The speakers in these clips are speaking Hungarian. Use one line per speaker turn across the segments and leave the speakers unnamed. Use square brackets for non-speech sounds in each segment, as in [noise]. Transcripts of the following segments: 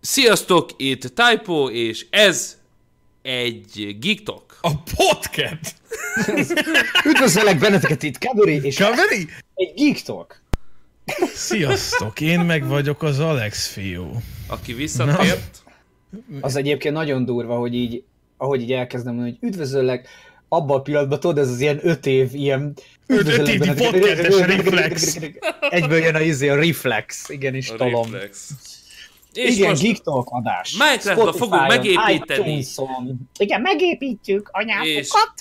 Sziasztok, itt Typo, és ez egy GeekTalk.
A podcast!
Üdvözöllek benneteket itt, Kaveri, és
Kaveri?
egy Geek Talk.
Sziasztok, én meg vagyok az Alex fiú.
Aki visszatért.
Az egyébként nagyon durva, hogy így, ahogy így elkezdem mondani, hogy üdvözöllek, abban a pillanatban tudod, ez az ilyen öt év, ilyen
öt
üdvözöllek
évi podcastes [laughs] reflex.
Egyből jön a izé, a reflex, igenis
A
tolom.
reflex. És
Igen,
most
Geek Talk adás.
Minecraftba fogunk megépíteni.
iTunes-on. Igen, megépítjük anyátokat.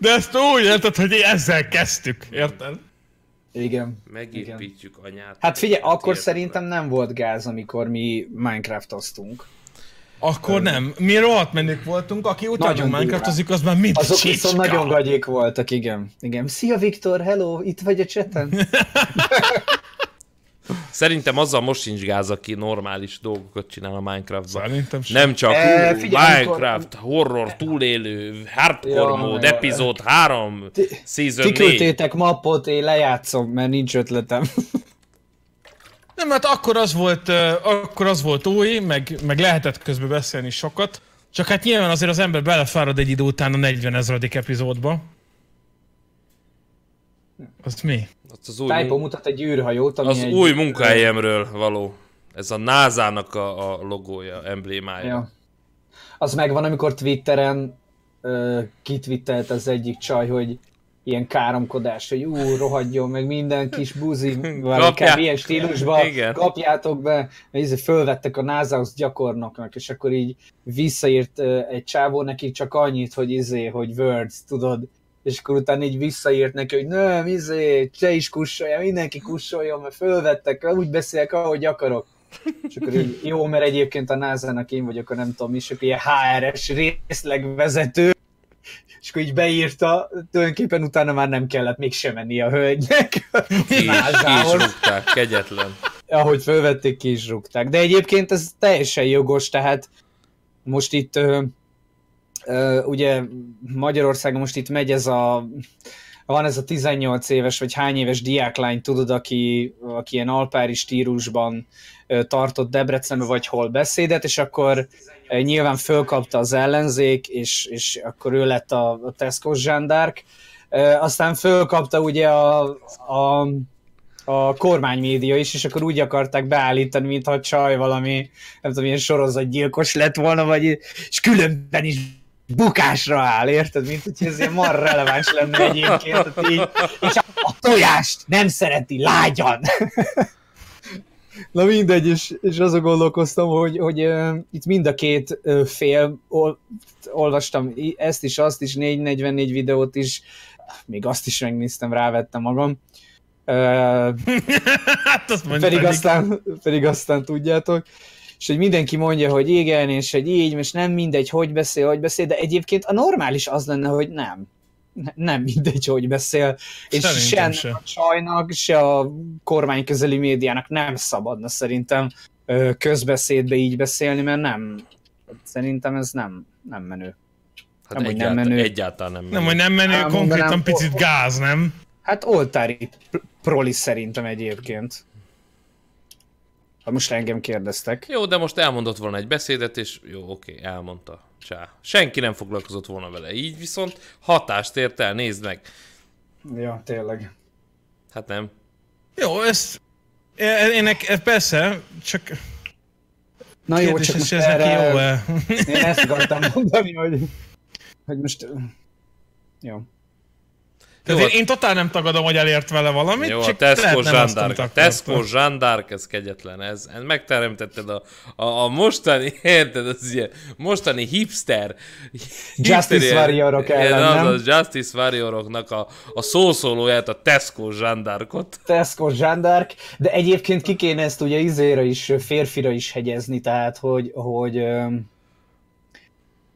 De ezt úgy érted, hogy ezzel kezdtük, érted?
Igen.
megépítjük anyát.
Hát figyelj, akkor
Térbe.
szerintem nem volt gáz, amikor mi Minecraftoztunk.
Akkor nem. Mi rohadt menők voltunk, aki utána Minecraftozik, az már mind
Azok
csicska.
viszont nagyon gagyék voltak, igen. Igen. Szia Viktor, hello, itt vagy a cseten? [laughs]
Szerintem azzal most sincs gáz, aki normális dolgokat csinál a Minecraftban.
Szerintem sem.
Nem csak
E,
hú,
figyelj,
Minecraft, horror, túlélő, hardcore
Ja,
mód, epizód 3, season
Ti
4.
küldtétek mappot, én lejátszom, mert nincs ötletem. [laughs]
Nem, hát akkor az volt, akkor az volt új, meg, meg lehetett közben beszélni sokat. Csak hát nyilván azért az ember belefárad egy idő után a 40 ezredik epizódba. Az mi?
Az, az új,
Typo mutat egy űrhajót, ami
az
egy...
új munkahelyemről való. Ez a NASA-nak a, a logója, emblémája.
Ja. Az megvan, amikor Twitteren ö, kitwittelt az egyik csaj, hogy ilyen káromkodás, hogy ú, rohadjon meg minden kis buzi, kb. ilyen stílusban,
Igen.
kapjátok be, mert fölvettek a NASA-hoz gyakornoknak, és akkor így visszaírt egy csávó neki csak annyit, hogy izé, hogy words, tudod, és akkor utána így visszaírt neki, hogy nem, izé, te is kussolja, mindenki kussoljon, mert fölvettek, úgy beszélek, ahogy akarok. És akkor így, jó, mert egyébként a NASA-nak én vagyok, a nem tudom mi, és akkor ilyen HRS részlegvezető, és akkor így beírta, tulajdonképpen utána már nem kellett mégsem menni a hölgynek
Ki is, ki is rúgták, kegyetlen.
Ahogy fölvették, ki is rúgták. De egyébként ez teljesen jogos, tehát most itt ugye Magyarországon most itt megy ez a van ez a 18 éves, vagy hány éves diáklány, tudod, aki, aki ilyen alpári stílusban tartott Debrecenben, vagy hol beszédet, és akkor nyilván fölkapta az ellenzék, és, és akkor ő lett a, a Tesco zsandárk. Ö, Aztán fölkapta ugye a, a a kormánymédia is, és akkor úgy akarták beállítani, mintha csaj valami, nem tudom, ilyen sorozatgyilkos lett volna, vagy, és különben is bukásra áll, érted? Mint hogy ez ilyen mar releváns lenne egyébként, tehát így, és a, tojást nem szereti lágyan. Na mindegy, és, és azon gondolkoztam, hogy, hogy uh, itt mind a két uh, fél, ol, olvastam ezt is, azt is, 444 videót is, még azt is megnéztem, rávettem magam. Uh, [laughs]
Hát azt
pedig aztán, pedig aztán tudjátok, és hogy mindenki mondja, hogy igen, és hogy így, és nem mindegy, hogy beszél, hogy beszél, de egyébként a normális az lenne, hogy nem. Ne- Nem mindegy, hogy beszél, és
Szerintem se.
a csajnak, se a kormány közeli médiának nem szabadna szerintem közbeszédbe így beszélni, mert nem, szerintem ez nem, nem menő.
Hát
Nem, hogy nem
egyáltalán,
menő.
egyáltalán nem menő.
Nem, hogy nem menő,
Á,
konkrétan
mondanám,
picit gáz, nem?
Hát oltári pr- proli szerintem egyébként. Ha most engem kérdeztek.
Jó, de most elmondott volna egy beszédet, és jó, oké, elmondta. Csá. Senki nem foglalkozott volna vele. Így viszont hatást ért el, nézd meg.
Ja, tényleg.
Hát nem.
Jó, ezt... Én, én, persze, csak
Na jó,
kérdés,
csak most
ez
erre,
jó-e?
én ezt akartam mondani, hogy, hogy most... Jó.
Tehát
Jó,
én, én totál nem tagadom, hogy elért vele valamit,
Jó, a
csak
Tesco
azt, amit
zsandárk. A. Tesco zsandárk, ez kegyetlen. Ez, ez megteremtetted a, a, a mostani, [laughs] érted, az ilyen mostani hipster.
Justice
hipster-
Warriorok
ilyen-
ellen,
az,
nem?
az Justice Warrioroknak a, a szószólóját, a Tesco zsandárkot.
Tesco zsandárk, de egyébként ki kéne ezt ugye izére is, férfira is hegyezni, tehát hogy, hogy,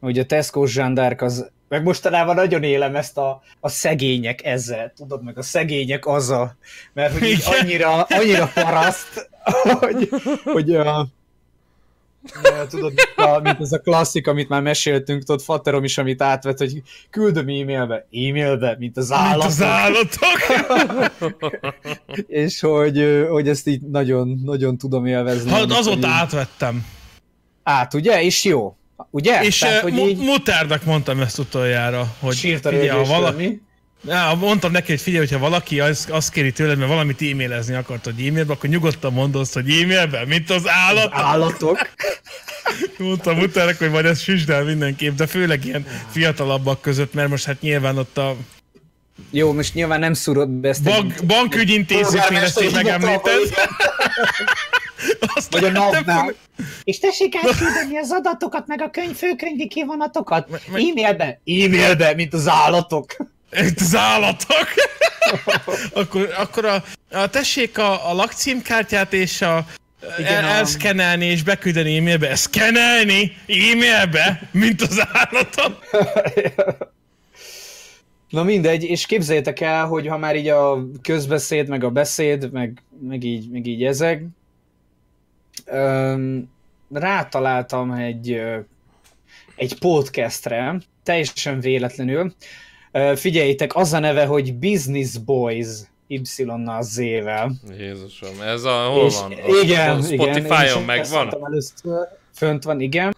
hogy a Tesco zsandárk az, meg mostanában nagyon élem ezt a, a szegények ezzel, tudod, meg a szegények azzal, mert hogy annyira, annyira paraszt, hogy, hogy Ja, tudod, mint, a, mint ez a klasszik, amit már meséltünk, tudod, Fatterom is, amit átvett, hogy küldöm e-mailbe, e-mailbe, mint az
Mint
állatok.
az állatok. [laughs]
És hogy, hogy ezt így nagyon, nagyon tudom élvezni.
Hát azóta
így-
átvettem.
Át, ugye? És jó. Ugye?
És
Tehát,
eh,
hogy így
Mutárnak mondtam ezt utoljára, hogy
sírt a
figyelj, ha valaki? Ja, mondtam neki, hogy figyelj, hogyha valaki azt, azt kéri tőled, mert valamit e-mailezni akart, hogy e-mailbe, akkor nyugodtan mondd hogy e-mailben, mint az állat.
Állatok. [laughs]
Mondtam utána, hogy majd ezt süsd el mindenképp, de főleg ilyen fiatalabbak között, mert most hát nyilván ott a
Jó, most nyilván nem szúrod be ezt
bank, bankügyintézésnél ezt így megemlíted. [laughs] Azt
Vagy a NAV-nál.
És tessék átküldeni az adatokat, meg a könyv főkönyvi kivonatokat
meg-
e-mailbe.
E-mailbe, mint az állatok.
Itt az állatok! [laughs] akkor, akkor a, a tessék a, a lakcímkártyát és a
Igen,
el, elszkenelni és beküldeni e-mailbe. Szkenelni e-mailbe, mint az állatok. [laughs]
Na mindegy, és képzeljétek el, hogy ha már így a közbeszéd, meg a beszéd, meg, meg, így, meg így ezek, öm, rátaláltam egy, egy podcastre, teljesen véletlenül. Figyeljétek, az a neve, hogy Business Boys, Y-nal Z-vel.
Jézusom, ez a, hol
És
van?
Igen, is
Spotify-on megvan?
Először, fönt van, igen.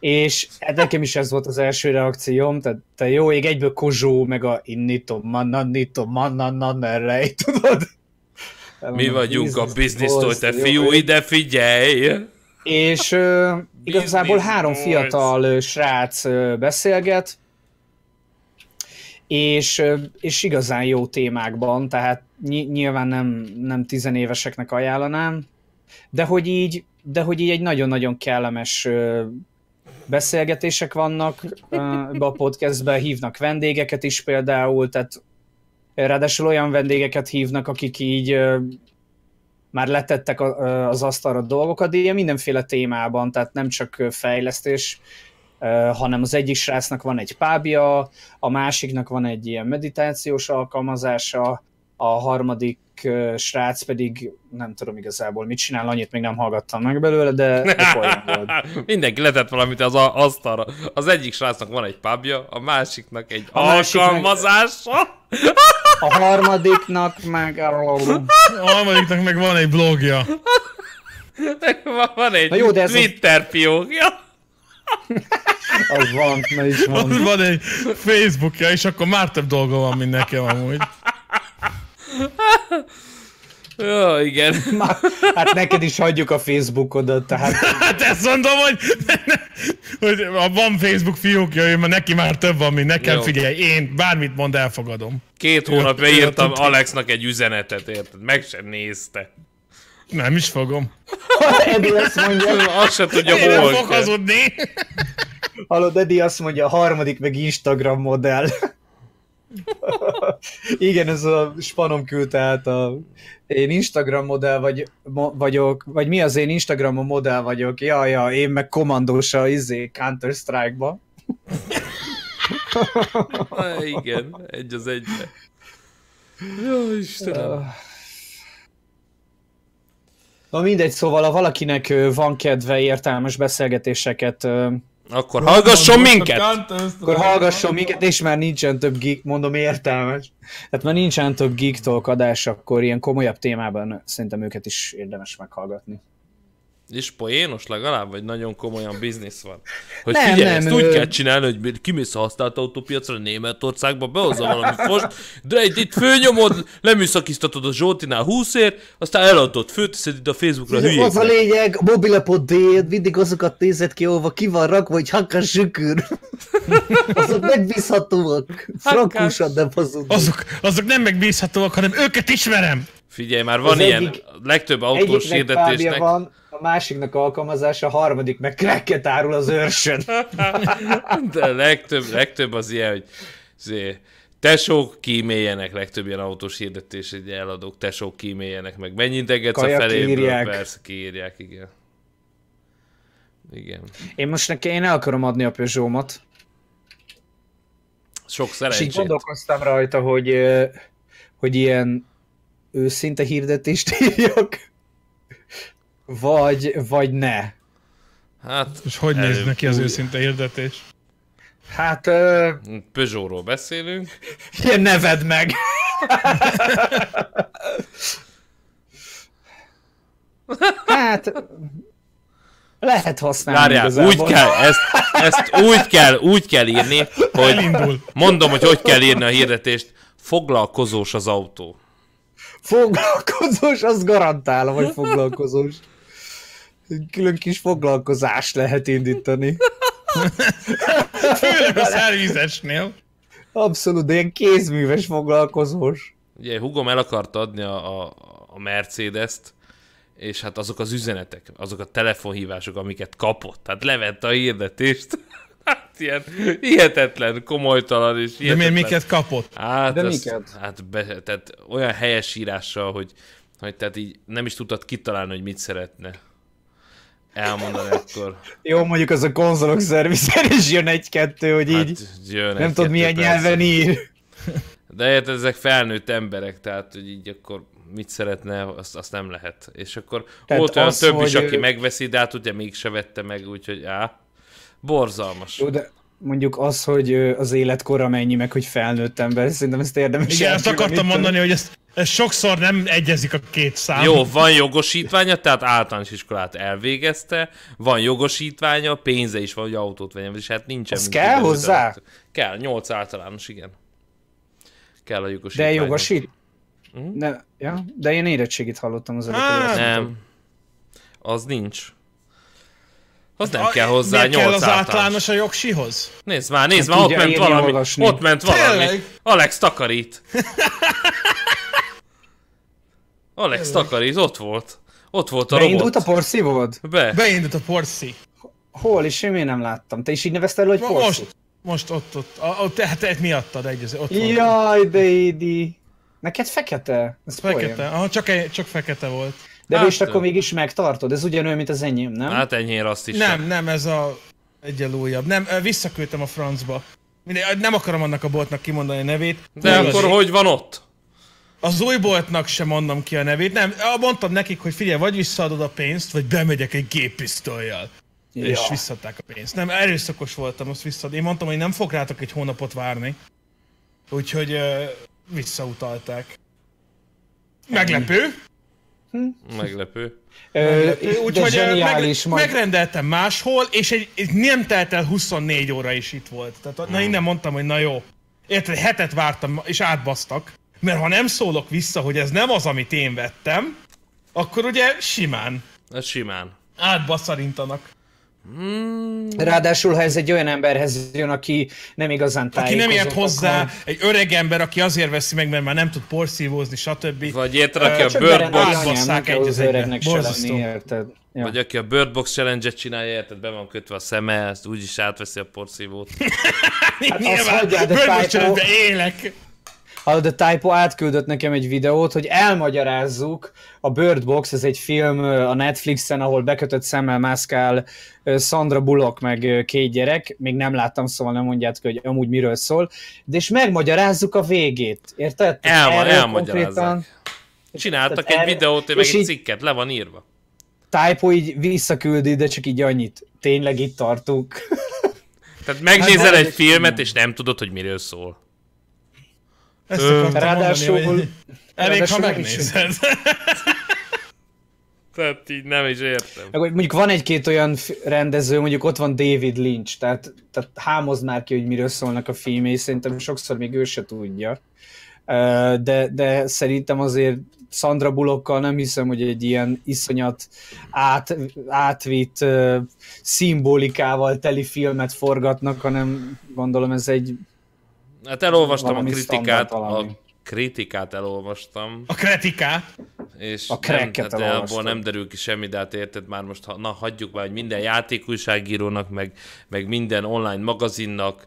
És hát nekem is ez volt az első reakcióm, tehát te jó ég egyből Kozsó, meg a innito, mananito, manananerrej, tudod?
Mi vagyunk a biznisztól, te fiú, ide figyelj!
És ö, igazából három
boys.
fiatal ö, srác ö, beszélget, és, ö, és igazán jó témákban, tehát ny- nyilván nem, nem tizenéveseknek ajánlanám, de hogy így, de hogy így egy nagyon-nagyon kellemes ö, beszélgetések vannak ebbe a podcastbe, hívnak vendégeket is például, tehát ráadásul olyan vendégeket hívnak, akik így már letettek az asztalra dolgokat, de ilyen mindenféle témában, tehát nem csak fejlesztés, hanem az egyik srácnak van egy pábja, a másiknak van egy ilyen meditációs alkalmazása, a harmadik ö, srác pedig nem tudom igazából mit csinál, annyit még nem hallgattam meg belőle, de, de volt. [laughs]
Mindenki letett valamit az a- asztalra. Az egyik srácnak van egy pubja, a másiknak egy
A
alkalmazása.
A harmadiknak meg...
A harmadiknak meg van egy blogja.
Van- Van egy
Na jó, de ez az-
Twitter fiókja.
Az van, na is
Van,
van.
van egy Facebookja, és akkor már több dolga van, mint nekem amúgy. [laughs]
Jó, igen.
Hát neked is hagyjuk a Facebookodat, tehát [laughs]
Hát ezt mondom, hogy, hogy ha van Facebook fiókja, ő, mert neki már több van, mint nekem.
Jó.
Figyelj, én bármit mond, elfogadom.
Két hónapja írtam. Alexnak egy üzenetet, érted? Meg sem nézte.
Nem is fogom. [laughs]
Edi azt mondja,
Azt se tudja,
Én nem
hol
fog
kell.
hazudni.
Hallod, Edi azt mondja, a harmadik meg Instagram modell. Igen, ez a spanom küldte át a... Én Instagram modell vagy, mo, vagyok, vagy mi az én Instagramon modell vagyok? Ja, ja, én meg kommandós a izé Counter-Strike-ba.
Igen, egy az egybe. Jó, Istenem.
Na mindegy, szóval ha valakinek van kedve értelmes beszélgetéseket,
Akkor hallgasson minket!
akkor hallgasson minket, és már nincsen több geek, mondom értelmes. Tehát már nincsen több geek talk adás, akkor ilyen komolyabb témában szerintem őket is érdemes meghallgatni.
És poénos legalább, vagy nagyon komolyan biznisz van? Hogy
Nem,
figyelj,
nem,
ezt úgy
ö-
kell csinálni, hogy kimész a használt autópiacra Németországba, behozza valami fost, de itt, itt fölnyomod, leműszakiztatod a Zsoltinál 20 ér, aztán eladod, fölteszed itt a Facebookra
Az a
hülyéknek.
lényeg, a mobilapod déd, mindig azokat nézed ki, ahova ki van rakva, hogy hakka sükür. [laughs] Azok megbízhatóak. Frankusan nem hazudnak.
Azok, azok nem megbízhatóak, hanem őket ismerem.
Figyelj, már van
Az
ilyen,
egyik-
legtöbb autós hirdetésnek.
van, a másiknak alkalmazása, a harmadik meg cracket árul az őrsön. [laughs]
De legtöbb, legtöbb az ilyen, hogy zé, tesók kíméljenek, legtöbb ilyen autós hirdetés, hogy eladók, tesók kíméljenek meg. Mennyit engedsz a feléből?
kiírják.
Persze, kiírják, igen. Igen.
Én most neki én el akarom adni a Peugeot-mat.
Sok
És így
szerencsét.
gondolkoztam rajta, hogy, hogy ilyen őszinte hirdetést [laughs] írjak, vagy, vagy ne.
Hát,
És hogy néz
előbb
neki az őszinte hirdetés?
Hát, ö,
Peugeotról beszélünk. [laughs]
ilyen neved meg. [laughs] hát, lehet használni
Várjál,
igazából.
úgy kell, ezt, ezt úgy kell, úgy kell írni, hogy
Elindul.
mondom, hogy hogy kell írni a hirdetést. Foglalkozós az autó.
Foglalkozós, azt garantálom, hogy foglalkozós. Külön kis foglalkozást lehet indítani.
Főleg a szervizesnél.
Abszolút, de ilyen kézműves foglalkozós.
Ugye Hugom el akart adni a, a, a Mercedes-t, és hát azok az üzenetek, azok a telefonhívások, amiket kapott, hát levette a hirdetést. Hát ilyen hihetetlen, komolytalan és
De
hihetetlen.
miért miket kapott?
Hát,
De
azt,
miket?
hát be, tehát olyan helyes írással, hogy, hogy tehát így nem is tudtad kitalálni, hogy mit szeretne elmondani akkor.
Jó, mondjuk az a konzolok szervizen is jön egy-kettő, hogy így
Hát, jön
nem tudod milyen
perc.
nyelven ír.
De érted, ezek felnőtt emberek, tehát hogy így akkor mit szeretne, azt, azt nem lehet. És akkor
Tehát
volt olyan
az,
több is, aki
ő-
megveszi, de hát ugye mégse vette meg, úgyhogy á, borzalmas.
Jó, de mondjuk az, hogy az életkora mennyi, meg hogy felnőtt ember, szerintem ezt érdemes
Igen, azt akartam mondani, hogy ez, ez sokszor nem egyezik a két szám.
Jó, van jogosítványa, tehát általános iskolát elvégezte, van jogosítványa, pénze is van, hogy autót vegyen, és hát nincsen. Mint
kell hozzá?
autó. Kell, 8 általános, igen. Kell a
De
jogosítvány.
jogosít?
Mhm.
Ne, ja, de én érettségit hallottam az előbb.
Hát.
Nem, az nincs. Az nem
A-
kell hozzá,
miért
8
kell az
általános.
általános a jogsihoz?
Nézd már, nézd
Hát
már, ott ment
írni,
valami.
olvasni.
Ott ment valami.
Tényleg?
Alex takarít. [laughs] Alex takarít, ott volt. Ott volt a
Beindult
robot.
a porszívód?
Be.
Beindult a Porsche.
Hol is? Én nem láttam. Te is így nevezted el, hogy porszí?
Most, most ott, ott, a, ott tehát te miattad egyező, ott volt.
Jaj, Édi. Neked fekete? Ez
Fekete,
poén.
aha, csak, egy, csak fekete volt.
De
Hát,
és akkor mégis megtartod. Ez ugyanolyan, mint az enyém, nem?
Hát enyhér azt is.
Nem, nem, ez a egyel újabb. Nem, visszaküldtem a francba. Mindegy, Nem akarom annak a boltnak kimondani a nevét.
De
Nem,
akkor
az-
hogy van ott?
Az új boltnak sem mondom ki a nevét. Nem, mondtam nekik, hogy figyelj, vagy visszaadod a pénzt, vagy bemegyek egy géppisztolyjal. Ja. És visszadták a pénzt. Nem, erőszakos voltam, azt visszad. Én mondtam, hogy nem fog rátok egy hónapot várni. Úgyhogy uh, visszautalták. Meglepő.
Meglepő.
Ö,
Meglepő.
de
Úgyhogy ö,
zseniális,
meg,
majd...
megrendeltem máshol, és egy, egy nem telt el 24 óra is itt volt. Tehát na innen mondtam, hogy na jó. Érted, hetet vártam, és átbasztak. Mert ha nem szólok vissza, hogy ez nem az, amit én vettem, akkor ugye simán
Ez simán.
átbaszarintanak.
Ráadásul, ha ez egy olyan emberhez jön, aki nem igazán
Aki
tájékozott,
nem ért hozzá,
akkor-
egy öreg ember, aki azért veszi meg, mert már nem tud porszívózni, stb.
Vagy érted, aki a
Csak
Bird
bele
Box,
ne anyám,
átbasszák
nem kell
egy az
öregnek se
Borzasztó.
lenni, érted? Ja.
vagy aki a Bird Box Challenge-et csinálja, érted, be van kötve a szeme, ezt úgyis átveszi a porszívót. [laughs]
Hát
Nyilván,
hagyjál, de
bőrbocsánatban
typo-
élek.
A Typo átküldött nekem egy videót, hogy elmagyarázzuk, a Bird Box, ez egy film a Netflixen, ahol bekötött szemmel mászkál Sandra Bullock meg két gyerek, még nem láttam, szóval nem mondjátok, hogy amúgy miről szól, de és megmagyarázzuk a végét, érted?
Elma, elmagyarázzák.
konkrétan
Csináltak
Tehát
egy
erre-
videót, meg egy cikket, le van írva.
Typo így visszaküldi, de csak így annyit. Tényleg itt tartunk.
Tehát megnézel
Hát,
egy filmet, és nem tudod, hogy miről szól.
Ezt
Ö,
ráadásul-
mondani, hogy elég, ha
ráadásul is-
megnézed.
Tehát így nem is értem.
Meg hogy mondjuk van egy-két olyan rendező, mondjuk ott van David Lynch, tehát, tehát hámoz már ki, hogy miről szólnak a filmé, szerintem sokszor még ő se tudja. De, de szerintem azért Sandra Bullockkal nem hiszem, hogy egy ilyen iszonyat át, átvitt ö, szimbolikával teli filmet forgatnak, hanem gondolom ez egy
Hát elolvastam a kritikát, a kritikát elolvastam,
A kritikát.
és
A
nem, hát abból nem derül ki semmi, de hát érted már most, ha, na hagyjuk már, hogy minden játékújságírónak, meg, meg minden online magazinnak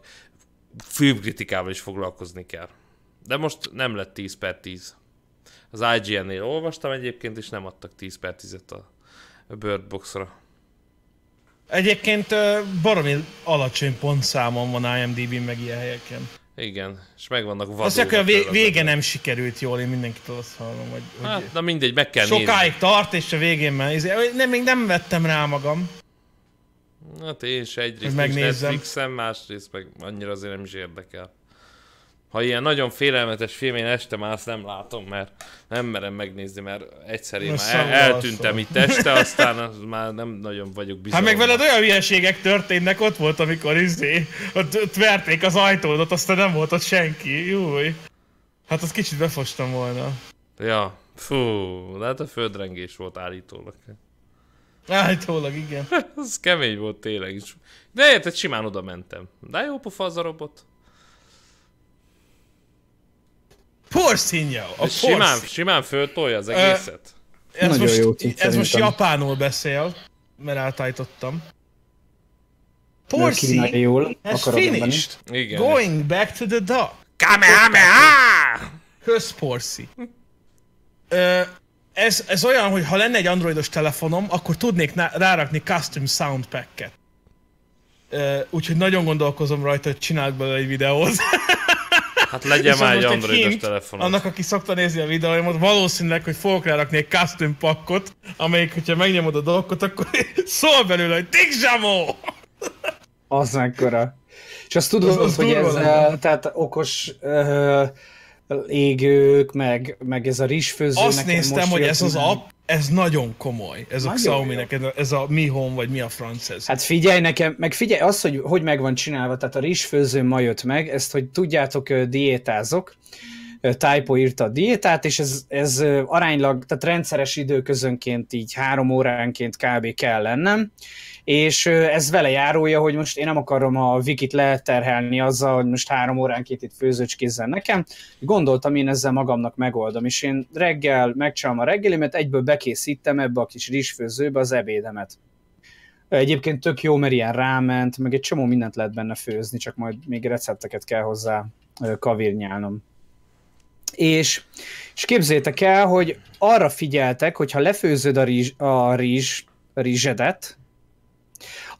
filmkritikával is foglalkozni kell. De most nem lett 10 per 10. Az IGN-nél olvastam egyébként, és nem adtak 10 per 10-et a Bird Box-ra.
Egyébként baromi alacsony pontszámon van IMDb-n meg ilyen helyeken.
Igen, és meg vannak vadulva.
Mondják, hogy a vé- vége nem sikerült jól, én mindenkitől azt hallom, hogy, hogy
Hát, na mindegy, meg kell
sokáig
nézni.
tart, és a végén már, izé- nem, még nem vettem rá magam.
Hát én is egyrészt nincs
megnézzem.
Netflixem, másrészt meg annyira azért nem is érdekel. Ha ilyen nagyon félelmetes film, én este már azt nem látom, mert nem merem megnézni, mert egyszer én
Na,
már el, eltűntem itt este, aztán az már nem nagyon vagyok
Hát
bizalommal.
meg veled olyan hülyeségek történnek, ott volt, amikor izé, ott, ott verték az ajtódat, aztán nem volt ott senki. Júj. Hát azt kicsit befostam volna.
Ja, fú, de hát a földrengés volt állítólag.
Állítólag, igen. [laughs]
Az kemény volt tényleg is. De érted, simán oda mentem. De jó pofa az a robot.
Porszínja! A
Simán,
porszín.
simán föltolja az egészet.
Ez
Nagyon
most,
jó
ez most japánul beszél, mert
kínai
Porszín
jól
has finished
Igen.
going back to the dock.
Kamehameha!
Közporszi. Ö, ez, ez olyan, hogy ha lenne egy androidos telefonom, akkor tudnék ná- rárakni custom sound packet. Ö, Úgyhogy nagyon gondolkozom rajta, hogy csinálok belőle egy videót. [laughs]
Hát legyen már
az
egy androidos
hint
telefonod.
Annak, aki szokta nézni a videóimat, valószínűleg, hogy fogok rárakni egy custom pakkot, amelyik, hogyha megnyomod a dolgot, akkor [laughs] szól belőle, hogy Digzsamo!
Az mekkora. És azt tudod,
Az- az
hogy ez
lenne.
tehát okos uh, égők, meg, meg ez a rizsfőző.
Azt néztem, hogy ez az app, ez nagyon komoly. Ez a
Nagyon
Xiaomi-nek, ez a, a Mi Home, vagy mi a franc ez.
Hát figyelj nekem, meg figyelj az, hogy hogy meg van csinálva, tehát a rizsfőző ma jött meg, ezt, hogy tudjátok, diétázok, Typo írta a diétát, és ez, ez aránylag, tehát rendszeres időközönként így három óránként kb. kell lennem, és ez vele járója, hogy most én nem akarom a Vikit leterhelni azzal, hogy most három óránként itt főzőcskézzen nekem. Gondoltam, én ezzel magamnak megoldom, és én reggel megcsinálom a reggelimet, egyből bekészítem ebbe a kis rizsfőzőbe az ebédemet. Egyébként tök jó, mert ilyen ráment, meg egy csomó mindent lehet benne főzni, csak majd még recepteket kell hozzá kavírnyálnom. És, és képzétek el, hogy arra figyeltek, hogy ha lefőzöd a, rizs, a rizs, rizsedet,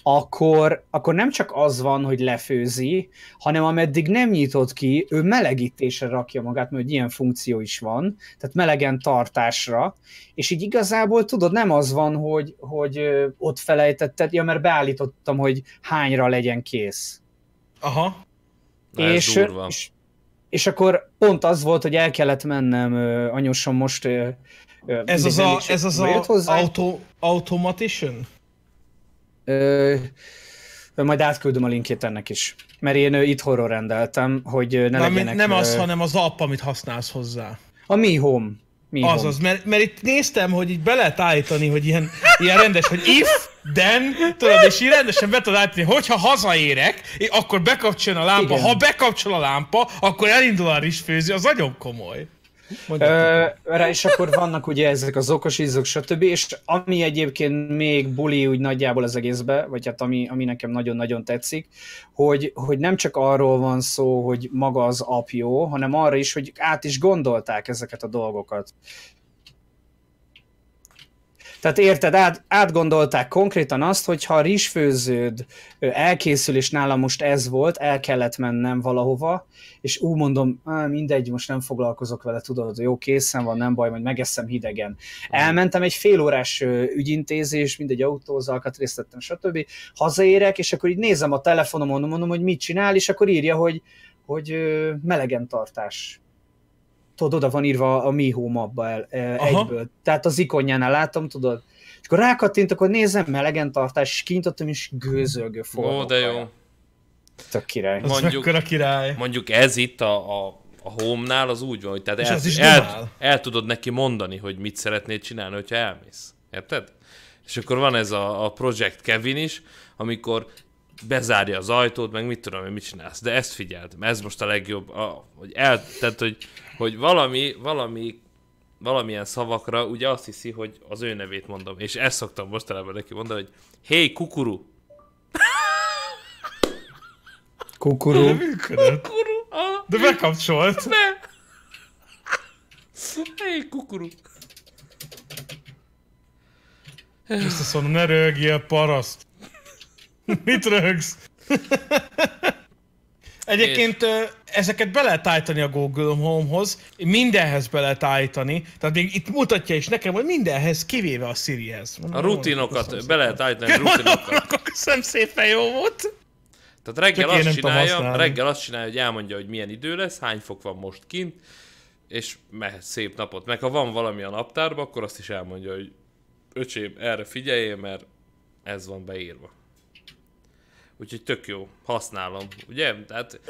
akkor, akkor nem csak az van, hogy lefőzi, hanem ameddig nem nyitott ki, ő melegítésre rakja magát, mert ilyen funkció is van, tehát melegen tartásra, és így igazából tudod, nem az van, hogy, hogy ott felejtetted, ja, mert beállítottam, hogy hányra legyen kész.
Aha.
Na, ez
és,
durva.
és, és akkor pont az volt, hogy el kellett mennem, anyósom most...
Ez az a, ez az a
hozzá,
auto, automatician?
Ö, majd átküldöm a linkjét ennek is. Mert én itthonról rendeltem, hogy ne
Nem,
legyenek...
nem az, hanem az app, amit használsz hozzá.
A Mi Home. Mi Home.
Azaz, mert, mert itt néztem, hogy így be lehet állítani, hogy ilyen, ilyen rendes, hogy if, then, tudod, és így rendesen be tudod állítani, hogyha hazaérek, akkor bekapcsol a lámpa,
Igen.
ha bekapcsol a lámpa, akkor elindul a rizsfőző, az nagyon komoly.
Rá, és akkor vannak ugye ezek az okos ízok, stb. És ami egyébként még buli úgy nagyjából az egészbe, vagy hát ami, ami nekem nagyon-nagyon tetszik, hogy, hogy nem csak arról van szó, hogy maga az app jó, hanem arra is, hogy át is gondolták ezeket a dolgokat. Tehát érted, át, átgondolták konkrétan azt, hogy ha a rizsfőződ elkészül, és nálam most ez volt, el kellett mennem valahova, és úgy mondom, á, mindegy, most nem foglalkozok vele, tudod, jó, készen van, nem baj, majd megeszem hidegen. Elmentem egy félórás ügyintézés, mindegy autóz, alkatrészt tettem, stb. Hazaérek, és akkor így nézem a telefonomon, mondom, hogy mit csinál, és akkor írja, hogy, hogy melegen tartás. Tudod, oda van írva a Mi Home abba el, ö,
Aha.
egyből. Tehát az ikonjánál látom, tudod. És akkor rákattintok, hogy nézem, melegen tartás, és kinyitottam, és gőzölgő forró
Ó, de jó.
Tök király.
az
mondjuk-
mekkora király.
Mondjuk ez itt a, a, a home-nál az úgy van, hogy tehát
És
el,
is
el, el, tudod neki mondani, hogy mit szeretnéd csinálni, hogyha elmész. Érted? És akkor van ez a, a Project Kevin is, amikor bezárja az ajtót, meg mit tudom én, mit csinálsz. De ezt figyeltem, ez most a legjobb, a, hogy el, tehát, hogy, hogy valami, valami valamilyen szavakra ugye azt hiszi, hogy az ő nevét mondom. És ezt szoktam mostanában neki mondani, hogy hey, kukuru.
Kukuru.
Működött.
Kukuru. Ah,
De bekapcsolt.
ne. Hey, kukuru.
Ezt azt mondom, ne rögjél, paraszt. Mit rögsz? Egyébként ö, ezeket be lehet állítani a Google Home-hoz, mindenhez be lehet állítani, tehát még itt mutatja is nekem, hogy mindenhez, kivéve a Sirihez.
A rutinokat be lehet állítani, a rutinokat. [laughs]
Köszönöm szépen, jó volt.
Tehát reggel
Csak
azt, csinálja, reggel azt csinálja, hogy elmondja, hogy milyen idő lesz, hány fok van most kint, és mehet szép napot. Meg ha van valami a naptárban, akkor azt is elmondja, hogy öcsém, erre figyeljél, mert ez van beírva. Úgyhogy tök jó, használom, ugye? Tehát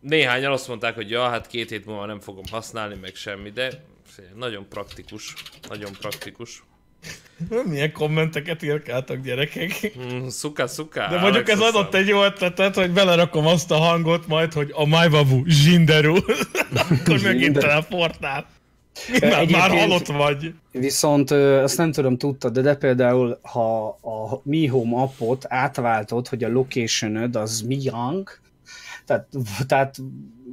néhányan azt mondták, hogy ja, hát két hét múlva nem fogom használni, meg semmi, de nagyon praktikus, nagyon praktikus. [laughs]
Milyen kommenteket írkáltak gyerekek.
Mm, szuka, szuka.
De mondjuk ez adott egy jó ötletet, hogy belerakom azt a hangot majd, hogy a Májbabu zsinderú. [laughs] Akkor megint teleportál. Már, már halott vagy.
Viszont azt nem tudom, tudtad, de, de például, ha a Mi Home appot átváltod, hogy a location az Miang, tehát, tehát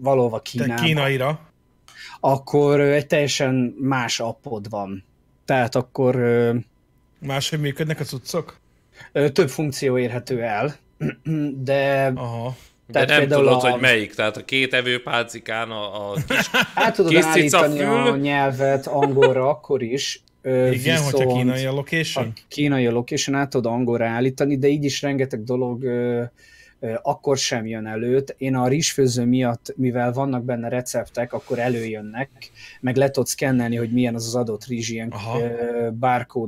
valóban
Te
Kínában,
kínaira.
akkor egy teljesen más appod van. Tehát akkor
Máshogy működnek a cuccok?
több funkció érhető el, [clears throat] de
Aha.
De
Tehát
nem
például
tudod,
a-
hogy melyik. Tehát a két evőpálcikán a, a kis... [laughs]
át tudod
Kis
állítani
cicafül.
a nyelvet angolra akkor is. ö,
Igen, hogyha kínai a
a
location.
kínai location át tudod angolra állítani, de így is rengeteg dolog ö, akkor sem jön előtt. Én a rizsfőző miatt, mivel vannak benne receptek, akkor előjönnek, meg le tudod szkennelni, hogy milyen az az adott rizs ilyen
Aha.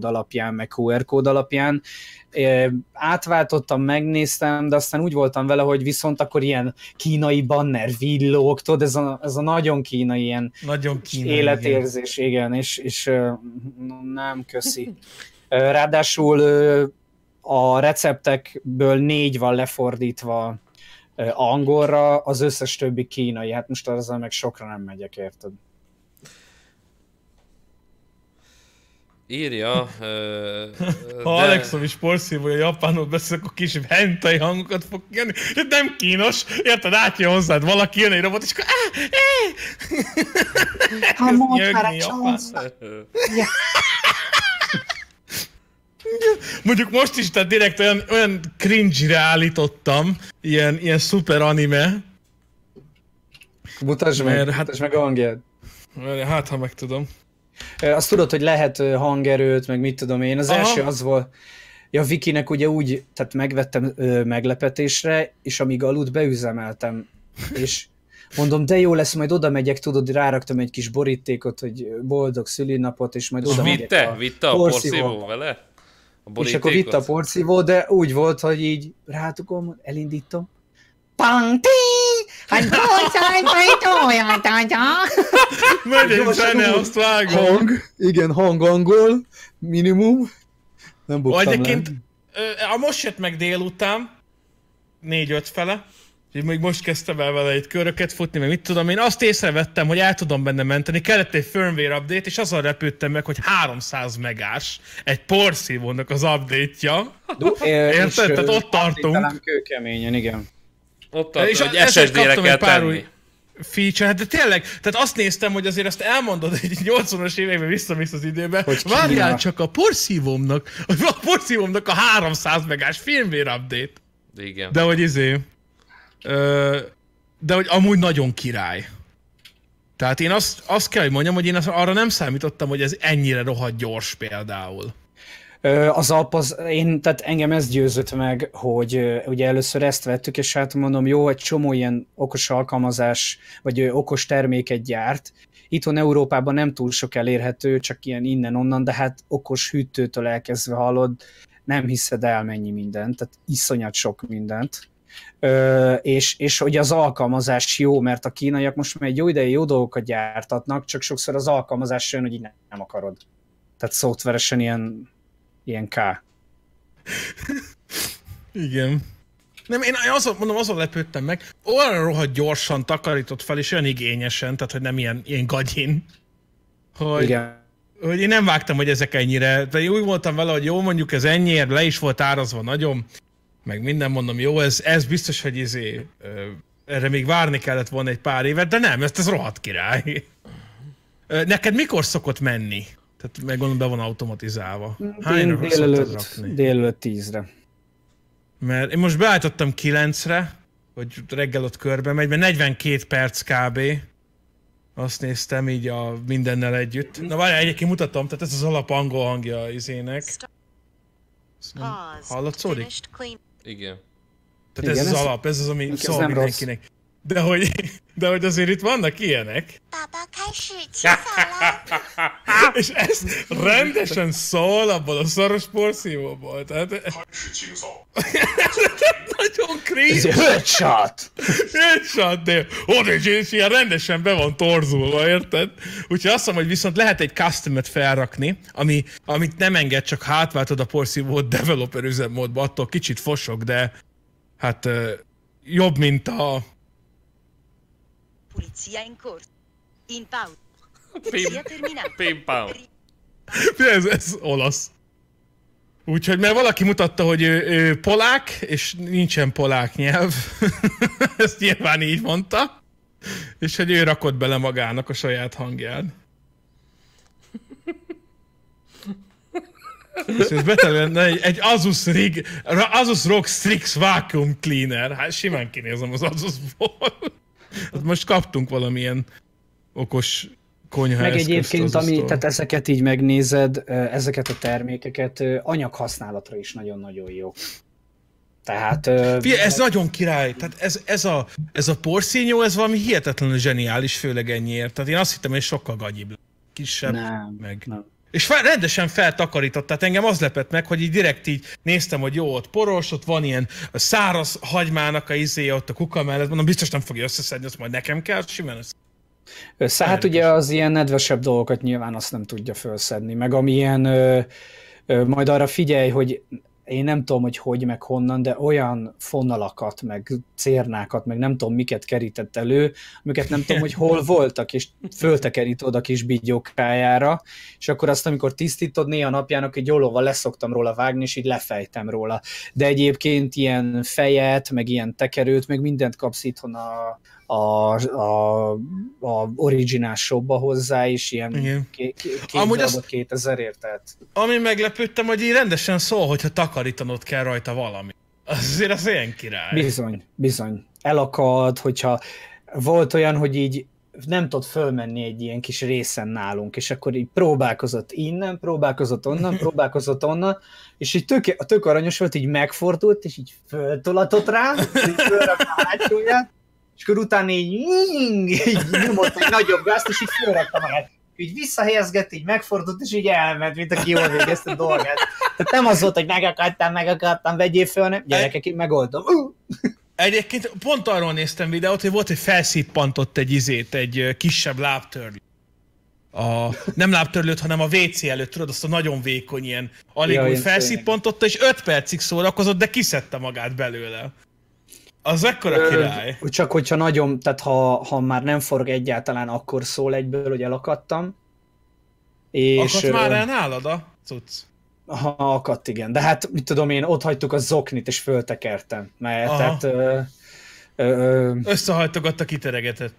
alapján, meg QR kód alapján. Átváltottam, megnéztem, de aztán úgy voltam vele, hogy viszont akkor ilyen kínai banner villog, tudod, ez a, ez a nagyon kínai ilyen
Nagyon kínai. igen.
életérzés, igen, és, és ö, nem köszi. Ráadásul a receptekből négy van lefordítva angolra, az összes többi kínai, hát most azzal meg sokra nem megyek, érted?
Írja... Ö, [laughs]
Ha Alexom is porszívója japánul beszél, akkor kis hentai hangokat fog. Ez nem kínos, érted? Átjön hozzád valaki, jön egy robot, és akkor
Ha mondd már csonsz.
Mondjuk most is, tehát direkt olyan, olyan cringe-re állítottam, ilyen, ilyen szuper anime.
Mutasd meg,
Mert hát-
mutasd meg a hangját.
Hát, ha meg tudom.
Azt tudod, hogy lehet hangerőt, meg mit tudom én. Az
Aha.
első az volt, ja, Vikinek ugye úgy, tehát megvettem ö, meglepetésre, és amíg aludt, beüzemeltem. És mondom, de jó lesz, majd oda megyek, tudod, ráraktam egy kis borítékot, hogy boldog szülinapot, és majd oda megyek.
vitte?
a
Vitte a
porszívó
vele? A
És akkor vitt a
borítékot?
porszívó, de úgy volt, hogy így rátukom, elindítom.
Pang, ti! Hát!
Megy egy zene, azt vágom.
Hang, igen, hang angol, minimum. Nem buktam
egyébként, a most jött meg délután, négy-öt fele, és még most kezdtem el vele egy köröket futni, meg mit tudom én, azt észrevettem, hogy el tudom benne menteni, kellett egy firmware update, és azon repültem meg, hogy 300 megás egy porszívónak az update-ja. [laughs] Érted? Tehát ott tartunk.
Kőkeményen, igen.
Ott tart,
És
hogy SSD-re kell
egy pár
tenni.
új feature, hát de tényleg, tehát azt néztem, hogy azért azt elmondod, hogy 80-as években visszamész az időbe,
Hogy
várjál
Kína.
csak a porszívómnak, a porszívómnak a 300 megás firmware update.
Igen.
De hogy izé, de hogy amúgy nagyon király. Tehát én azt, azt kell, hogy mondjam, hogy én arra nem számítottam, hogy ez ennyire rohadt gyors például.
Az app, az, én, tehát engem ez győzött meg, hogy ugye először ezt vettük, és hát mondom, jó, egy csomó ilyen okos alkalmazás, vagy okos terméket gyárt. Itthon Európában nem túl sok elérhető, csak ilyen innen-onnan, de hát okos hűtőtől elkezdve hallod, nem hiszed el mennyi mindent, tehát iszonyat sok mindent. Ö, és, és hogy az alkalmazás jó, mert a kínaiak most már egy jó ideje jó dolgokat gyártatnak, csak sokszor az alkalmazás jön, hogy így nem, nem akarod. Tehát szoftveresen ilyen, ilyen K.
Igen. Nem, én azon, mondom, azon lepődtem meg, olyan rohadt gyorsan takarított fel, és olyan igényesen, tehát hogy nem ilyen, ilyen gagyin, hogy,
Igen.
hogy én nem vágtam, hogy ezek ennyire, de úgy voltam vele, hogy jó, mondjuk ez ennyiért, le is volt árazva nagyon, meg minden mondom, jó, ez, ez biztos, hogy izé, ö, erre még várni kellett volna egy pár évet, de nem, ezt ez rohadt király. Ö, Neked mikor szokott menni? Tehát meg gondolom be van automatizálva. Szoktad
délelőtt, délelőtt tízre.
Mert én most beállítottam 9-re, hogy reggel ott körbe megy, mert 42 perc kb. Azt néztem így a mindennel együtt. Na várjál, egyébként mutatom, tehát ez az alap angol hangja az izének. Ezt nem
Igen.
Tehát ez
Igen,
az
ez-
alap, ez az, ami
ez
szól
nem rossz.
De hogy, de hogy azért itt vannak ilyenek. [laughs] És ez rendesen szól abból a szaros porszívóból. Tehát... [laughs] nagyon cringe.
Ez headshot.
headshot, de Origins ilyen rendesen be van torzulva, érted? Úgyhogy azt mondom, hogy viszont lehet egy customet felrakni, ami, amit nem enged, csak hátváltod a porszívót developer üzemmódba, attól kicsit fosok, de hát jobb, mint a
Policía en curso. In pausa. [laughs]
Pim pam. [laughs]
Ez, ez olasz. Úgyhogy, mert valaki mutatta, hogy ő, ő polák, és nincsen polák nyelv. [laughs] Ezt nyilván így mondta. És hogy ő rakott bele magának a saját hangján. És ez betelően egy, egy Asus, Rig, Asus ROG Strix Vacuum Cleaner. Hát simán kinézem az Asusból. Most kaptunk valamilyen okos konyha
Meg egyébként, ami, tehát ezeket így megnézed, ezeket a termékeket anyaghasználatra is nagyon-nagyon jó. Tehát...
Figyelj, ez nagyon király. Tehát ez, ez, a, ez a porszínyó, ez valami hihetetlenül zseniális, főleg ennyiért. Tehát én azt hittem, hogy sokkal gagyibb. Kisebb,
Nem,
meg.
nem.
És fel, rendesen feltakarított, tehát engem az lepett meg, hogy így direkt így néztem, hogy jó, ott poros, ott van ilyen száraz hagymának a izé, ott a kuka mellett, mondom, biztos nem fogja összeszedni, azt majd nekem kell, simán össze.
Össze, hát ugye az ilyen nedvesebb dolgokat nyilván azt nem tudja felszedni, meg amilyen, ö, ö, majd arra figyelj, hogy én nem tudom, hogy hogy, meg honnan, de olyan fonalakat, meg cérnákat, meg nem tudom, miket kerített elő, amiket nem tudom, hogy [laughs] hol voltak, és föltekerítod a kis bigyókájára, és akkor azt, amikor tisztítod, néha napjának egy ollóval leszoktam róla vágni, és így lefejtem róla. De egyébként ilyen fejet, meg ilyen tekerőt, meg mindent kapsz itthon a, a, a, a originál shopba hozzá is, ilyen
Igen.
ké, ké, két
Amúgy azt-
2000 ért, tehát
Ami meglepődtem, hogy így rendesen szól, hogyha takarítanod kell rajta valami. Azért az ilyen király.
bizony, bizony. Elakad, hogyha volt olyan, hogy így nem tudott fölmenni egy ilyen kis részen nálunk, és akkor így próbálkozott innen, próbálkozott onnan, [laughs] próbálkozott onnan, és így tök, tök aranyos volt, így megfordult, és így föltolatott rá, így a hátsóját, és akkor utána így, így nyomott egy nagyobb gázt, és így fölrakta magát. Így visszahelyezgett, így megfordult, és így elment, mint aki jól végezte a dolgát. Tehát nem az volt, hogy megakadtam, megakadtam, vegyél föl, hanem gyerekek, én megoldom.
Egyébként pont arról néztem videót, hogy volt, hogy felszippantott egy izét, egy kisebb lábtörlő. A, nem lábtörlőt, hanem a WC előtt, tudod, azt a nagyon vékony ilyen, alig
Ja,
úgy felszippantotta, és 5 percig szórakozott, de kiszedte magát belőle. Az ekkora király.
Ö, Csak hogyha nagyon, tehát ha, ha már nem forog egyáltalán, akkor szól egyből, hogy elakadtam. És
Akadt már el nálad a cucc?
ha akadt, igen. De hát, mit tudom én, ott hagytuk a zoknit, és föltekertem. Mert
Aha.
tehát... Ö, ö,
Összehajtogatta, kiteregetett.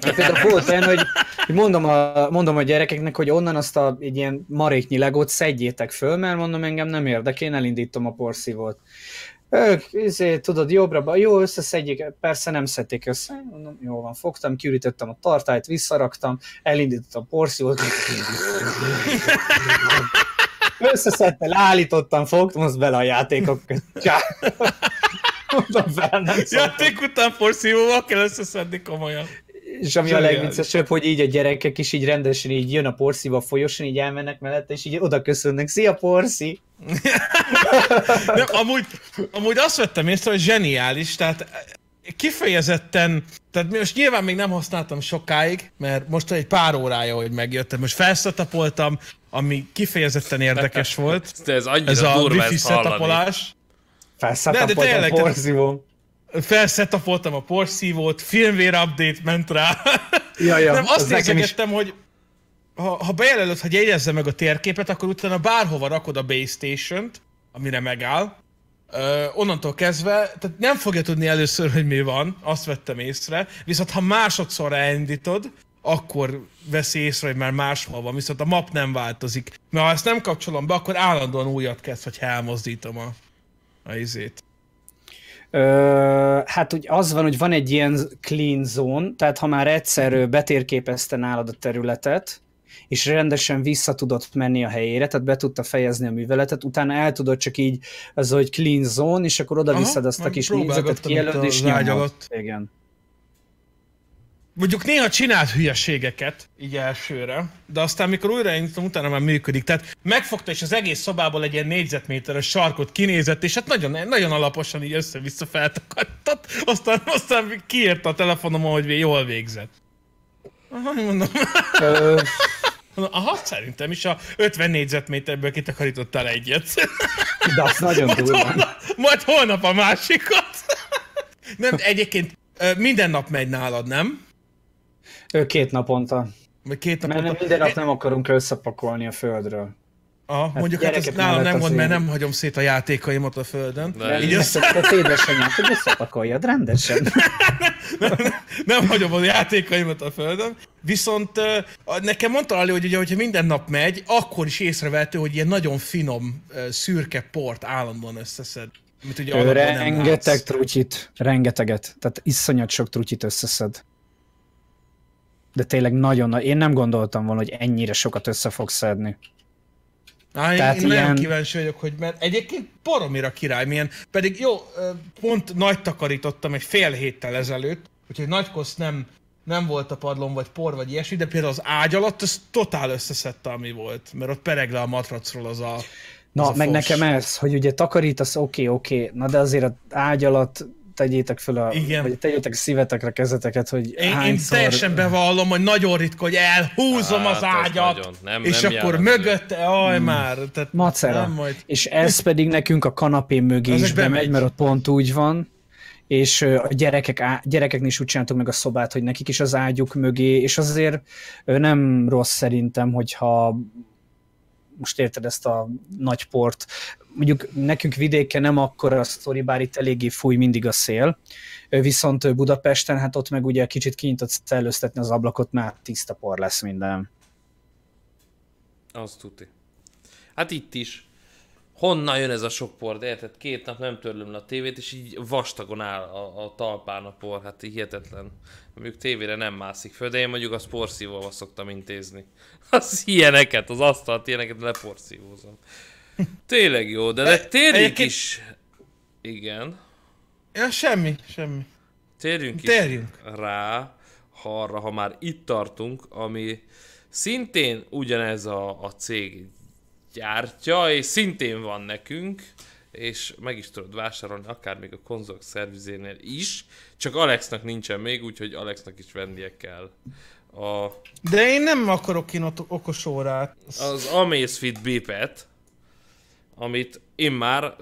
például volt olyan, hogy mondom, a, mondom a gyerekeknek, hogy onnan azt a egy ilyen maréknyi legót szedjétek föl, mert mondom, engem nem érdekel, én elindítom a porszívót. Ők, izé, tudod, jobbra, jó, összeszedjék, persze nem szedték össze. Mondom, jó van, fogtam, kiürítettem a tartályt, visszaraktam, elindítottam a porszívót. Összeszedte, leállítottam, fogtam, azt bele a játékok. Mondom, fel nem.
Játék után porszívóval kell összeszedni komolyan.
És ami a
Zseniális.
legviccesebb, hogy így a gyerekek is így rendesen így jön a porszíva a folyosón, így elmennek mellette, és így oda köszönnek, szia porszí! [laughs]
Nem, amúgy, amúgy azt vettem észre, hogy zseniális, tehát kifejezetten, tehát most nyilván még nem használtam sokáig, mert most egy pár órája, hogy megjöttem, most felszetapoltam, ami kifejezetten érdekes volt,
De ez annyira
ez a
durva
wifi
ezt hallani.
Felszálltam a
tényleg, tehát-
porszívó.
Felszetapoltam a porszívót, firmware update ment rá.
Ja, ja,
nem,
az
azt
nekem is.
nézegettem, hogy ha, ha bejelölöd, hogy jegyezze meg a térképet, akkor utána bárhova rakod a base station-t, amire megáll, Ö, onnantól kezdve, tehát nem fogja tudni először, hogy mi van, azt vettem észre, viszont ha másodszor elindítod, akkor veszi észre, hogy már máshol van, viszont a map nem változik. Mert ha ezt nem kapcsolom be, akkor állandóan újat kezd, hogy elmozdítom a, a izét.
Ö, hát úgy az van, hogy van egy ilyen clean zone, tehát ha már egyszer ö, betérképezte nálad a területet, és rendesen vissza tudott menni a helyére, tehát be tudta fejezni a műveletet, utána el tudod csak így, az, hogy clean zone, és akkor oda visszad azt a kis négyzetet, kijelölöd, és nyomod. Igen.
Mondjuk néha csinált hülyeségeket, így elsőre, de aztán mikor újraindítom, utána már működik. Tehát megfogta, és az egész szobából egy ilyen négyzetméteres sarkot kinézett, és hát nagyon, nagyon alaposan így össze-vissza feltakartat, aztán, aztán kiírta a telefonomon, hogy jól végzett. Aha, mondom, aha, szerintem is a 50 négyzetméterből kitakarítottál egyet.
de az nagyon durva.
Majd holnap a másikat. Nem, egyébként minden nap megy nálad, nem?
Ö, Két naponta.
Vagy két nap
Mert nem, minden nap nem akarunk összepakolni a földről.
Aha, mondjuk hát ez
gyerekek
nálam nem gond, mert nem hagyom szét a játékaimat a földön.
De
Így
ezt a édesanyát, hogy összepakoljad rendesen. [laughs]
nem hagyom a játékaimat a földön. Viszont nekem mondta Ali, hogy ugye, hogyha minden nap megy, akkor is észrevehető, hogy ilyen nagyon finom, szürke port állandóan összeszed. Amit ugye
Ő
nem
rengeteg
látsz.
trutyit, rengeteget. Tehát iszonyat sok trutyit összeszed. De tényleg nagyon nagy. Én nem gondoltam volna, hogy ennyire sokat össze fog szedni.
Á, én,
Tehát
én nagyon
ilyen-
kíváncsi vagyok, hogy mert egyébként paromira király milyen, pedig jó, pont nagy takarítottam egy fél héttel ezelőtt, úgyhogy nagy kosz nem, nem volt a padlón, vagy por, vagy ilyesmi, de például az ágy alatt az totál összeszedte, ami volt, mert ott pereg le a matracról az a
Na,
az a
meg
fos.
nekem ez, hogy ugye takarítasz, oké, oké, na de azért az ágy alatt tegyétek föl a,
Igen.
vagy tegyétek szívetekre kezeteket, hogy
Én, én
hányszor...
teljesen bevallom, hogy nagyon ritka, hogy elhúzom
Hát,
az ágyat,
nagyon. Nem-
és
nem
akkor mögötte, aj már, tehát
Macera.
nem majd.
És ez pedig nekünk a kanapé mögé
Ezek
is bemegy,
bemegy.
mert ott pont úgy van, és a gyerekek, á- gyerekeknél is úgy csináltuk meg a szobát, hogy nekik is az ágyuk mögé, és azért nem rossz szerintem, hogyha most érted ezt a nagy port. Mondjuk nekünk vidéken nem akkora a sztori, bár itt eléggé fúj mindig a szél, viszont Budapesten, hát ott meg ugye kicsit kinyitott szellőztetni az ablakot, már tiszta por lesz minden.
Az tuti. Hát itt is. Honnan jön ez a sok por, de érted? Két nap nem törlöm le a tévét, és így vastagon áll a, a talpán a por, hát így hihetetlen. Mondjuk tévére nem mászik föl, de én mondjuk az porszívóval szoktam intézni. [laughs] Az ilyeneket, az asztalt ilyeneket leporszívózom. Tényleg jó, de, de térjünk
egyébként-
is... Igen.
Ja, semmi, semmi.
Térjünk,
Térjünk.
is rá ha arra, ha már itt tartunk, ami szintén ugyanez a, a cég gyártja, és szintén van nekünk, és meg is tudod vásárolni, akár még a konzolok szervizénél is, csak Alexnak nincsen még, úgyhogy Alexnak is vennie kell. A,
De én nem akarok ott okos órát.
az Amazfit Beepet, amit én már,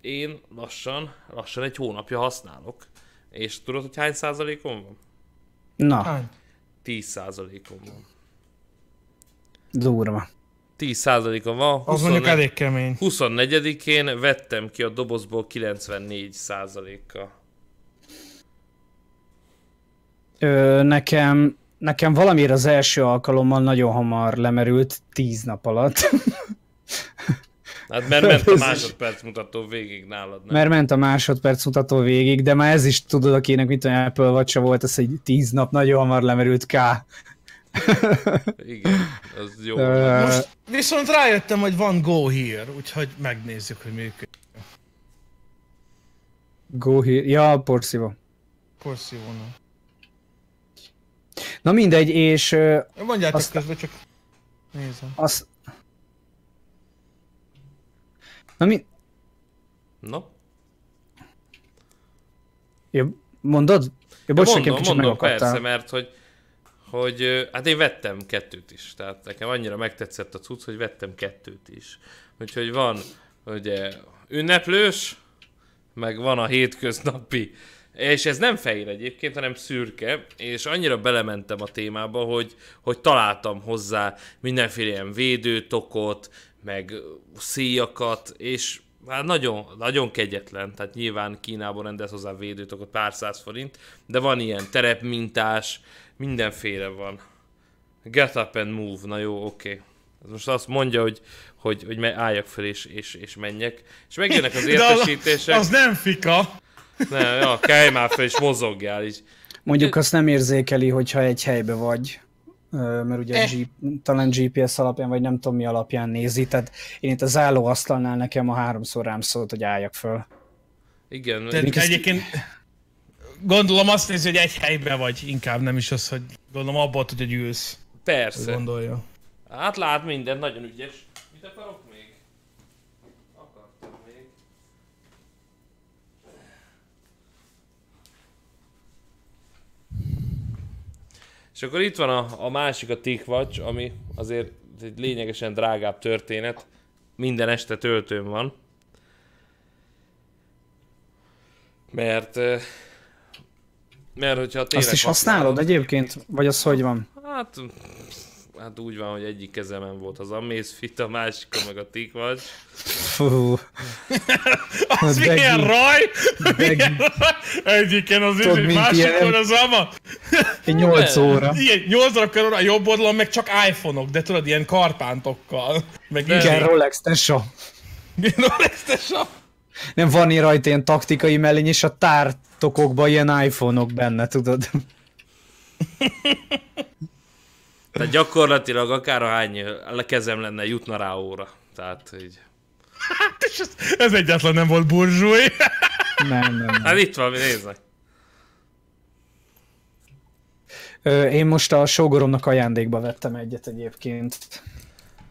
én lassan, lassan egy hónapja használok. És tudod, hogy hány százalékon van?
Na,
Hány?
10 százalékon van.
durva.
10 százalékon van.
Az mondjuk
24
elég kemény.
24-én vettem ki a dobozból 94 százalékkal.
Ö, nekem, nekem valamiért az első alkalommal nagyon hamar lemerült, tíz nap alatt. [laughs]
Hát mert ment a másodperc mutató végig nálad, nem?
Mert ment a másodperc mutató végig, de már ez is tudod, akinek mit olyan Apple watch volt, ez egy tíz nap nagyon hamar lemerült K.
Igen, az jó.
Ö,
Most viszont rájöttem, hogy van Go Here, úgyhogy megnézzük, hogy működik.
Go here. Ja, porszívó.
Porszívónal.
Na mindegy, és ö,
Mondjátok
Aztán-
közben, csak nézem.
az... Na mi...
No?
Ja, mondod? Ja, bocs, nekem
mondom,
kicsit
mondom, persze, mert hogy, hogy hát én vettem kettőt is, tehát nekem annyira megtetszett a cucc, hogy vettem kettőt is. Úgyhogy van ugye ünneplős, meg van a hétköznapi. És ez nem fehér egyébként, hanem szürke, és annyira belementem a témába, hogy, hogy találtam hozzá mindenféle ilyen védőtokot, meg szíjakat, és hát nagyon, nagyon kegyetlen, tehát nyilván Kínában rendez hozzá védőtokot pár száz forint, de van ilyen terepmintás, mindenféle van. Get up and move, na jó, oké. Okay. Most azt mondja, hogy, hogy, hogy álljak fel és, és, és menjek. És megjönnek az [laughs]
De az,
értesítések.
az nem fika.
Nem, ja, kelj már fel és mozogjál is.
Mondjuk azt nem érzékeli, hogyha egy helybe vagy, mert ugye
Eh.
G, talán GPS alapján, vagy nem tudom mi alapján nézi, tehát én itt az állóasztalnál nekem a háromszor rám szólt, hogy álljak föl.
Igen,
Tehát
Még ezt-
egyébként gondolom azt nézi, hogy egy helyben vagy, inkább nem is az, hogy gondolom abból tud, hogy ülsz.
persze.
Gondolja.
Hát lát minden, nagyon ügyes. Mit akarok még? Akartam még. És akkor itt van a, a másik, a TicWatch, ami azért egy lényegesen drágább történet. Minden este töltőm van. Mert... Mert hogyha tényleg
Azt is használod egyébként? Vagy az hogy van?
Hát, hát úgy van, hogy egyik kezemen volt az Amazfit, a másikon meg a TicWatch.
Fú, [laughs]
Az
Begi.
milyen raj! Milyen [laughs] raj! Egyiken az
Tudod,
is, másikon az ama.
egy 8 óra.
Igen, 8 darab körül a jobb oldalon meg csak iPhone-ok, de tudod, ilyen karpántokkal. Meg
Igen, Rolex, tesó. [laughs]
Rolex tesó.
Nem van ilyen rajta ilyen taktikai mellény, és a tártokokban ilyen iPhone-ok benne, tudod?
Tehát gyakorlatilag akárhány a kezem lenne, jutna rá óra. Tehát így.
És ez, ez egyáltalán nem volt burzsúj.
Nem, nem, nem.
Hát itt van.
Ö, Én most a sógoromnak ajándékba vettem egyet egyébként.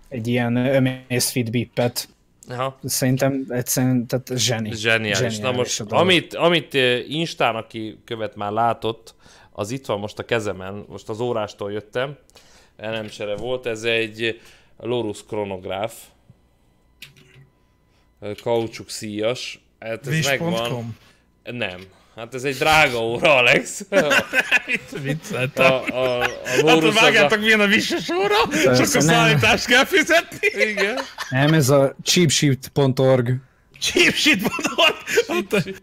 Egy ilyen Amazfit bippet.
Aha.
Szerintem egyszerűen, tehát zseni.
Zseniális. Na most, amit, amit eh, Instán, aki követ már látott, az itt van most a kezemen, most az órástól jöttem, elemsere volt, ez egy Lorus kronográf, kaucsuk szíjas, hát ez megvan. Nem, hát ez egy drága óra, Alex. A,
Vicceltem.
a, a, a
Hát,
Lorus az
vágjátok
a...
milyen a visses óra, csak a
nem.
szállítást kell fizetni.
Igen.
Nem, ez a cheapsheet.org.
Cheap shit mondod. Hát,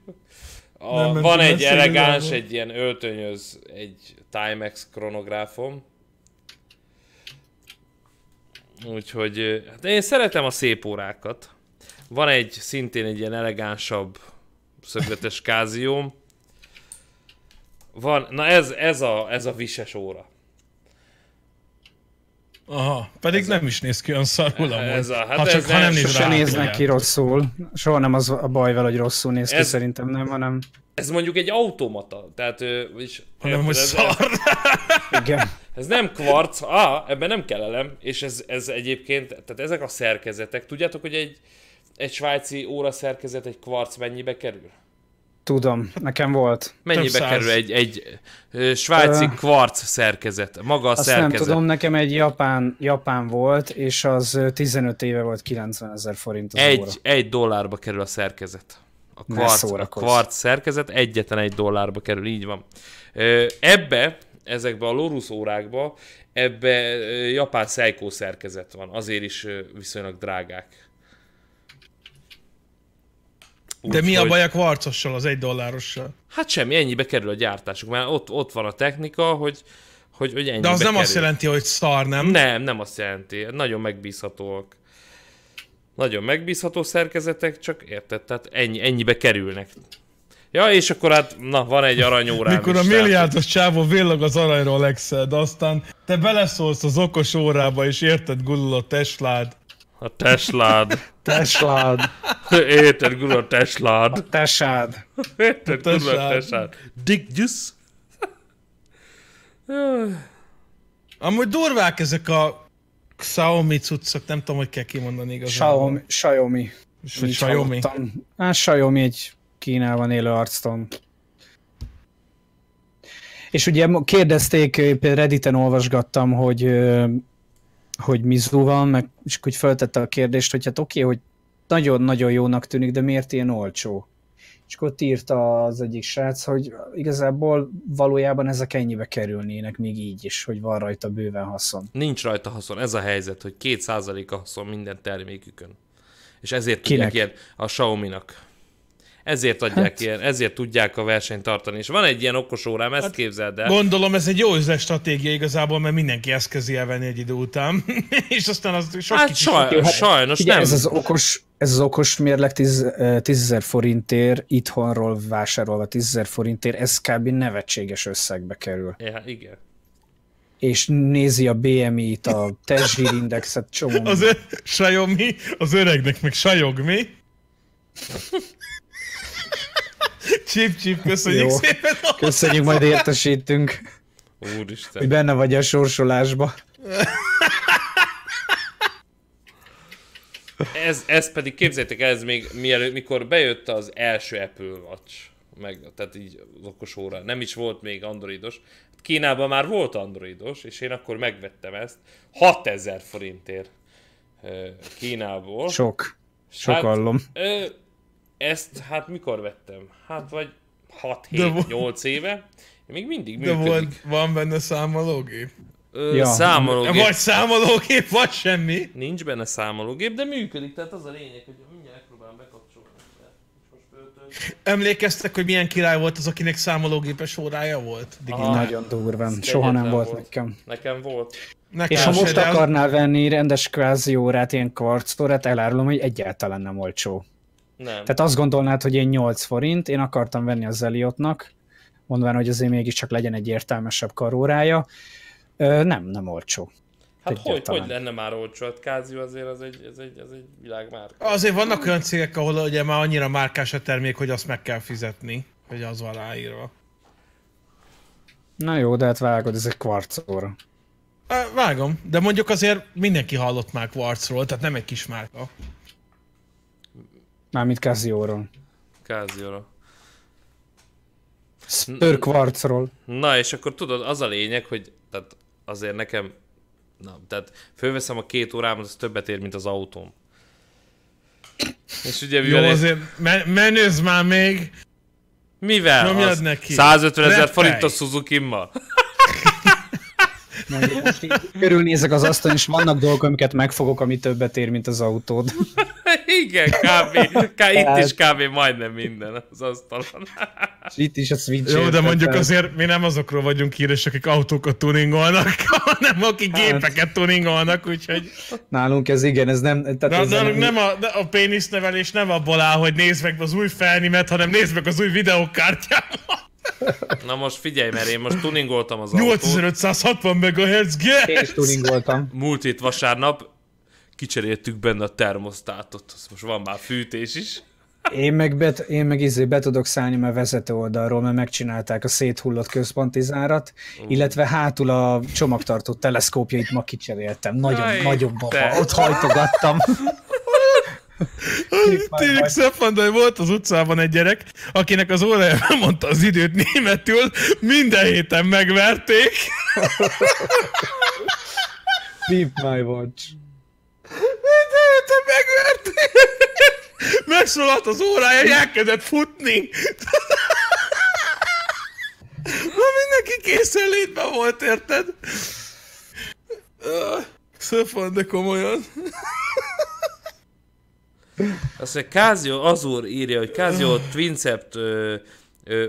A,
Nem
van egy elegáns,
igazából.
egy ilyen öltönyöz, egy Timex kronográfom. Úgyhogy, hát én szeretem a szép órákat. Van egy, szintén egy ilyen elegánsabb szögletes kázióm. Van, na ez, ez a, ez a vises óra.
Aha, pedig nem is néz ki olyan szarul amúgy.
Ez a- hát
ha, csak,
ez
ha nem néz
Sose
rá,
néznek ki rosszul. Soha nem az a baj vele, hogy rosszul néz ki,
Ez-
szerintem nem, hanem
Ez mondjuk egy automata, tehát is,
Hanem, hogy
ez,
szar. [laughs]
igen.
Ez nem kvarc, ah, ebben nem kell elem, és ez, ez egyébként, tehát ezek a szerkezetek, tudjátok, hogy egy, egy svájci óra szerkezet, egy kvarc mennyibe kerül?
Tudom, nekem volt.
Mennyibe kerül egy, egy svájci
Ö,
kvarc szerkezet, maga a
Azt
szerkezet?
nem tudom, nekem egy japán, japán volt, és az ö, 15 éve volt 90 ezer forint az óra.
Egy, egy dollárba kerül a szerkezet. A kvarc, a kvarc szerkezet egyetlen egy dollárba kerül, így van. Ebbe, ezekbe a Lorus órákba, ebbe japán Seiko szerkezet van, azért is viszonylag drágák.
De mi a
Úgyhogy-
baj a kvarcossal, az egy dollárossal?
Hát semmi, ennyibe kerül a gyártásuk, mert ott, ott van a technika, hogy, hogy, hogy ennyibe
De az nem
kerül.
azt jelenti, hogy szar, nem?
Nem, nem azt jelenti. Nagyon megbízhatóak. Nagyon megbízható szerkezetek, csak érted, tehát ennyi, ennyibe kerülnek. Ja, és akkor hát, na, van egy aranyórám
Mikor
is,
a
tehát-
milliárdos csávó villag az aranyról de aztán te beleszólsz az okos órába, és érted gulul a Teslád.
A Teslád. [laughs]
Teslád,
Érted, gurul a Teslád.
tesád.
Érted, gurul a.
Teslád.
Dick juice.
Amúgy durvák ezek a Xiaomi cuccok, nem tudom, hogy kell kimondani igazából.
Xiaomi. Xiaomi.
Vagy Xiaomi.
Hát Xiaomi egy Kínában élő arcton. És ugye kérdezték, például Redditen olvasgattam, hogy, hogy Mizu van, meg, és úgy feltette a kérdést, hogy hát oké, hogy nagyon-nagyon jónak tűnik, de miért ilyen olcsó? És akkor ott írta az egyik srác, hogy igazából valójában ezek ennyibe kerülnének még így is, hogy van rajta bőven haszon.
Nincs rajta haszon. Ez a helyzet, hogy 2% a haszon minden termékükön. És ezért tudják
Kinek?
ilyen a Xiaomi-nak. Ezért adják ilyen, ezért tudják a versenyt tartani. És van egy ilyen okos órám, ezt képzeld el.
Gondolom ez egy jó üzlet stratégia igazából, mert mindenki ezt kezdi elvenni egy idő után. [laughs] és aztán az sok
Hát
kicsi
saj, sajnos
Ugye
nem.
ez az okos, ez az okos mérleg 10 ezer forintért, itthonról vásárolva 10 ezer forintért, ez kb. nevetséges összegbe kerül.
Ja, igen.
És nézi a BMI-t, a testzsírindexet, csomó.
Az ö- Xiaomi, az öregnek meg sajog, mi? Chip, chip, köszönjük
Jó.
szépen.
Köszönjük, majd értesítünk,
Úristen.
hogy benne vagy a sorsolásba.
Ez, ez pedig képzeljétek el, ez még mielőtt, mikor bejött az első Apple Watch, meg, tehát így az okos óra, nem is volt még androidos. Kínában már volt androidos, és én akkor megvettem ezt 6000 forintért Kínából.
Sok. Sok
Hát,
hallom.
Ö, ezt hát mikor vettem? Hát vagy
De vo-
6-7-8 éve. Még mindig
De
működik.
volt, van benne számológép?
Ö,
Ja.
Számológép.
Vagy számológép, vagy semmi.
Nincs benne számológép, de működik, tehát az a lényeg, hogy mindjárt megpróbálom bekapcsolni.
Emlékeztek, hogy milyen király volt az, akinek számológépes órája volt? Digi.
Aha.
Nagyon durván. Soha nem
Egyetlen
volt nekem.
Nekem volt.
Nekem
És ha most
de
akarnál venni rendes kvázi órát, ilyen kvarcórát, elárulom, hogy egyáltalán nem olcsó.
Nem.
Tehát azt gondolnád, hogy én 8 forint, én akartam venni az Eliotnak, mondván, hogy azért mégiscsak legyen egy értelmesebb karórája. Ö, nem, nem olcsó.
hát hogy, hogy lenne már olcsó? Hát Casio azért az egy, ez egy, ez egy világmárka.
Azért vannak olyan cégek, ahol ugye már annyira márkás a termék, hogy azt meg kell fizetni, hogy az van ráírva.
Na jó, de hát vágod, ez egy kvarcóra.
Vágom, de mondjuk azért mindenki hallott már Quartzról, tehát nem egy kis márka.
Mármint Casio-ról. Spör kvarcról.
Na, és akkor tudod, az a lényeg, hogy tehát azért nekem, na, tehát fölveszem a két órámat, az többet ér, mint az autóm. És ugye
Jó,
mivel én-
azért me- menőzz már még.
mivel?
nyomjad
Az
neki.
150 ezer forint a Suzuki-mmal.
Mondjuk most így körülnézek az asztalon, és vannak dolgok, amiket megfogok, ami többet ér, mint az autód.
Igen, kb. K- itt
Hát-
is kb. majdnem minden az asztalon.
És itt is a switch
Jó, de mondjuk azért mi nem azokról vagyunk híres, akik autókat tuningolnak, [laughs] hanem akik
Hát.
gépeket tuningolnak, úgyhogy...
Nálunk ez igen, ez nem... Tehát
Na,
ez
de nem a, de a pénisznevelés nem abból áll, hogy nézd meg az új felnimet, hanem nézd meg az új videókártyámat.
Na most figyelj, mert én most tuningoltam az autót.
8560 MHz,
Én is tuningoltam.
Múlt hét vasárnap kicseréltük benne a termosztátot. Most van már fűtés is.
Én meg, be, én meg izé be tudok szállni a vezető oldalról, mert megcsinálták a széthullott központi zárat, illetve hátul a csomagtartó teleszkópjait ma kicseréltem. Nagyon,
Aj,
nagyon baba. Ott hajtogattam. [laughs]
Tényleg de volt az utcában egy gyerek, akinek az órája [laughs] mondta az időt németül, minden héten megverték.
Beep my watch.
Minden héten megverték. Megszólalt az órája, elkezdett futni. Ma mindenki készenlétben volt, érted? Szebb van, de komolyan.
Azt mondja, Casio Azur írja, hogy Casio Twincept ö,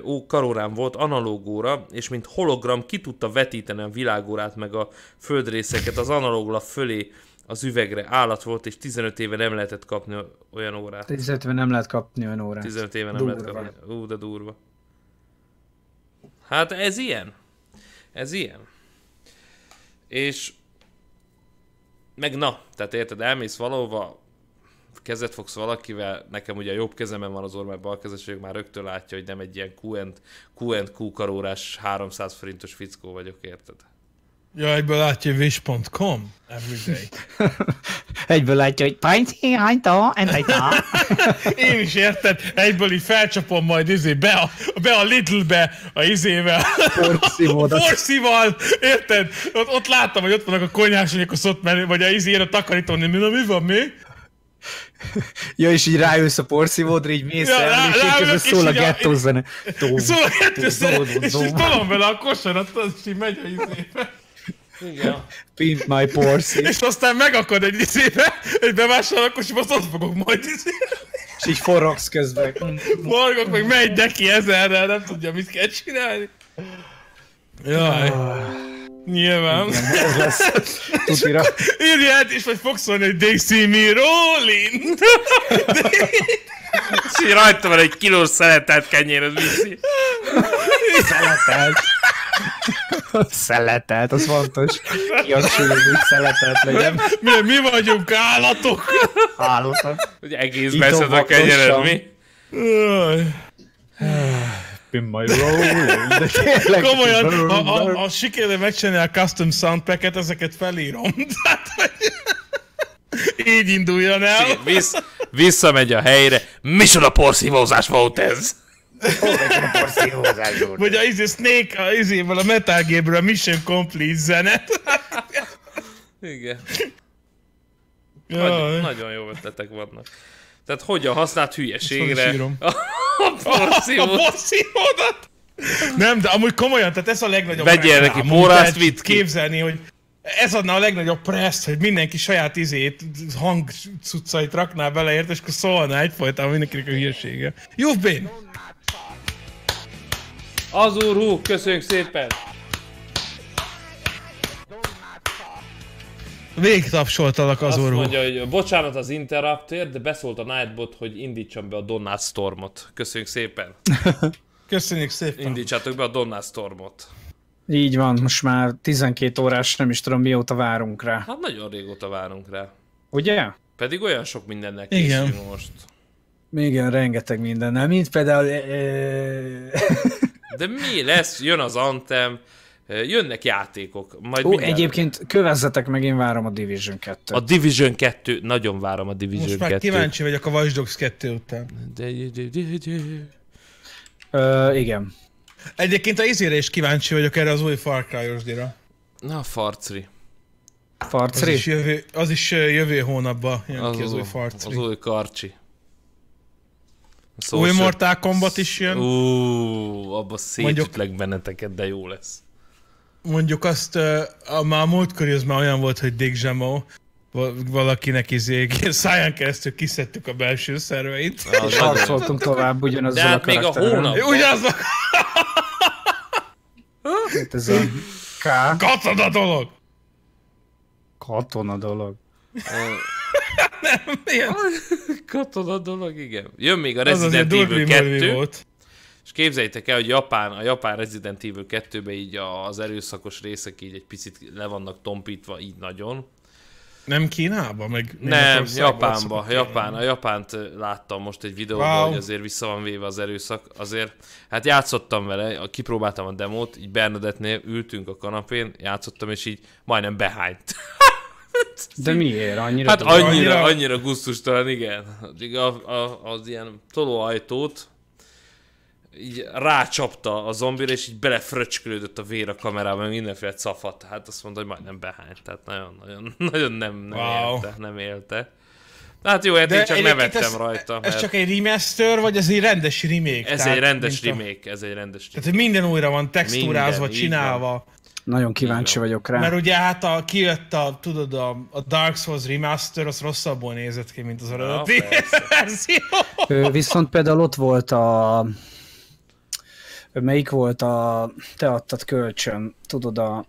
ó, karórán volt analóg óra, és mint hologram ki tudta vetíteni a világórát, meg a földrészeket az analóglap fölé az üvegre. Állat volt, és 15 éve nem lehetett kapni olyan órát.
15 nem lehet kapni olyan órát.
15 éve nem lehet
Durva.
kapni. Ú, de durva. Hát ez ilyen. Ez ilyen. És meg na, tehát érted, elmész valahova, kezet fogsz valakivel, nekem ugye a jobb kezemen van az orr, mert bal kezes vagyok, már rögtön látja, hogy nem egy ilyen Q&, Q&Q karórás 300 forintos fickó vagyok, érted?
Ja, egyből látja, hogy wish.com everyday. [laughs]
Egyből látja, hogy
Painti, hányta, entajta. [laughs]
Én is érted, egyből így felcsapom majd izé, be a, be a Lidl-be, a izével,
porszívódat. [laughs]
a porszíval, érted? Ott, ott láttam, hogy ott vannak a konyhásanyagok, az ott menő, vagy a izé, a takarítón, mi, mi van, mi? [laughs]
Ja, és így rájössz a porszívódra, így mész
Ja,
el,
rá-
és így közben
és
szól a gettó zene.
Szóval a szeret,
dóm,
és így tolom vele a kosarat, az is így megy a izébe.
Igen.
Pimp my porszí.
És aztán megakad egy izébe, egy bevásárlókocsiba, azt ott fogok majd izé.
És így forogsz közben.
Morgok, meg megy neki ezerrel, nem tudja, mit kell csinálni. Jaj. Nyilván.
Ez lesz. Tutira.
És vagy fogsz szólni, hogy they see me rolling.
És így rajta van egy kilós szeletelt kenyér, az viszi.
Szeletelt. Szeletelt, az fontos. Kihangsúlyozni, hogy szeletelt legyen.
Mi, mi vagyunk állatok.
Állatok.
Hogy egész beszed a kenyered, mi?
Jaj.
In my. De [laughs] tényleg.
Komolyan, ha, ha, ha sikerül megcsinálni a custom soundpacket, ezeket felírom. [laughs] Tehát, hogy [laughs] így induljon el.
Vissz, visszamegy a helyre. Micsoda porszívózás volt ez?
Vagy a izé Snake, a izéből a Metal Gear-ből a Mission Complete zene.
Igen. Nagyon,
Jaj.
nagyon jó ötletek vannak. Tehát hogyan használt hülyeségre a, a porszívót?
A porszívódat! Nem, de amúgy komolyan, tehát ez a legnagyobb
Vegyél
reklám.
neki
lehet
vidd ki.
Képzelni, hogy ez adna a legnagyobb preszt, hogy mindenki saját izét, hang cuccait rakná bele, ért, és akkor szólna egyfolytában mindenkinek a hülyesége. You've been!
Az úr, hú, köszönjük szépen!
Végig tapsoltalak az
Azt
orvó.
mondja, hogy bocsánat az interruptért, de beszólt a Nightbot, hogy indítsam be a Donald Stormot. Köszönjük szépen! [laughs]
Köszönjük szépen.
Indítsátok be a Donald Stormot.
Így van, most már 12 órás, nem is tudom mióta várunk rá.
Hát nagyon régóta várunk rá.
Ugye?
Pedig olyan sok mindennel
Igen.
készülünk most.
Igen, rengeteg mindennel, mint például... eh, [laughs]
De mi lesz? Jön az Anthem, jönnek játékok. Majd
Ó,
minden-
egyébként kövezzetek meg, én várom a Division 2-t.
A Division 2, nagyon várom a Division
Most már
2.
kíváncsi vagyok a Watch Dogs 2 után.
De, de, de, de.
Ö, igen.
Egyébként a izére is kíváncsi vagyok erre az új Far Cry-osdira.
Na, farcri.
Az
Farcri?
is jövő, az is jövő hónapban jön
Az,
ki az új
az,
Far
az
3.
új karcsi. A
Új Mortal Kombat is jön.
Ú, abba szétütlek benneteket, de jó lesz.
Mondjuk azt, a, már a múltkor az már olyan volt, hogy Dick Zsamo, valakinek izé, [laughs] száján keresztül kiszedtük a belső szerveit.
Az
És harcoltunk tovább ugyanazzal
De
a
hát még a hónap-
Ugyanaz
Hát Ez a K.
katona dolog!
Katona dolog. [laughs]
Milyen?
Katona dolog, igen. Jön még a
Az azért
Resident Evil
durvi
2,
volt.
És képzeljétek el, hogy Japán, a Japán Resident Evil 2-ben így az erőszakos részek így egy picit le vannak tompítva, így nagyon.
Nem Kínában, meg
Nem, Japánba, Japán, a Japánt láttam most egy videóban,
Wow.
hogy azért vissza van véve az erőszak. Azért, hát játszottam vele, kipróbáltam a demót, így Bernadettnél ültünk a kanapén, játszottam, és így majdnem behányt.
De miért? Annyira
Hát annyira,
Annyira-
annyira gusztustalan, igen. A, a, az ilyen tolóajtót így rácsapta a zombira, és így belefröcskölődött a vér a kamerában, mindenféle cafat. Hát azt mondta, hogy majdnem behányt. Tehát nagyon, nagyon, [laughs] nagyon nem, nem
Wow.
élte, nem élte. Hát jó, hát én csak nevettem
ez,
rajta.
Ez
mert
csak egy remaster, vagy ez egy rendes remake?
ez
Tehát,
egy rendes
a-
remake, ez egy rendes
Tehát,
remake.
hogy minden újra van textúrázva,
Minden,
csinálva.
Nagyon kíváncsi
van.
vagyok rá.
Mert ugye hát a, kijött a, tudod, a, a Dark Souls Remaster, az rosszabbul nézett ki, mint az eredeti [laughs] verzió.
Viszont például ott volt a... Melyik volt a... Te adtad kölcsön, tudod a...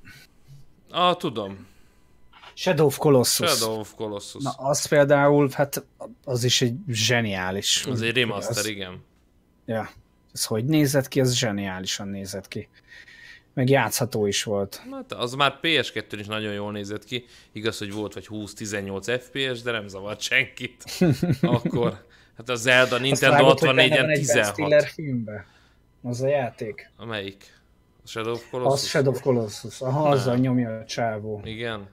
Ah, tudom.
Shadow of Colossus.
Shadow of Colossus.
Na, az például, hát az is egy zseniális.
Az egy remaster,
Az-
igen.
Ja. Ez hogy nézett ki? Az zseniálisan nézett ki. Meg játszható is volt.
Hát az már PS2-n is nagyon jól nézett ki. Igaz, hogy volt vagy 20-18 FPS, de nem zavart senkit. [laughs] Akkor, hát a Zelda Nintendo
Azt vágod, hogy benne
64-en
van egy Ben Stiller
16.
filmbe? Az a játék?
Amelyik? A Shadow of
Az
Colossus?
Shadow of Colossus. Aha, azzal nyomja a csávó.
Igen?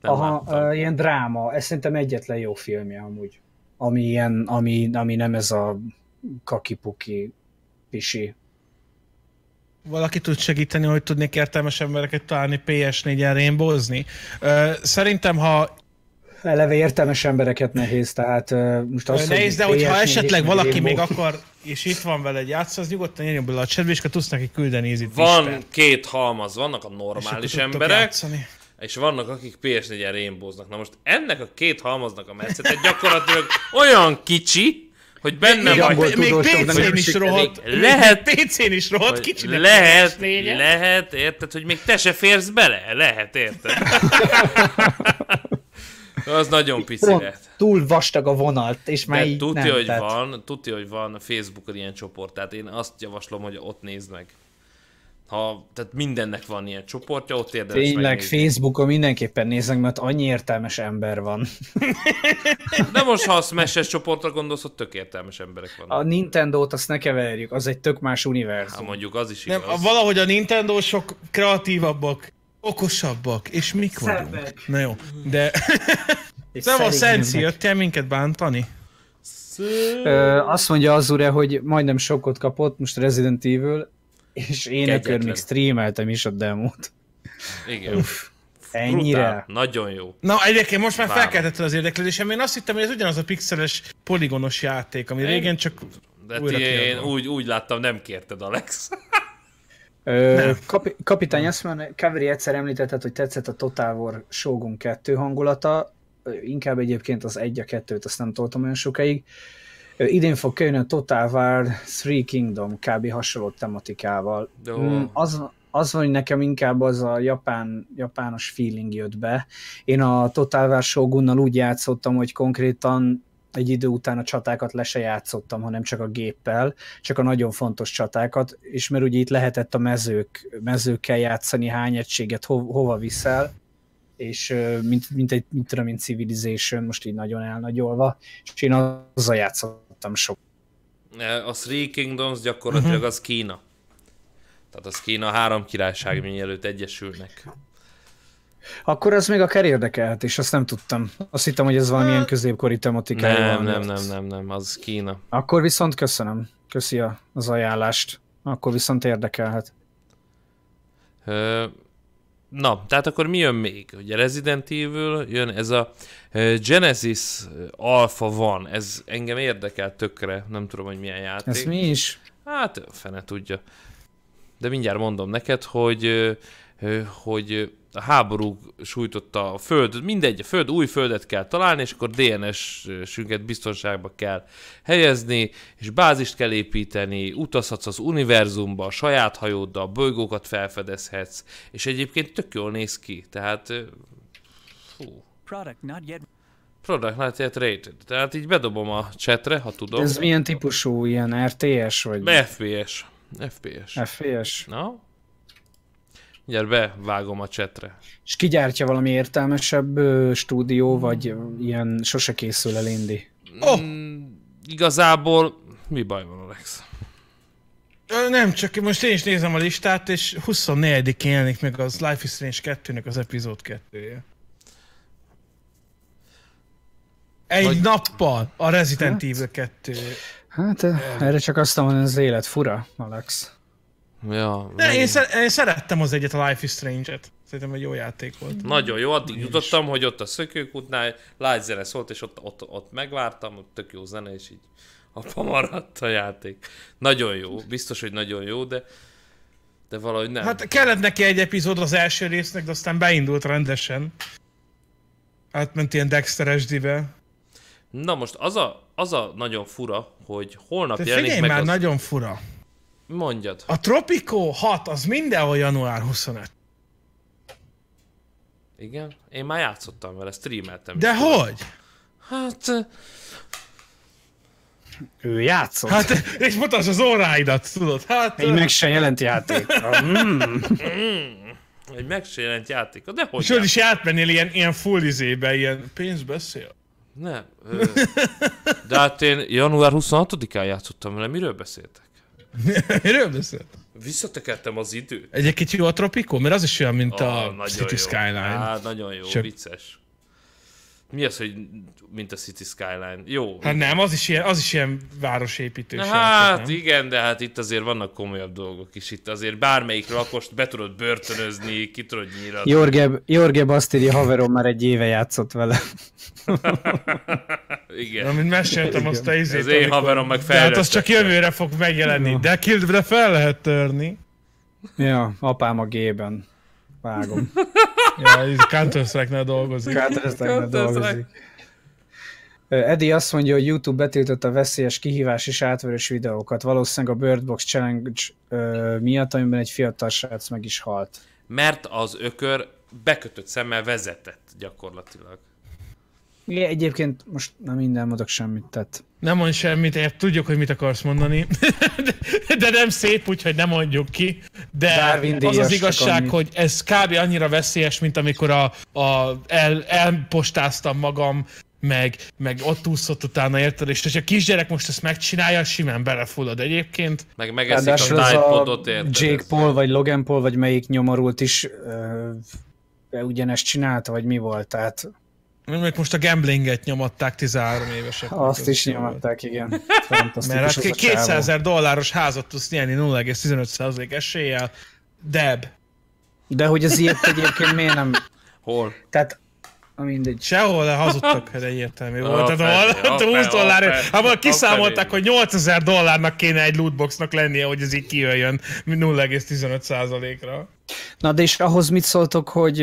Nem
Aha,
láttam.
ilyen dráma. Ez szerintem egyetlen jó filmje amúgy. Ami, ilyen, ami, ami nem ez a kakipuki pisi.
Valaki tud segíteni, hogy tudnék értelmes embereket találni PS4-en rainbowzni? Ö, Szerintem, ha
Eleve értelmes embereket nehéz, tehát uh, most azt,
nehéz, de hogyha
PS4
esetleg valaki még akar, és itt van vele egy játszó, az nyugodtan jöjjön bele a chatbe, és akkor tudsz neki küldeni easy
Van két halmaz, vannak a normális emberek,
Játszani.
és vannak, akik PS4-en rainbowznak. Na most ennek a két halmaznak a metszete gyakorlatilag olyan kicsi, hogy benne
Egy
vagy.
Még
tudósoknak
PC-n is rohadt.
Lehet-
PC-n is rohadt kicsinek.
lehet, lehet, érted, hogy még te se férsz bele? Lehet, érted? [laughs] Az nagyon pici
Pont túl vastag a vonalt, és már
De
így
tudja,
nem,
hogy
tehát-
van, tudja, hogy van Facebookon ilyen csoport, tehát én azt javaslom, hogy ott nézd meg. Ha, tehát mindennek van ilyen csoportja, ott érdemes
Tényleg
megnézni.
Facebookon mindenképpen nézek, mert annyi értelmes ember van. [laughs]
De most, ha a Smash-es csoportra gondolsz, ott tök értelmes emberek vannak.
A Nintendo-t azt ne keverjük, az egy tök más
Hát
univerzum.
mondjuk az is
Nem,
igaz.
a, valahogy a Nintendo sok kreatívabbak, okosabbak, és mik vagyunk.
Szebbek.
Na jó, de
És
nem a
szerényebbek.
Sensi, jöttél minket bántani?
Ö, azt mondja az ure, hogy majdnem sokkot kapott, most Resident Evil, és én ökör még streameltem is a demót.
Igen.
Ennyire?
Brutál. Nagyon jó.
Na egyébként most már
Várom.
felkeltett az érdeklődésem, én azt hittem, hogy ez ugyanaz a pixeles, poligonos játék, ami régen csak
De
Újra
ti, én úgy, úgy láttam, nem kérted, Alex.
Ö, kapi, kapitány azt mondja, Kaveri egyszer említetted, hogy tetszett a Total War Shogun 2 hangulata, inkább egyébként az 1 a 2-t, azt nem toltam olyan sokáig. Ö, Idén fog kijönni a Total War Three Kingdom, kb. hasonló tematikával. Mm, az, az van, hogy nekem inkább az a japán, japános feeling jött be. Én a Total War Shogunnal úgy játszottam, hogy konkrétan egy idő után a csatákat le se játszottam, hanem csak a géppel, csak a nagyon fontos csatákat, és mert ugye itt lehetett a mezők, mezőkkel játszani, hány egységet ho, hova viszel, és mint, mint egy, mint tudom én, Civilization, most így nagyon elnagyolva, és én azzal játszottam sok.
A Three Kingdoms gyakorlatilag az Kína. Tehát az Kína három királyság, mielőtt egyesülnek.
Akkor az még akár érdekelhet, és azt nem tudtam. Azt hittem, hogy ez valamilyen középkori tematikája
Nem,
van.
nem, nem, nem, nem, az Kína.
Akkor viszont köszönöm. Köszi az ajánlást. Akkor viszont érdekelhet.
Ö, Na, tehát akkor mi jön még? Ugye Resident Evil, jön ez a Genesis Alpha van, ez engem érdekel tökre, nem tudom, hogy milyen játék.
Ez mi is?
Hát, fene tudja. De mindjárt mondom neked, hogy, hogy a háború sújtotta a föld, mindegy, a föld, új földet kell találni, és akkor DNS-sünket biztonságba kell helyezni, és bázist kell építeni, utazhatsz az univerzumba, a saját hajóddal, bolygókat felfedezhetsz, és egyébként tök jól néz ki, tehát fú,
Product not yet
product not yet rated, tehát így bedobom a chatre, ha tudom.
Ez milyen típusú, ilyen RTS, vagy
FPS. FPS.
FPS?
Na? Mindjárt bevágom a chatre.
És kigyártja valami értelmesebb ö, stúdió, vagy ö, ilyen sose készül el indi?
Oh!
Mm, igazából mi baj van, Alex?
Ö, Nem, csak most én is nézem a listát, és 24-én jelenik meg az Life is Strange 2-nek az epizód 2-je. Egy
Vagy-
nappal a Resident
Hát.
Evil 2
Hát erre csak azt mondom, hogy az élet fura, Alex.
Ja,
De én, szer- én szerettem az egyet, a Life is Strange-et. Szerintem egy jó játék volt.
Nagyon jó, addig jutottam, hogy ott a szökőkútnál light zene szólt, és ott, ott, ott megvártam, ott tök jó zene, és így apa maradt a játék. Nagyon jó, biztos, hogy nagyon jó, de de valahogy nem.
Hát kellett neki egy epizód az első résznek, de aztán beindult rendesen. Átment ilyen Dexter SD-be.
Na most az a, az a nagyon fura, hogy holnap
De
jelenik meg
már,
az...
nagyon fura.
Mondjad.
A Tropico 6 az mindenhol január 25.
Igen? Én már játszottam vele, streameltem.
De hogy?
Hát,
Ő játszott.
Hát, és mutasd az óráidat, tudod. Hát,
Egy meg se jelent játék. [laughs] Mm.
egy meg se jelent játék. De hogy
és hogy is átmennél ilyen, ilyen full izébe, ilyen pénz beszél.
Nem. Ö, de hát én január 26-án játszottam vele, miről beszéltek? [laughs]
Miről beszélt?
Visszatekertem az időt.
Egyébként jó a Tropico? Mert az is olyan, mint
Ah,
a City
jó.
Skyline.
Hát, nagyon jó,
Csak-
vicces. Mi az, hogy mint a City Skyline? Jó.
Hát nem, az is ilyen, az is ilyen városépítős.
Na, hát
nem?
igen, de hát itt azért vannak komolyabb dolgok is. Itt azért bármelyik lakost be tudod börtönözni, ki tudod nyíratni.
Jorge, Jorge azt írja, haverom már egy éve játszott vele. [laughs]
Igen.
Amint meséltem azt a izét.
Az én
amikor-
haverom meg
De hát az csak
fejlesztette.
jövőre fog megjelenni. De Kildre fel lehet törni.
Ja, apám a G-ben. Vágom.
Ja, Counter-Strike-nál dolgozik.
Counter-Strike-nál
Counter-Strike.
dolgozik. Ö, Eddie azt mondja, hogy YouTube betiltotta a veszélyes kihívás és átverős videókat, valószínűleg a Bird Box Challenge ö, miatt, amiben egy fiatal srác meg is halt.
Mert az ökör bekötött szemmel vezetett gyakorlatilag.
Igen, egyébként most nem minden mondok semmit, tehát
Nem mondj semmit, ért, tudjuk, hogy mit akarsz mondani. [laughs] de, de nem szép, úgyhogy nem mondjuk ki. De
Darwin
az az igazság, hogy ez kb. annyira veszélyes, mint amikor a, a, el, elpostáztam magam, meg, meg ott úszott utána, érted? És hogyha a kisgyerek most ezt megcsinálja, simán belefullad egyébként.
Meg megeszik a
Ráadásul a
érted?
Jake Paul, vagy Logan Paul, vagy melyik nyomorult is ö, ugyanezt csinálta, vagy mi volt, tehát
Még most a gamblinget nyomatták 13 évesek.
azt is nyomatták, igen. [laughs]
Mert hát
az a
200
csávó.
ezer dolláros házat tudsz nyerni 0,15% eséllyel. Deb.
De hogy az ilyet egyébként miért nem...
Hol?
Tehát, mindegy.
Sehol hazudtak, hogy egyértelmű
Ja,
volt. Tehát ahol
ja,
20
persze,
dollár, abban kiszámolták, hogy 8000 dollárnak kéne egy lootboxnak lennie, hogy ez így kijöjjön 0,15%-ra.
Na de és ahhoz mit szóltok, hogy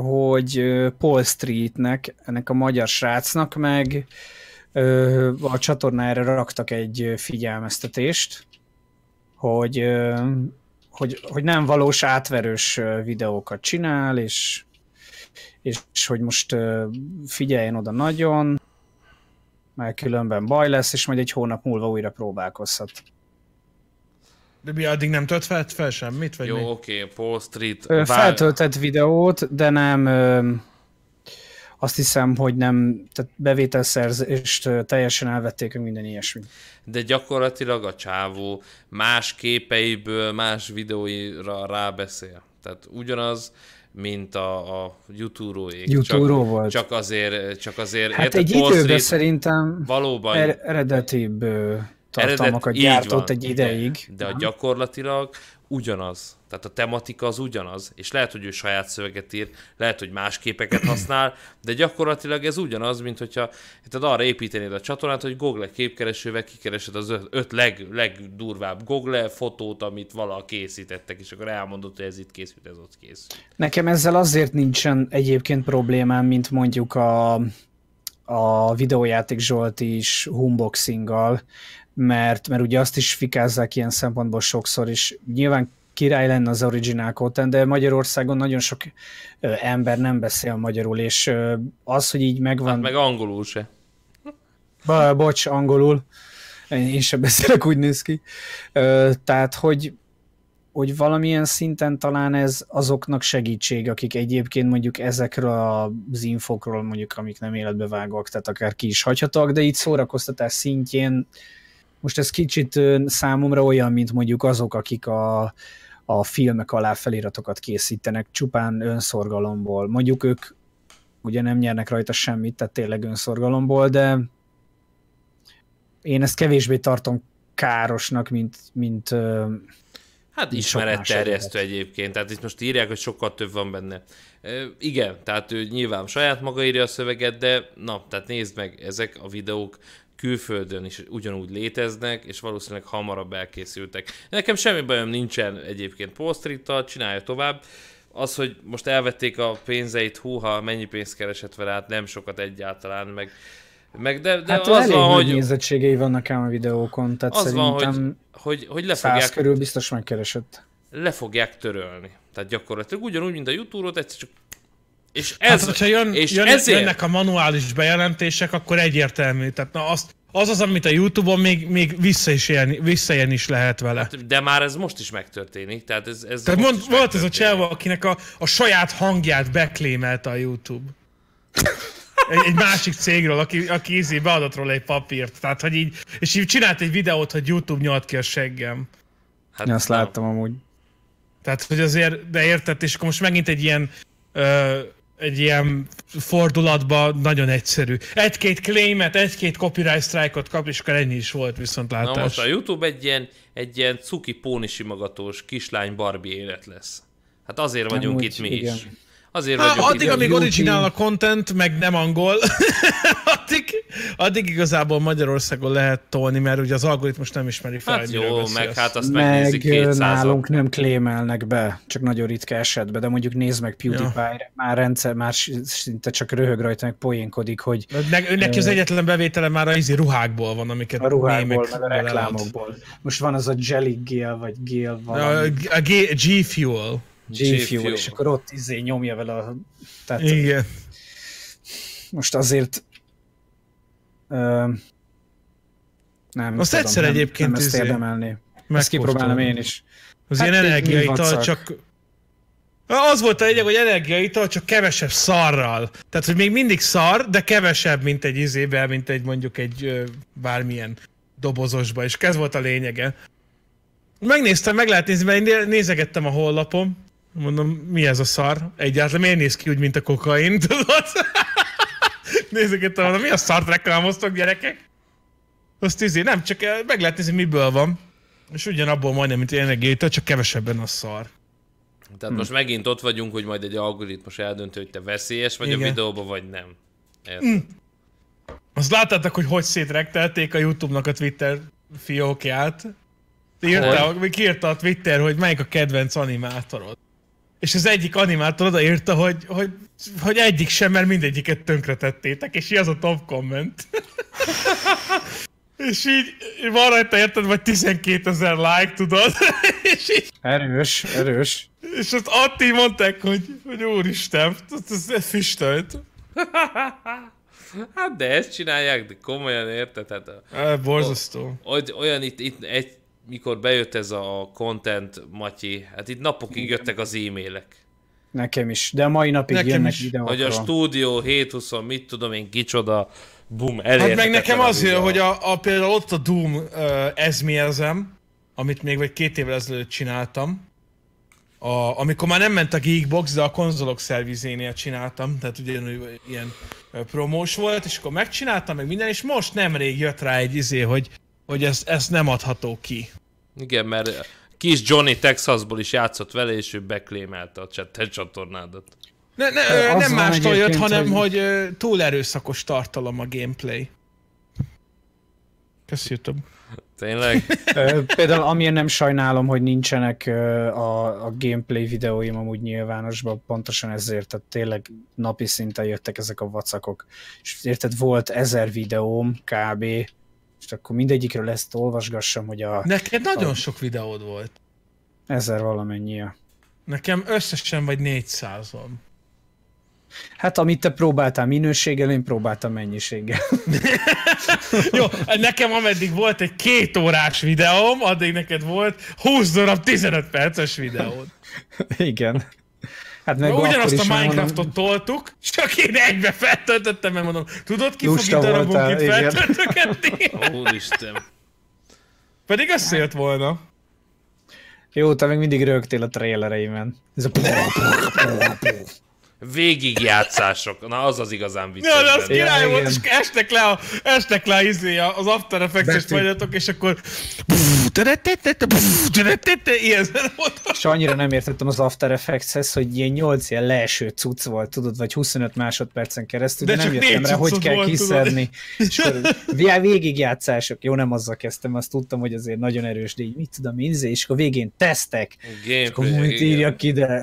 hogy Paul Streetnek, ennek a magyar srácnak meg a csatornára raktak egy figyelmeztetést, hogy, hogy, hogy nem valós átverős videókat csinál, és, és, hogy most figyeljen oda nagyon, mert különben baj lesz, és majd egy hónap múlva újra próbálkozhat.
De mi addig nem tölt fel, fel semmit? Vagy
Jó,
mi?
oké, Paul Street.
Ö, Feltöltett videót, de nem ö, azt hiszem, hogy nem, tehát bevételszerzést teljesen elvették, minden ilyesmi.
De gyakorlatilag a csávó más képeiből, más videóira rábeszél. Tehát ugyanaz, mint a, a YouTube-róék.
YouTube-ról
csak,
volt.
Csak azért, csak azért
Hát
érted,
egy időben
Street
szerintem
valóban
er- eredetibb tartalmakat
így
gyártott
van,
egy ideig.
De, de a gyakorlatilag ugyanaz. Tehát a tematika az ugyanaz. És lehet, hogy ő saját szöveget ír, lehet, hogy más képeket [coughs] használ, de gyakorlatilag ez ugyanaz, mint hogyha tehát arra építenéd a csatornát, hogy Google képkeresővel kikeresed az öt, leg, legdurvább Google fotót, amit vala készítettek, és akkor elmondod, hogy ez itt készült, ez ott készült.
Nekem ezzel azért nincsen egyébként problémám, mint mondjuk a, a videójáték Zsolti is unboxinggal, mert, mert ugye azt is fikázzák ilyen szempontból sokszor, és nyilván király lenne az original content, de Magyarországon nagyon sok ö, ember nem beszél magyarul, és ö, az, hogy így megvan...
Hát meg angolul se.
Ba, bocs, angolul. Én sem beszélek, úgy néz ki. Ö, tehát, hogy, hogy valamilyen szinten talán ez azoknak segítség, akik egyébként mondjuk ezekről az infokról, mondjuk amik nem életbevágóak, tehát akár ki is hagyhatóak, de itt szórakoztatás szintjén most ez kicsit számomra olyan, mint mondjuk azok, akik a, a filmek alá feliratokat készítenek csupán önszorgalomból. Mondjuk ők ugye nem nyernek rajta semmit, tehát tényleg önszorgalomból, de én ezt kevésbé tartom károsnak, mint, mint
Hát ismeretterjesztő egyébként, tehát itt most írják, hogy sokkal több van benne. E, igen, tehát ő nyilván saját maga írja a szöveget, de na, tehát nézd meg, ezek a videók külföldön is ugyanúgy léteznek, és valószínűleg hamarabb elkészültek. Nekem semmi bajom nincsen egyébként Paul Street-tal, csinálja tovább. Az, hogy most elvették a pénzeit, húha, mennyi pénzt keresett vele, hát nem sokat egyáltalán, meg, meg de, de
hát
az van, hogy,
nézettségei vannak ám a videókon, tehát
az van,
szerintem
hogy, hogy, hogy le fogják
körül biztos megkeresett.
le fogják törölni. Tehát gyakorlatilag ugyanúgy, mint a YouTube-ot, egyszer csak... És
Ez,
ez,
hát, hogyha jön,
és
jön,
ezért,
jönnek a manuális bejelentések, akkor egyértelmű. Tehát na, azt, az az, amit a Youtube-on még, még vissza is élni, visszaélni is lehet vele.
de már ez most is megtörténik, tehát ez, ez
Tehát mond, volt ez a cselva, akinek a, a saját hangját beklémelte a YouTube. Egy, egy másik cégről, aki, aki ízi beadott róla egy papírt. Tehát, hogy így, és így csinált egy videót, hogy YouTube nyalt ki a seggem.
Hát,
Én azt
na,
láttam amúgy.
Tehát, hogy azért, de érted, és akkor most megint egy ilyen, ö, egy ilyen fordulatba nagyon egyszerű. Egy-két claimet, egy-két copyright strike-ot kap, és akkor ennyi is volt viszontlátás.
Na most a YouTube egy ilyen, egy ilyen cuki póni simogatós kislány Barbie élet lesz. Hát azért vagyunk
Amúgy
itt mi
igen.
is. Azért
Há,
vagyok
addig,
itt.
amíg originál a content, meg nem angol, [laughs] addig, addig igazából Magyarországon lehet tolni, mert ugye az algoritmus nem ismeri fel,
Hát jó, meg hát azt megnézik
Meg ö,
200
nálunk nem klémelnek be, csak nagyon ritka esetben, de mondjuk nézd meg PewDiePie, ja. már rendszer, már szinte csak röhög rajta, meg poénkodik, hogy
Meg, neki az egyetlen bevétele már a izi ruhákból van, amiket
a ruhákból, meg a reklámokból. Most van az a Jelly Gale, vagy Gale
A,
valami,
a G- G-Fuel.
G-Fuel, és akkor ott izé nyomja vele a... Tehát
Igen.
most azért... Ö, nem
Azt
tudom,
egyszer
nem,
egyébként
nem ezt
izé
érdemelni. Ezt kipróbálnám én is.
Az
Hát
ilyen energiaital, csak... Az volt a lényeg, hogy energiaital, csak kevesebb szarral. Tehát, hogy még mindig szar, de kevesebb, mint egy izébe, mint egy mondjuk egy ö, bármilyen dobozosba, és ez volt a lényege. Megnéztem, meg lehet nézni, mert én né- nézegettem a hollapom. Mondom, mi ez a szar? Egyáltalán miért néz ki úgy, mint a kokain, tudod? [laughs] nézegettem, mondom, mi a szart reklámoztok, gyerekek? Azt izé, nem, csak eh, meg lehet nézni, miből van. És ugyanabból majdnem, mint energiától, csak kevesebben a szar.
Tehát most megint ott vagyunk, hogy majd egy algoritmus eldönti, hogy te veszélyes vagy
Igen.
a videóba, vagy nem. Érted?
Azt láttátok, hogy hogy szétrektelték a Youtube-nak a Twitter fiókját? Írta, ki írta a Twitter, hogy melyik a kedvenc animátorod. És az egyik animátor odaírta, hogy, hogy, hogy egyik sem, mert mindegyiket tönkretettétek, és így az a top komment. [laughs] és így van rajta, érted, vagy 12 ezer like, tudod? [laughs] és, így,
Erős, erős.
és azt ott így mondták, hogy, hogy úristen, ez, ez füstölt. [laughs]
Hát de ezt csinálják, de komolyan érted? Hát, a-
Borzasztó.
hogy olyan itt, itt egy, mikor bejött ez a content, Matyi, hát itt napokig jöttek az e-mailek.
Nekem is. De a mai napig
Nekem
jönnek
is.
videókra.
Hogy a stúdió 720, mit tudom én, kicsoda, bum,
Hát meg nekem az,
videó.
hogy a, a, például ott a Doom uh, ez mi ezem, amit még vagy két évvel ezelőtt csináltam, a, amikor már nem ment a Geekbox, de a konzolok szervizénél csináltam, tehát ugyanúgy ilyen promós volt, és akkor megcsináltam meg minden, és most nemrég jött rá egy izé, hogy, hogy ez, ez nem adható ki.
Igen, mert kis Johnny Texasból is játszott vele, és ő beklémelte a te csatornádat.
Ne, ne,
Ö,
nem mástól jött, hanem hogy,
hogy-
hogy ö, túl erőszakos tartalom a gameplay. Kösz YouTube.
Tényleg?
Ö, Például amilyen nem sajnálom, hogy nincsenek ö, a, a gameplay videóim amúgy nyilvánosban, pontosan ezért, tehát tényleg napi szinten jöttek ezek a vacakok. És érted, volt ezer videóm kb. És akkor mindegyikről ezt olvasgassam, hogy a
Neked nagyon sok videód volt.
ezer valamennyi. a-
Nekem összesen vagy 400-on.
Hát amit te próbáltál minőséggel, én próbáltam mennyiséggel. [laughs]
Jó, nekem ameddig volt egy két órás videóm, addig neked volt 20 darab 15 perces videód.
Igen. Hát meg
Na, ugyanazt a Minecraftot
mondom,
toltuk, csak én egybe feltöltöttem, mert mondom, tudod ki fog
Lusta
itt darabunk
voltál,
itt
igen.
feltöltögetni? [laughs]
Úristen.
Pedig összejött volna.
Jó, te még mindig rögtél a trailereimen. Ez a
Végigjátszások. Na, az az igazán vicces.
Ja, de az király
Igen,
volt, és estek le, a, estek le izé, az After Effects-es és akkor ilyen.
És annyira nem értettem az After Effects-hez, hogy ilyen 8 ilyen leeső cucc volt, tudod, vagy 25 másodpercen keresztül, de,
De
nem jöttem rá, hogy kell kiszedni. És akkor végigjátszások, jó, nem azzal kezdtem, azt tudtam, hogy azért nagyon erős, de így mit tudom én, izé, és akkor végén tesztek, és akkor
Gameplay,
mit írjak ide,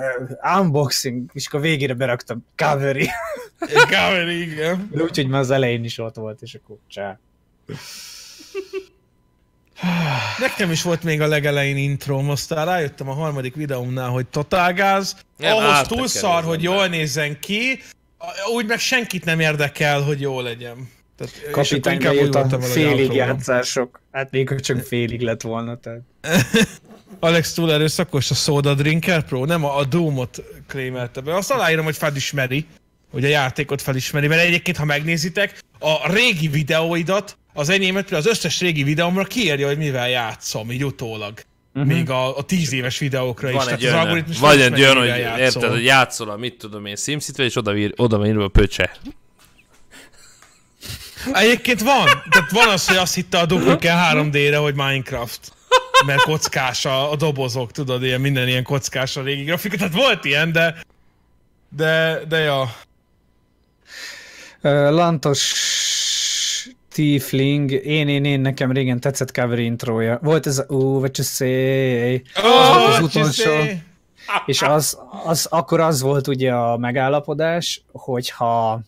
unboxing, és akkor végére beraktam covery.
Kámeri, igen.
De úgyhogy már az elején is ott volt, és akkor csá.
Nekem is volt még a legelején introm, aztán rájöttem a harmadik videómnál, hogy totálgáz,
Nem,
ahhoz
áttekerő
túl
az
szar, hogy jól nézzen ki, úgy meg senkit nem érdekel, hogy jó legyen. Tehát, és akkor
Kapitány
inkább úgy
bejött
voltam
a félig játszások. Hát még csak félig lett volna, tehát. [laughs]
Alex túl erőszakos a Soda Drinker Pro, nem a, a Doom-ot krémelte be. Azt aláírom, hogy felismeri, hogy a játékot felismeri, mert egyébként, ha megnézitek, a régi videóidat, az enyémet, például az összes régi videómra kiírja, hogy mivel játszom, így utólag. Uh-huh. Még a, a tíz éves videókra is.
Van
Tehát
egy
az
olyan,
algoritmus
vagy egy olyan, hogy
mivel
érted, hogy játszol a mit tudom én simcit és oda, vír, oda van írva a pöcse.
Egyébként van. Tehát van az, hogy azt hitte a Duke 3D-re, hogy Minecraft. Mert kockás a, a dobozok, tudod, ilyen minden ilyen kockás a régi grafika. Tehát volt ilyen, de De, de ja.
Lantos Tiefling, én, én, én, nekem régen tetszett cover intrója. Volt ez a Ooh, what you say, az volt az utolsó. És az, az, akkor az volt ugye a megállapodás, hogyha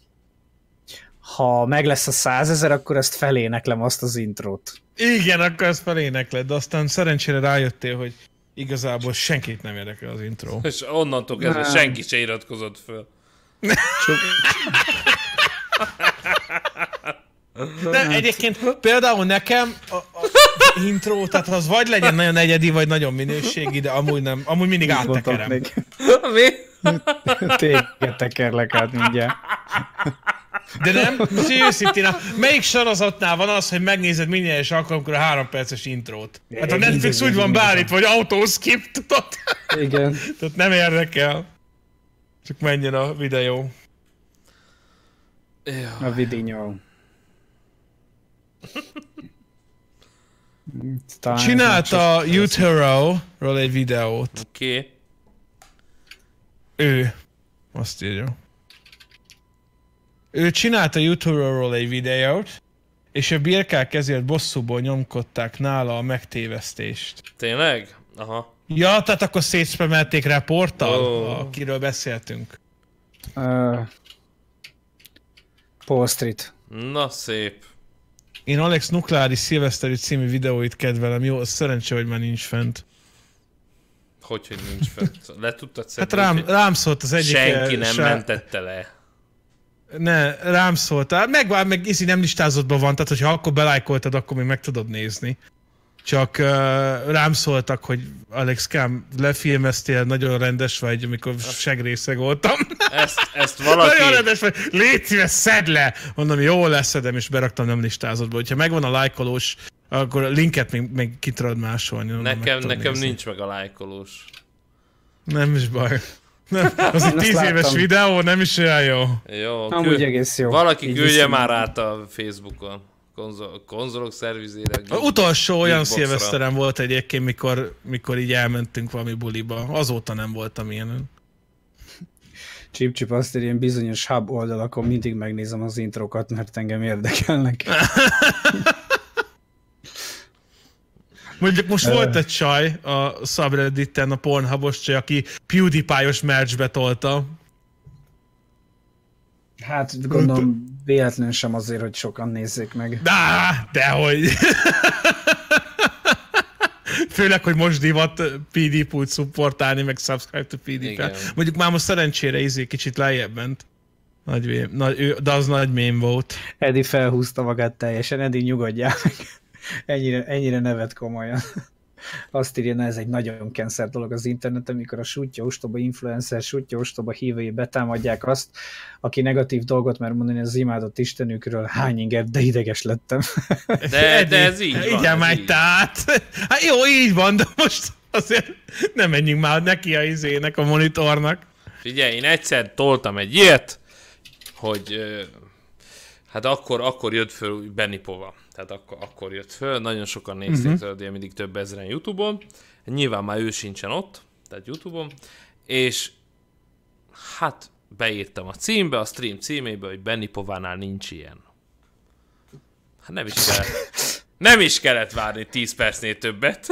ha meg lesz a százezer, akkor ezt feléneklem azt az intrót.
Igen, akkor ez felénekled, de aztán szerencsére rájöttél, hogy igazából senkit nem érdekel az intro.
És onnantól kezdve
Nem.
senki se iratkozott föl. [laughs]
De egyébként például nekem a, a intro, tehát az vagy legyen nagyon egyedi, vagy nagyon minőségi, de amúgy nem, amúgy mindig áttekerem.
még.
Mi?
Téged tekerlek át mindjárt.
De nem, őszintén, melyik sorozatnál van az, hogy megnézed minden egyes alkalomkor a három perces intrót? Hát a Netflix úgy van beállítva, hogy autóskip, tudod?
Igen.
Tehát nem érdekel. Csak menjen a videó.
A vidinyó. Talán nem csak-
Utero-ról egy videót.
Oké. Okay.
Ő. Azt írja. Ő csinálta Utero-ról egy videót, és a birkák ezért bosszúból nyomkodták nála a megtévesztést.
Tényleg? Aha.
Ja, tehát akkor szétszpemelték rá portal, oh. akiről beszéltünk.
Ö, Paul Street.
Na szép.
Én Alex Nukleáris Szilveszteri című videóit kedvelem, jó, az szerencsé, hogy már nincs fent.
Hogy, hogy nincs fent. Le tudtad
Hát
szedni,
rám,
úgyhogy
rám szólt az egyik...
Senki
eh,
nem
srác-
mentette le.
Ne, rám szóltál. Meg, már meg izi nem listázottban van, tehát hogyha akkor belájkoltad, akkor még meg tudod nézni. Csak uh, rám szóltak, hogy Alex Kám, lefilmeztél, nagyon rendes vagy, amikor segrészeg voltam.
Ezt, ezt
nagyon
valaki...
rendes vagy, légy szíves, szedd le! Mondom, jó leszedem, és beraktam nem listázottba. Hogyha megvan a lájkolós, akkor a linket még, még ki tudod másolni.
Nekem, nekem
nézni.
nincs meg a lájkolós.
Nem is baj. Nem, [laughs] az egy
Azt
tíz éves
láttam.
videó, nem is olyan jó.
Jó,
Amúgy egész jó.
Valaki
Így
küldje már át a Facebookon. Konzol, konzolok szervizére.
A utolsó olyan szilveszterem volt egyébként, mikor, mikor így elmentünk valami buliba. Azóta nem voltam ilyen.
Chip azt írja, én bizonyos hub oldalakon mindig megnézem az introkat, mert engem érdekelnek. [laughs]
Mondjuk most volt egy csaj a subredditen, a Pornhubos csaj, aki PewDiePie-os merchbe tolta.
Hát gondolom véletlenül sem azért, hogy sokan nézzék meg.
Dá, dehogy. Főleg, hogy most divat PDP-t szupportálni, meg subscribe to PDP.
Igen.
Mondjuk már most szerencsére izé kicsit lejjebb ment. Nagy, vém, nagy, ő, de az nagy mém volt.
Edi felhúzta magát teljesen, Edi nyugodjál meg. Ennyire, ennyire nevet komolyan. Azt írja, ez egy nagyon kenszer dolog az interneten, mikor a sutya ostoba influencer, sutya ostoba hívői betámadják azt, aki negatív dolgot mer mondani az imádott istenükről, hány inger, de ideges lettem.
De, de ez így van.
Igen,
így.
tehát. Hát jó, így van, de most azért nem menjünk már neki a izének, a monitornak.
Figyelj, én egyszer toltam egy ilyet, hogy hát akkor, akkor jött föl Benny Pova. Tehát akkor, akkor jött föl, nagyon sokan nézték uh-huh. tőle, mindig több ezeren Youtube-on. Nyilván már ő sincsen ott, tehát Youtube-on. És hát beírtam a címbe, a stream címébe, hogy Benny Povánál nincs ilyen. Hát nem is kellett, nem is kellett várni 10 percnél többet.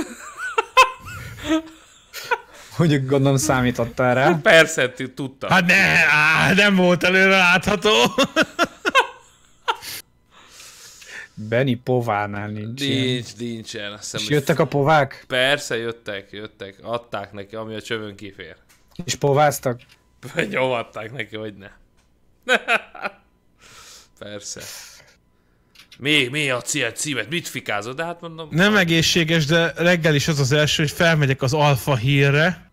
Mondjuk gondolom számítottál rá.
Persze, tudtam.
Hát ne, á, nem volt előre látható.
Benny Povánál nincs ilyen.
Nincs, nincsen. Azt hiszem,
És jöttek a povák?
Persze, jöttek, jöttek. Adták neki, ami a csövön kifér.
És pováztak?
Nyomadták neki, hogy ne. [laughs] Persze. Mi, mi a cél címet? Mit fikázod? De hát mondom...
Nem egészséges, de reggel is az az első, hogy felmegyek az alfa hírre,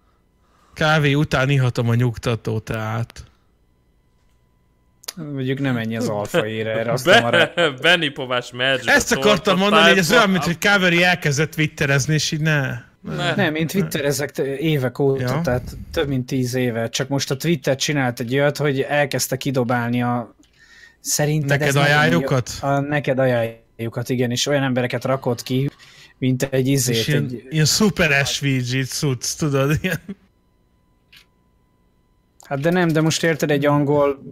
kávé után ihatom a nyugtató teát.
Mondjuk nem ennyi az alfa ére, erre azt nem arra.
Be, Benny Povás merge
Ezt akartam mondani, hogy ez olyan, mint hogy Káveri elkezdett twitterezni, és így ne.
Ne.
Nem, én twitterezek évek óta,
Ja.
tehát több mint tíz éve, csak most a Twitter csinált egy olyat, hogy elkezdte kidobálni a szerinted
Neked ajánljukat?
A neked ajánljukat, igen, és olyan embereket rakott ki, mint egy izét.
És ilyen,
Egy,
ilyen szuper SVG cucc, tudod, ilyen.
Hát de nem, de most érted egy angol,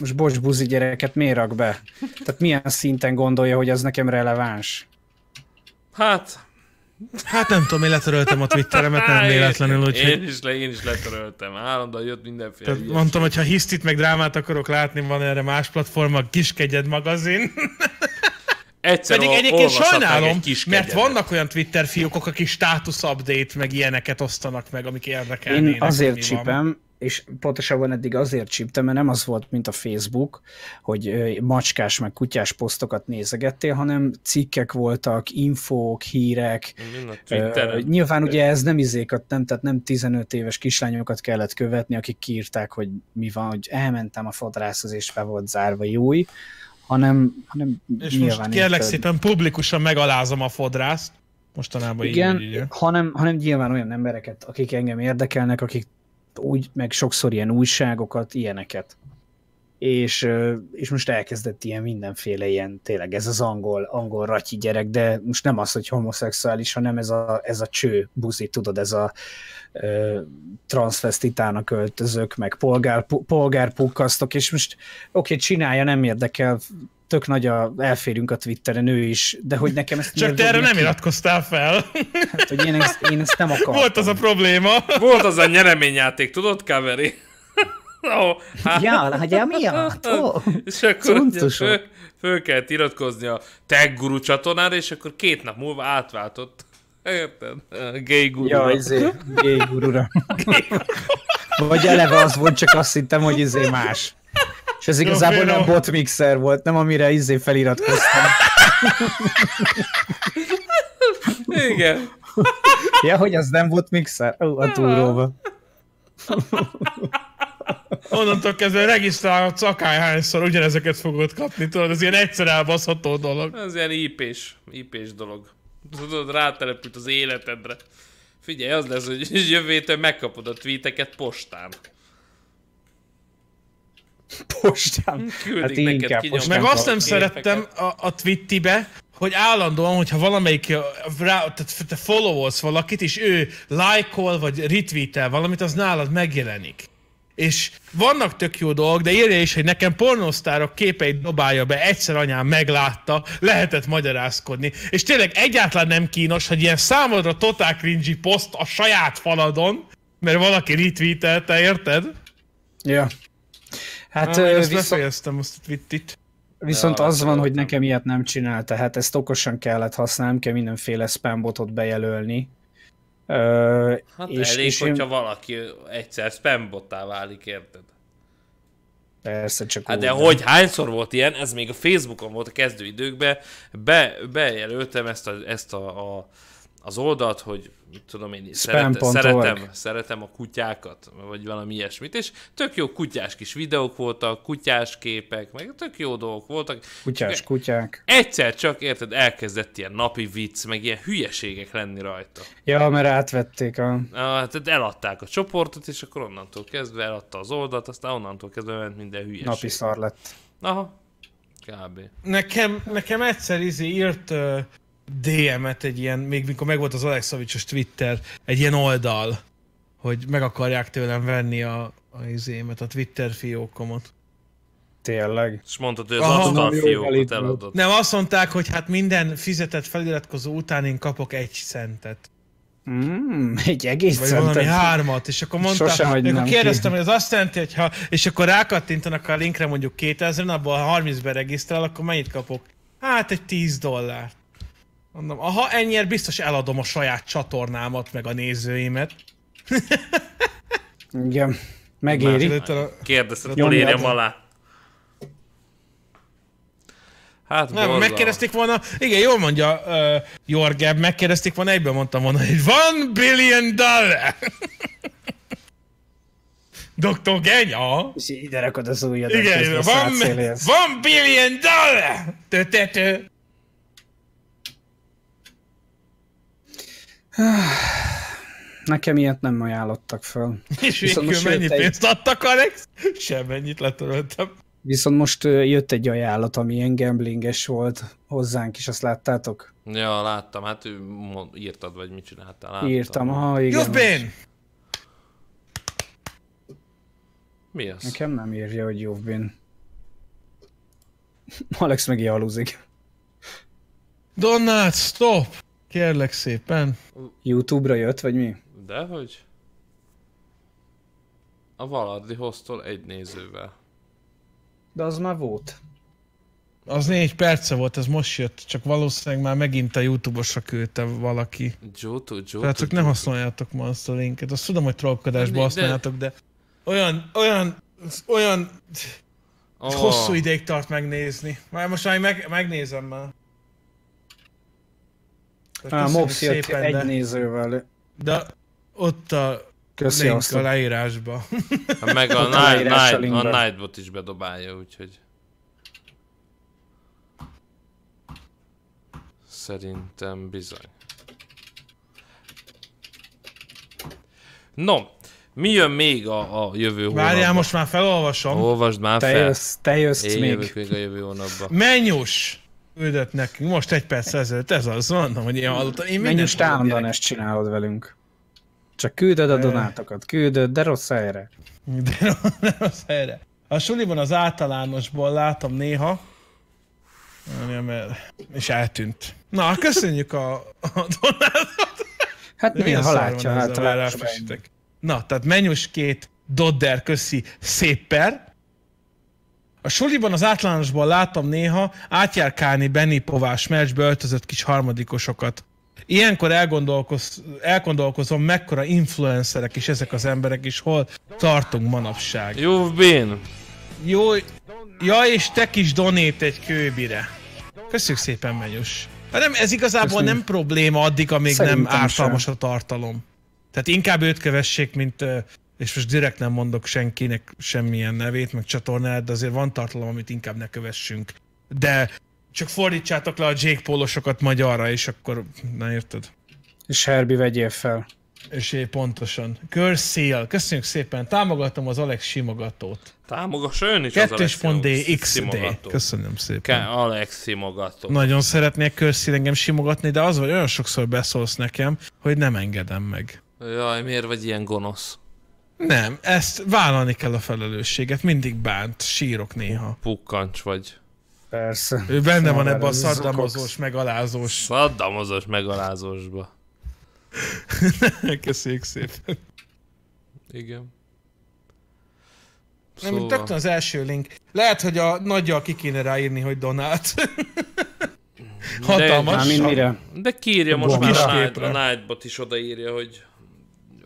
most bocs buzi gyereket miért rak be? Tehát milyen szinten gondolja, hogy az nekem releváns?
Hát,
Hát nem tudom, én letöröltem a Twitteremet, nem véletlenül,
én,
úgyhogy...
én, is, le, én is letöröltem. Állandóan jött mindenféle
Tehát
ilyesmi.
mondtam, hogy ha hisztit meg drámát akarok látni, van erre más platform, a Kiskegyed magazin.
Egyszer
Pedig egyébként sajnálom,
egy kis
mert vannak olyan Twitter fiókok, akik status update, meg ilyeneket osztanak meg, amik érdekelnének.
Én azért
hogy
csípem, és pontosabban eddig azért csíptem, mert nem az volt, mint a Facebook, hogy macskás meg kutyás posztokat nézegettél, hanem cikkek voltak, infók, hírek.
Twitteren.
nyilván ugye ez nem izékat, nem, tehát nem 15 éves kislányokat kellett követni, akik kiírták, hogy mi van, hogy elmentem a fodrászhoz és be volt zárva júj, hanem, hanem
És
nyilván
most kérlek
érted.
szépen publikusan megalázom a fodrászt. Mostanában
Igen,
így, így, így.
hanem, hanem nyilván olyan embereket, akik engem érdekelnek, akik úgy, meg sokszor ilyen újságokat, ilyeneket. És, és most elkezdett ilyen mindenféle ilyen, tényleg ez az angol, angol ratyi gyerek, de most nem az, hogy homoszexuális, hanem ez a, ez a cső buzi, tudod, ez a ö, transvestitának öltözők, meg polgár, pu- polgárpukkasztok, és most oké, csinálja, nem érdekel, tök nagy a, elférünk a Twitteren, ő is, de hogy nekem ezt
Csak te erre nem iratkoztál fel.
Hát, hogy én ezt, én ezt nem akartam.
Volt az a probléma.
Volt az a nyereményjáték, tudod, Kaveri? [laughs] oh, hát,
Ja, hogy miatt? Ó,
és akkor föl, föl kellett iratkozni a Tech Guru csatornára, és akkor két nap múlva átváltott. Érted? Gay Guru.
Ja, izé, gay gurura. [laughs] Vagy eleve az volt, csak azt hittem, hogy izé más. És ez igazából nem botmixer volt, nem amire izé feliratkoztam.
Igen.
Ja, hogy az nem botmixer? Ó, a túróba.
Onnantól kezdve regisztrálhatsz akárhányszor, ugyanezeket fogod kapni, tudod, ez ilyen egyszer elbaszható dolog.
Ez ilyen IP-s, IP-s dolog. Tudod, rátelepült az életedre. Figyelj, az lesz, hogy jövő héten megkapod a tweeteket postán.
Postán.
Küldik
Hát
neked
postán.
Meg azt nem szerettem a, a Twittibe, hogy állandóan, hogyha valamelyik rá, tehát te followolsz valakit, és ő lájkol, vagy retweetel valamit, az nálad megjelenik. És vannak tök jó dolgok, de írja is, hogy nekem pornosztárok képeit dobálja be, egyszer anyám meglátta, lehetett magyarázkodni. És tényleg egyáltalán nem kínos, hogy ilyen számodra totál cringy poszt a saját faladon, mert valaki retweetelte, érted?
Ja. Hát
én ezt
viszont,
befejeztem, azt a twittit.
viszont
Ja,
az van, hogy nekem ilyet nem csinál, tehát ezt okosan kellett használni, nem kell mindenféle spambotot bejelölni. Ö,
Hát
és,
elég,
és én,
hogyha valaki egyszer spambottá válik, érted?
persze csak
Hát
úgy,
de hogy hányszor volt ilyen, ez még a Facebookon volt a kezdő időkben, be, bejelöltem ezt, a, ezt a, a, az oldalt, hogy mit tudom én, szeret,
Spam.org.
szeretem, szeretem a kutyákat, vagy valami ilyesmit, és tök jó kutyás kis videók voltak, kutyás képek, meg tök jó dolgok voltak.
Kutyás kutyák.
Egyszer csak, érted, elkezdett ilyen napi vicc, meg ilyen hülyeségek lenni rajta.
Ja, mert átvették a...
Tehát eladták a csoportot, és akkor onnantól kezdve eladta az oldalt, aztán onnantól kezdve ment minden hülyeség.
napi szar lett.
Aha, kb.
Nekem, nekem egyszer izé írt uh, DM-et egy ilyen, még mikor megvolt az Alexovicsos Twitter, egy ilyen oldal, hogy meg akarják tőlem venni a, a izémet, a Twitter fiókomat.
Tényleg.
És mondtad, hogy az
Aha,
fiókot eladott.
Nem, azt mondták, hogy hát minden fizetett feliratkozó után én kapok egy centet.
Mm, egy egész
Vagy valami
centet.
hármat, és akkor mondta,
Sose
akkor
ki.
kérdeztem, hogy az azt jelenti, hogy ha, és akkor rákattintanak a linkre mondjuk 2000 abból ha 30 be regisztrál, akkor mennyit kapok? Hát egy 10 dollár. Mondom, aha, ennyiért biztos eladom a saját csatornámat, meg a nézőimet. [laughs]
Igen. Megéri.
Kérdezted, hol érjem alá. Hát,
Nem,
borzalmas.
megkérdezték volna, igen, jól mondja uh, Jorgeb, megkérdezték volna, egyben mondtam volna, hogy van billion dollar! [laughs] Dr. Genya?
És ide rakod az ujjadat,
Igen, van, van billion dollar! Tö, [sighs]
Nekem ilyet nem ajánlottak föl. [laughs]
És
Viszont
végül
most
mennyit
jött egy-
pénzt adtak, Alex? Semmennyit letöröltem.
Viszont most jött egy ajánlat, ami ilyen gamblinges volt hozzánk is, azt láttátok?
Ja, láttam, hát ő írtad, vagy mit csináltál. Láttam.
Írtam, ha igen.
Been!
Mi az?
Nekem nem írja, hogy jobbin. [laughs] Alex meg aluzik.
Donald, stop! Kérlek szépen.
Youtube-ra jött, vagy mi?
Dehogy? A Valardi hoztól egy nézővel.
De az már volt.
Az négy perce volt, ez most jött, csak valószínűleg már megint a Youtube-osra küldte valaki.
Joto, Joto,
Tehát csak ne használjátok ma azt a linket. Azt tudom, hogy trollkodásba használjátok, de olyan, olyan, olyan
Oh,
hosszú ideig tart megnézni. Már most már meg, megnézem már.
Á, Mox jött
szépen,
egy
de,
nézővel.
de ott a
Köszi
link
azt.
a leírásba.
Hát meg a,
a
night,
a
night, a Nightbot is bedobálja, úgyhogy... Szerintem bizony. No, mi jön még a, a jövő hónapban?
Várjál, most már felolvasom.
Olvasd már
Te
fel.
jössz, te jössz
Én
még.
jövök még a jövő hónapban.
Menyus! Küldött nekünk, most egy perc ezelőtt, ez az, mondom, hogy ilyen hallottam. Én
Menj
mindent
most állandóan
tudok,
ezt csinálod velünk. Csak küldöd a donátokat, küldöd, de rossz helyre.
De [laughs] nem az helyre. A suliban az általánosból látom néha, és eltűnt. Na, köszönjük a, a donátot.
Hát
De
néha
szar van
látja
ezzel,
általában.
ráfesítek. Na, tehát menyus két Dodder köszi szépper. A suliban az általánosban látom néha átjárkálni Benny Povás meccsbe öltözött kis harmadikosokat. Ilyenkor elgondolkoz, elgondolkozom, mekkora influencerek is ezek az emberek, és hol tartunk manapság.
You've been.
Jó, ja, és te kis donét egy kőbire. Köszönjük szépen, Menyus. Hát nem, ez igazából
Köszönjük.
nem probléma addig, amíg
Szerintem
nem ártalmas a tartalom. Tehát inkább őt kövessék, mint, és most direkt nem mondok senkinek semmilyen nevét, meg csatornát, de azért van tartalom, amit inkább ne kövessünk. De csak fordítsátok le a Jake Pólosokat magyarra, és akkor, na érted?
És Herbie vegyél fel.
És é, pontosan. Körszél, köszönjük szépen, támogatom az Alex simogatót.
Támogass ön is az
Kettős pont D,
Alexi
XD. Köszönöm szépen.
Ke- Alex simogató.
Nagyon szeretnék körszín engem simogatni, de az, hogy olyan sokszor beszólsz nekem, hogy nem engedem meg.
Jaj, miért vagy ilyen gonosz?
Nem, ezt vállalni kell a felelősséget, mindig bánt, sírok néha.
Pukkancs vagy.
Persze.
Ő benne van
Szóval
ebbe a szaddamozós, megalázós.
Szaddamozos megalázósba. [laughs]
Köszönjük szépen.
Igen.
Nem, szóval... rögtön az első link. Lehet, hogy a nagyjal ki kéne ráírni, hogy Donát. Hatalmas.
Mire?
De kiírja most már a, Nightbot is odaírja, hogy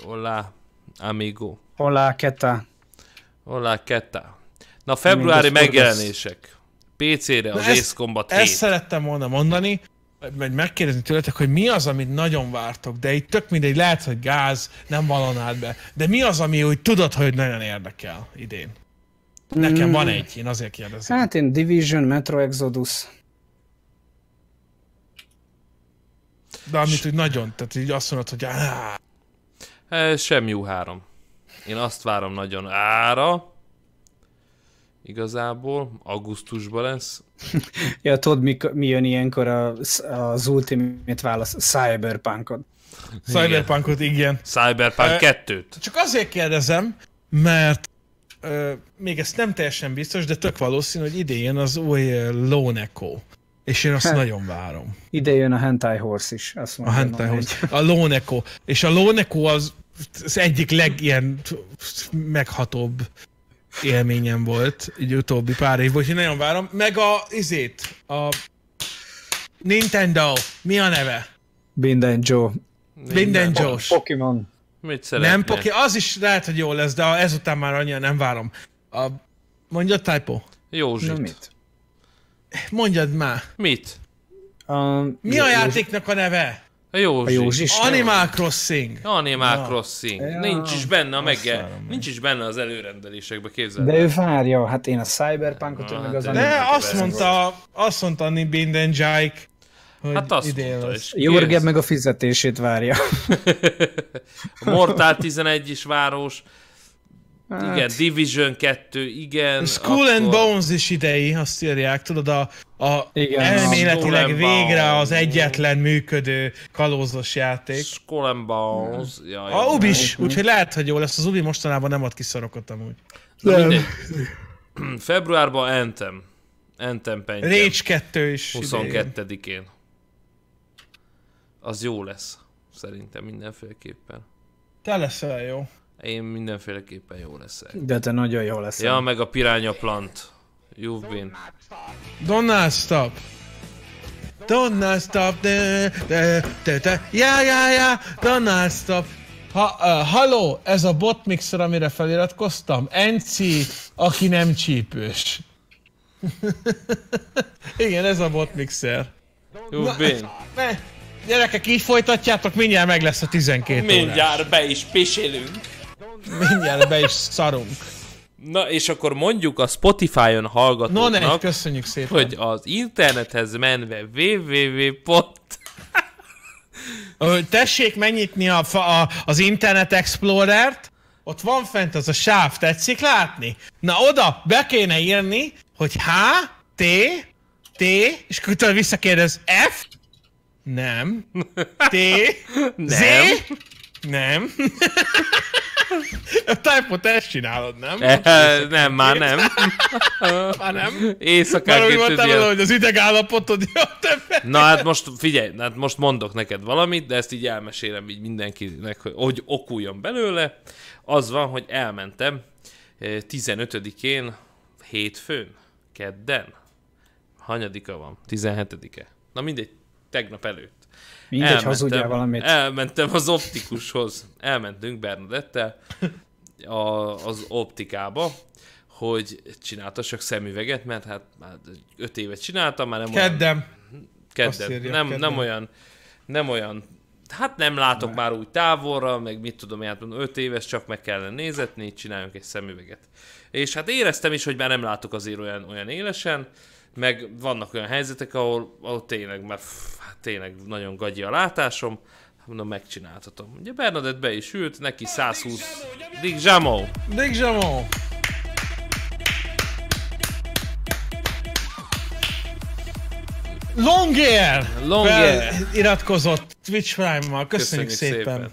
Hola, amigo.
Hola, keta.
Hola, ketta. Na, februári
Mindezt
megjelenések. PC-re az
ezt-
Ace Combat
Ezt
7.
szerettem volna mondani, vagy megkérdezni tőletek, hogy mi az, amit nagyon vártok, de itt tök mindegy, lehet, hogy gáz, nem valanád be, de mi az, ami úgy tudod, hogy nagyon érdekel idén? Nekem van egy, én azért kérdezem.
Hát én Division, Metro Exodus.
De amit úgy nagyon, tehát így azt mondod, hogy áh,
Sem jó három. Én azt várom nagyon ára. Igazából, augusztusban lesz. [laughs]
Ja, tudod, mi, mi jön ilyenkor a, az Ultimate válasz? Cyberpunkot.
Cyberpunkot igen.
Cyberpunk
Eh,
2-t.
Csak azért kérdezem, mert ö, még ez nem teljesen biztos, de tök valószínű, hogy idén jön az új Lone Echo. És én azt
Hát.
nagyon várom.
Ide jön a Hentai Horse is. Azt
A Hentai Horse. A Lone Echo. És a Lone Echo az, az egyik legilyen meghatóbb élményem volt, így utóbbi pár évben, úgyhogy nagyon várom. Meg a izét, a Nintendo, mi a neve?
Minden Joe.
Minden Joe-s.
Pokémon.
Mit szeretnél?
Nem poké, az is lehet, hogy jó lesz, de ezután már annyira nem várom. A, mondjad, Typo.
Józsit.
Na
mit?
Mondjad már.
Mit?
A,
Mi a játéknak a neve?
A Józsi.
A Józsis?
Animal Crossing.
Animal
Na.
Crossing.
Ja.
Nincs is benne a megge... Nincs is benne az előrendelésekbe, képzeld
De
el.
ő várja, hát én a Cyberpunkot,
Ah,
meg az
De
Animal
azt mondta, azt mondta Minden Jike, hogy
Hát azt
idén
mondta, és
meg a fizetését várja. [laughs]
A Mortal 11 is város. Igen, Division 2, igen.
And
akkor-
Bones is idei, azt írják, tudod, a, a
Igen.
elméletileg
and
végre az
Bones.
egyetlen működő kalózos játék.
Skull and Bones. Ja,
A Ubi is, úgyhogy lehet, hogy jó lesz. Az Ubi mostanában nem ad ki szarokot amúgy.
Na mindegy. [clears throat] Februárban Anthem. Anthem Pentje.
Rage 2 is idején.
22-én. Az jó lesz. Szerintem mindenféleképpen.
Te leszel jó.
Én mindenféleképpen jó lesz.
De te nagyon jó lesz.
Ja, meg a Piranha Plant. You've been.
Don't not stop. Don't not stop. De, de, de, de. Ja, ja, ja. Don't not stop. Ha, uh, halló, ez a bot mixer, amire feliratkoztam. Enci, aki nem csípős. [laughs] Igen, ez a bot mixer.
You've been.
Ne, gyerekek, így folytatjátok, mindjárt meg lesz a 12 órás.
Mindjárt be is pisélünk.
Mindjárt be is szarunk.
Na, és akkor mondjuk a Spotify-on
No, ne,
hallgatóknak,
köszönjük szépen.
hogy az internethez menve www.
Tessék megnyitni a, a, az Internet Explorer-t, ott van fent az a sáv, tetszik látni? Na oda be kéne írni, hogy H, T, T, és utána visszakérdez F, nem, T, Z,
Nem. [laughs]
a typot ezt csinálod, nem?
Eh, nem, már nem. [laughs]
Már nem? Már úgy
Éjszakánként
voltál hogy az idegállapotod [laughs] jó, te
Na hát most figyelj, hát most mondok neked valamit, de ezt így elmesélem így mindenkinek, hogy, okuljon belőle. Az van, hogy elmentem eh, 15-én, hétfőn, kedden, hanyadika van, 17-e. Na mindegy, tegnap előtt.
Mindegy, hazudjál valamit.
elmentem az optikushoz. Elmentünk Bernadettel a, az optikába, hogy csináltassak szemüveget, mert hát már öt évet csináltam, már nem olyan
Keddem. Azt
kedden.
írja,
Nem,
kedden.
nem olyan, nem olyan, hát nem látok már úgy távolra, meg mit tudom, hát mondom, öt éves, csak meg kellene nézetni, csináljunk egy szemüveget. És hát éreztem is, hogy már nem látok azért olyan, olyan élesen, meg vannak olyan helyzetek, ahol, ahol tényleg már, tényleg nagyon gagyi a látásom, mondom, megcsináltatom. Ugye Bernadett be is ült, neki 120... Dick Zsamó!
Dick Zsamó. Longyear!
Longyear.
Iratkozott Twitch Prime-mal. Köszönjük, szépen. szépen.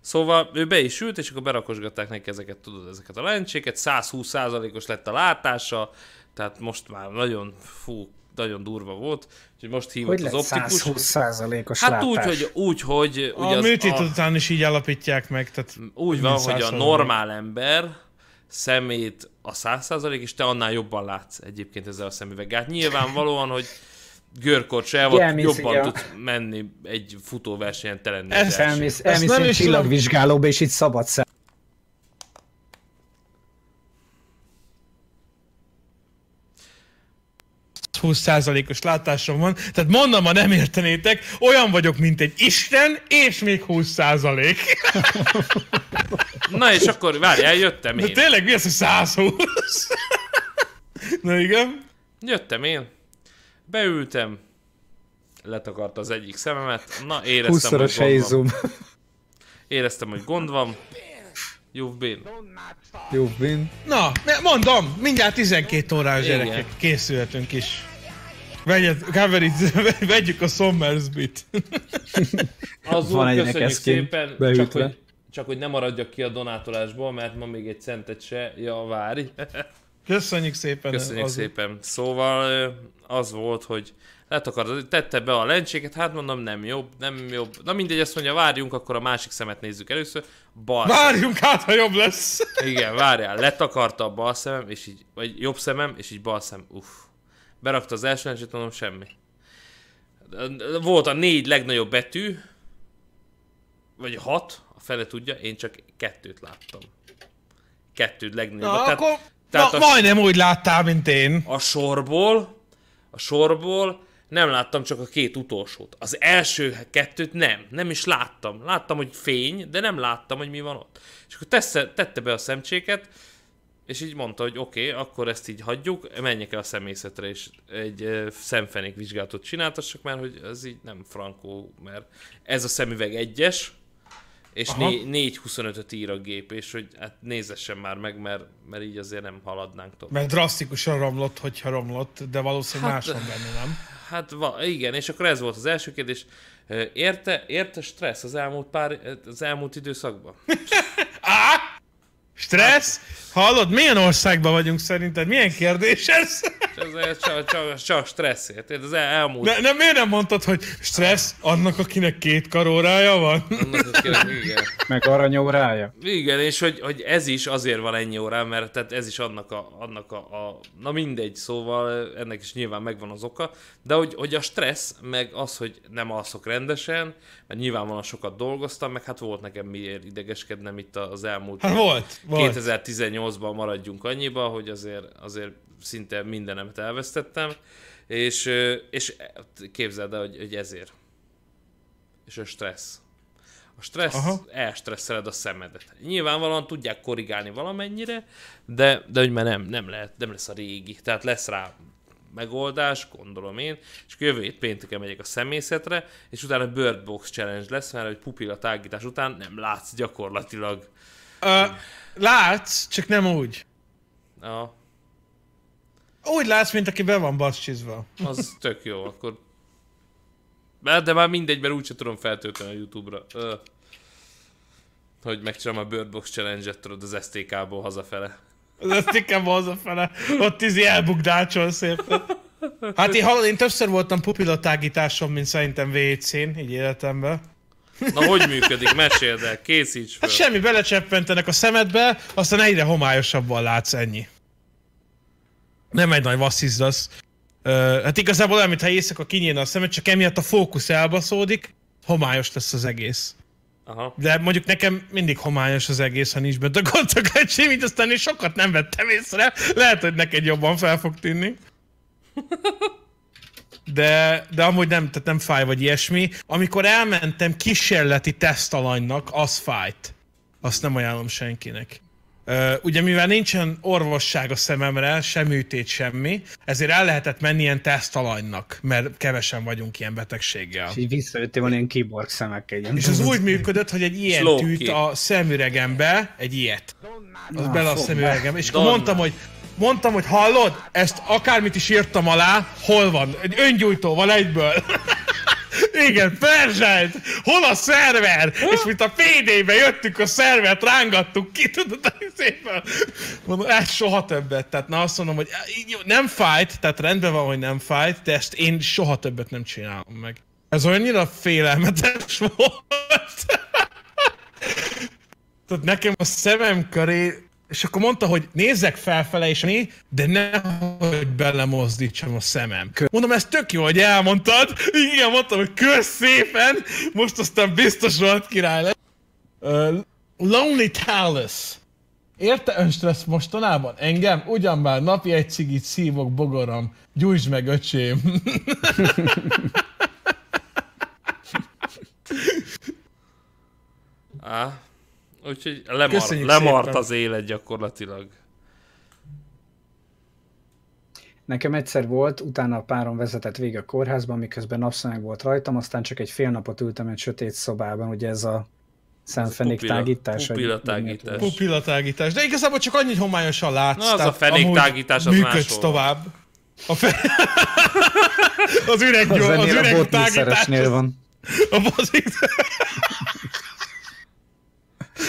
Szóval ő be is ült, és akkor berakosgatták neki ezeket, tudod, ezeket a lencséket, 120%-os lett a látása, tehát most már nagyon, fú, nagyon durva volt, úgyhogy most hívott
Hogy
az optikus.
120 százalékos
Hát
látás?
úgy, hogy, úgy, hogy ugye
A
az,
műtét
a,
után is így alapítják meg, tehát
úgy van, hogy a
100%.
normál ember szemét a 100% és te annál jobban látsz egyébként ezzel a szemüveggel. Hát nyilvánvalóan, hogy görkorcs el volt,
Elmész,
jobban
ja.
tudsz menni egy futóversenyen te lenni.
Ez.
Elmész,
nem
elmész egy csillagvizsgálóba, és itt szabad szem.
20%-os látásom van. Tehát mondom, ha nem értenétek, olyan vagyok, mint egy isten, és még 20%.
Na és akkor várjál, jöttem
De
én.
tényleg mi az, hogy 120? Na igen.
Jöttem én, beültem, letakarta az egyik szememet, na éreztem,
20-szoros
hogy gond van. Éreztem, hogy gond van. You've been.
Jó, win.
Na, mondom, mindjárt 12 órás gyerekek, készülhetünk is. Vegyet, coverit, [laughs] vegyük a Sommersbit. [laughs]
Az
Van egy
köszönjük
nekeszként
szépen, csak
beütve.
hogy, csak hogy nem maradjak ki a donátolásból, mert ma még egy centet se, ja várj. [laughs]
Köszönjük szépen.
Köszönjük
az-
szépen. Szóval az volt, hogy letakarta, tette be a lencséket, hát mondom nem jobb, nem jobb. Na mindegy, azt mondja, várjunk, akkor a másik szemet nézzük először. Bal szem.
Várjunk hát, ha jobb lesz.
Igen, várjál, letakarta a bal szemem, és így, vagy jobb szemem, és így bal szem, uff. Berakta az első lencsét, mondom, semmi. Volt a négy legnagyobb betű, vagy hat, a fele tudja, én csak kettőt láttam. Kettőt legnagyobb.
Na,
tehát,
akkor
tehát
ma,
a,
majdnem úgy láttál, mint én.
a sorból, a sorból nem láttam csak a két utolsót. Az első kettőt nem, nem is láttam. Láttam, hogy fény, de nem láttam, hogy mi van ott. És akkor tesse, tette be a szemcséket, és így mondta, hogy oké, okay, akkor ezt így hagyjuk, menjek el a szemészetre, és egy uh, szemfenék vizsgálatot csináltassak, mert hogy ez így nem frankó, mert ez a szemüveg egyes, és
Aha.
né- 4.25-öt ír a gép, és hogy hát nézessen már meg, mert, mert így azért nem haladnánk tovább.
Mert drasztikusan romlott, hogyha romlott, de valószínűleg
Hát-
más van benne, nem?
Hát va, igen, és akkor ez volt az első kérdés. Érte, érte stressz az elmúlt pár, az elmúlt időszakban? [laughs]
Stressz? Hallod, milyen országban vagyunk szerinted? Milyen kérdés ez?
Ez csak, csak, csak stresszért. Ez elmúlt
Ne, nem, miért nem mondtad, hogy stressz annak, akinek két karórája van?
annak, akinek, igen.
Meg aranyórája.
Igen, és hogy, hogy ez is azért van ennyi órán, mert tehát ez is annak a, annak a, a, na mindegy, szóval ennek is nyilván megvan az oka, de hogy, hogy a stressz, meg az, hogy nem alszok rendesen, mert nyilvánvalóan sokat dolgoztam, meg hát volt nekem miért idegeskednem itt az elmúlt
Hát volt, volt.
2018-ban maradjunk annyiba, hogy azért, azért szinte mindenemet elvesztettem, és, és képzeld el, hogy, hogy ezért. És a stressz. A stressz,
Aha.
elstresszeled a szemedet. Nyilvánvalóan tudják korrigálni valamennyire, de, de hogy már nem, nem, lehet, nem lesz a régi. Tehát lesz rá megoldás, gondolom én, és jövő hét pénteken megyek a szemészetre, és utána Bird Box Challenge lesz, mert hogy pupilla tágítás után nem látsz gyakorlatilag
Ö, látsz, csak nem úgy.
a,
Úgy látsz, mint aki be van baszcsizva.
Az tök jó, akkor... De, már mindegy, mert úgyse tudom feltölteni a Youtube-ra. Hogy megcsinálom a Bird Box Challenge-et, tudod, az STK-ból hazafele.
Az inkább hazafele. Ott izi elbukdácsol szépen. Hát én, hallod, én többször voltam pupillatágításon, mint szerintem WC-n, így életemben.
Na, hogy működik? Meséld el, készíts fel.
Hát semmi, belecseppentenek a szemedbe, aztán egyre homályosabban látsz, ennyi. Nem egy nagy vasszizdasz. Ö, hát igazából olyan, mintha éjszaka kinyílna a szemed, csak emiatt a fókusz elbaszódik, homályos lesz az egész.
Aha.
De mondjuk nekem mindig homályos az egész, ha nincs bent a kontaktlencsém, így aztán én sokat nem vettem észre. Lehet, hogy neked jobban fel fog tűnni. De, de amúgy nem, tehát nem fáj vagy ilyesmi. Amikor elmentem kísérleti tesztalanynak, az fájt. Azt nem ajánlom senkinek. Uh, ugye mivel nincsen orvosság a szememre, sem műtét, semmi, ezért el lehetett menni ilyen tesztalanynak, mert kevesen vagyunk ilyen betegséggel.
És így visszajöttél van ilyen kiborg szemekkel. Ilyen.
És az úgy működött, hogy egy ilyen
Slow
tűt a szemüregembe, egy ilyet. Az
Na,
bele a szemüregembe. És akkor mondtam, hogy mondtam, hogy hallod, ezt akármit is írtam alá, hol van? Egy öngyújtó van egyből. [laughs] Igen, perzselt! Hol a szerver? És mint a PD-be jöttünk a szervert, rángattuk ki, tudod, szépen. Mondom, ez soha többet. Tehát na azt mondom, hogy nem fájt, tehát rendben van, hogy nem fájt, de ezt én soha többet nem csinálom meg. Ez olyannyira félelmetes volt. [laughs] Tehát nekem a szemem köré, és akkor mondta, hogy nézzek felfele és mi, de nehogy belemozdítsam a szemem. Mondom, ez tök jó, hogy elmondtad. Igen, mondtam, hogy kösz szépen, most aztán biztos volt király lesz. Uh, Lonely Talus. Érte önstressz mostanában? Engem? Ugyan már napi egy cigit szívok, bogoram. Gyújtsd meg, öcsém.
Á. [laughs] Úgyhogy lemar,
Köszönjük
lemart
szépen.
az élet gyakorlatilag.
Nekem egyszer volt, utána a párom vezetett végig a kórházban, miközben napszemeg volt rajtam, aztán csak egy fél napot ültem egy sötét szobában, ugye ez a szemfenék
pupilla-
tágítás. vagy-
pupillatágítás.
vagy-
Pupillatágítás. De igazából csak annyi homályosan látsz.
Na, az a
amúgy
az
működsz
máshol.
tovább. A fe... [laughs] az üreg,
Az
az
ennél a
üreg tágítás.
van.
A bozik.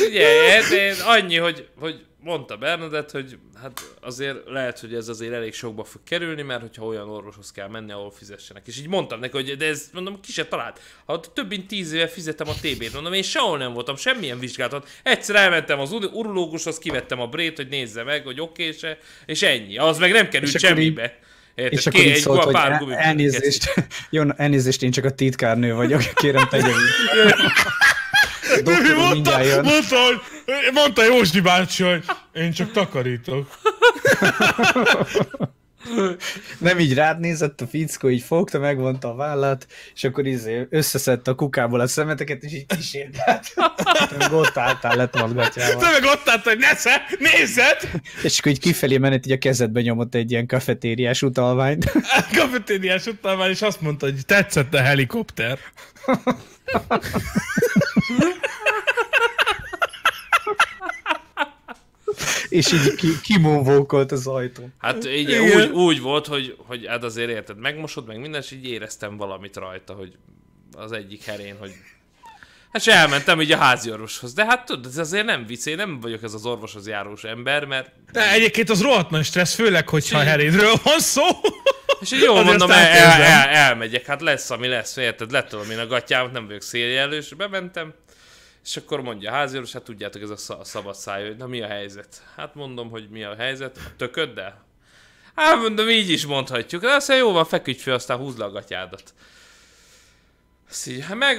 Ugye, hát én annyi, hogy, hogy mondta Bernadett, hogy hát azért lehet, hogy ez azért elég sokba fog kerülni, mert hogyha olyan orvoshoz kell menni, ahol fizessenek. És így mondtam neki, hogy de ez mondom, ki se talált. Ha több mint tíz éve fizettem a TB-t, mondom, én sehol nem voltam, semmilyen vizsgálatot. Egyszer elmentem az ur- urológushoz, kivettem a brét, hogy nézze meg, hogy oké okay se, és ennyi. Az meg nem került
akkor így-
semmibe. Érted?
És akkor így szólt, hogy el- elnézést, [laughs] jó, elnézést, én csak a titkárnő vagyok, kérem tegye [laughs] így. Doktor úr
mondta,
jön.
mondta, hogy, mondta Józsdi bácsi, hogy én csak takarítok.
Nem így rád nézett a fickó, így fogta, megvonta a vállát, és akkor izé összeszedte a kukából a szemeteket, és így kísérlet. Ott álltál lett mozgatjával.
Te meg ott állt, hogy nesze, nézzed!
És akkor így kifelé menet, így a kezedbe nyomott egy ilyen kafetériás utalványt. [laughs]
Kafetériás után és azt mondta, hogy tetszett a helikopter. [laughs]
és így ki, kimóvókolt az ajtón.
Hát így,
Igen.
úgy, úgy volt, hogy, hogy hát azért érted, megmosod meg minden, és így éreztem valamit rajta, hogy az egyik herén, hogy Hát és elmentem így a házi orvoshoz. De hát tudod, ez azért nem vicc, én nem vagyok ez az orvoshoz járós ember, mert...
De egyébként az rohadt nagy stressz, főleg, hogyha
Sí.
Harryről van szó.
És így jól
Azért
mondom, el, el, el, elmegyek, hát lesz, ami lesz, érted, letolom én a gatyámat, nem vagyok széljelős, bementem, és akkor mondja a háziorvos, hát tudjátok, ez a sz- a szabad száj, hogy na mi a helyzet? Hát mondom, hogy mi a helyzet, a tököddel? Hát mondom, így is mondhatjuk, de azt mondja, jó van, feküdj fel, aztán húzd le a gatyádat. Azt így, hát meg,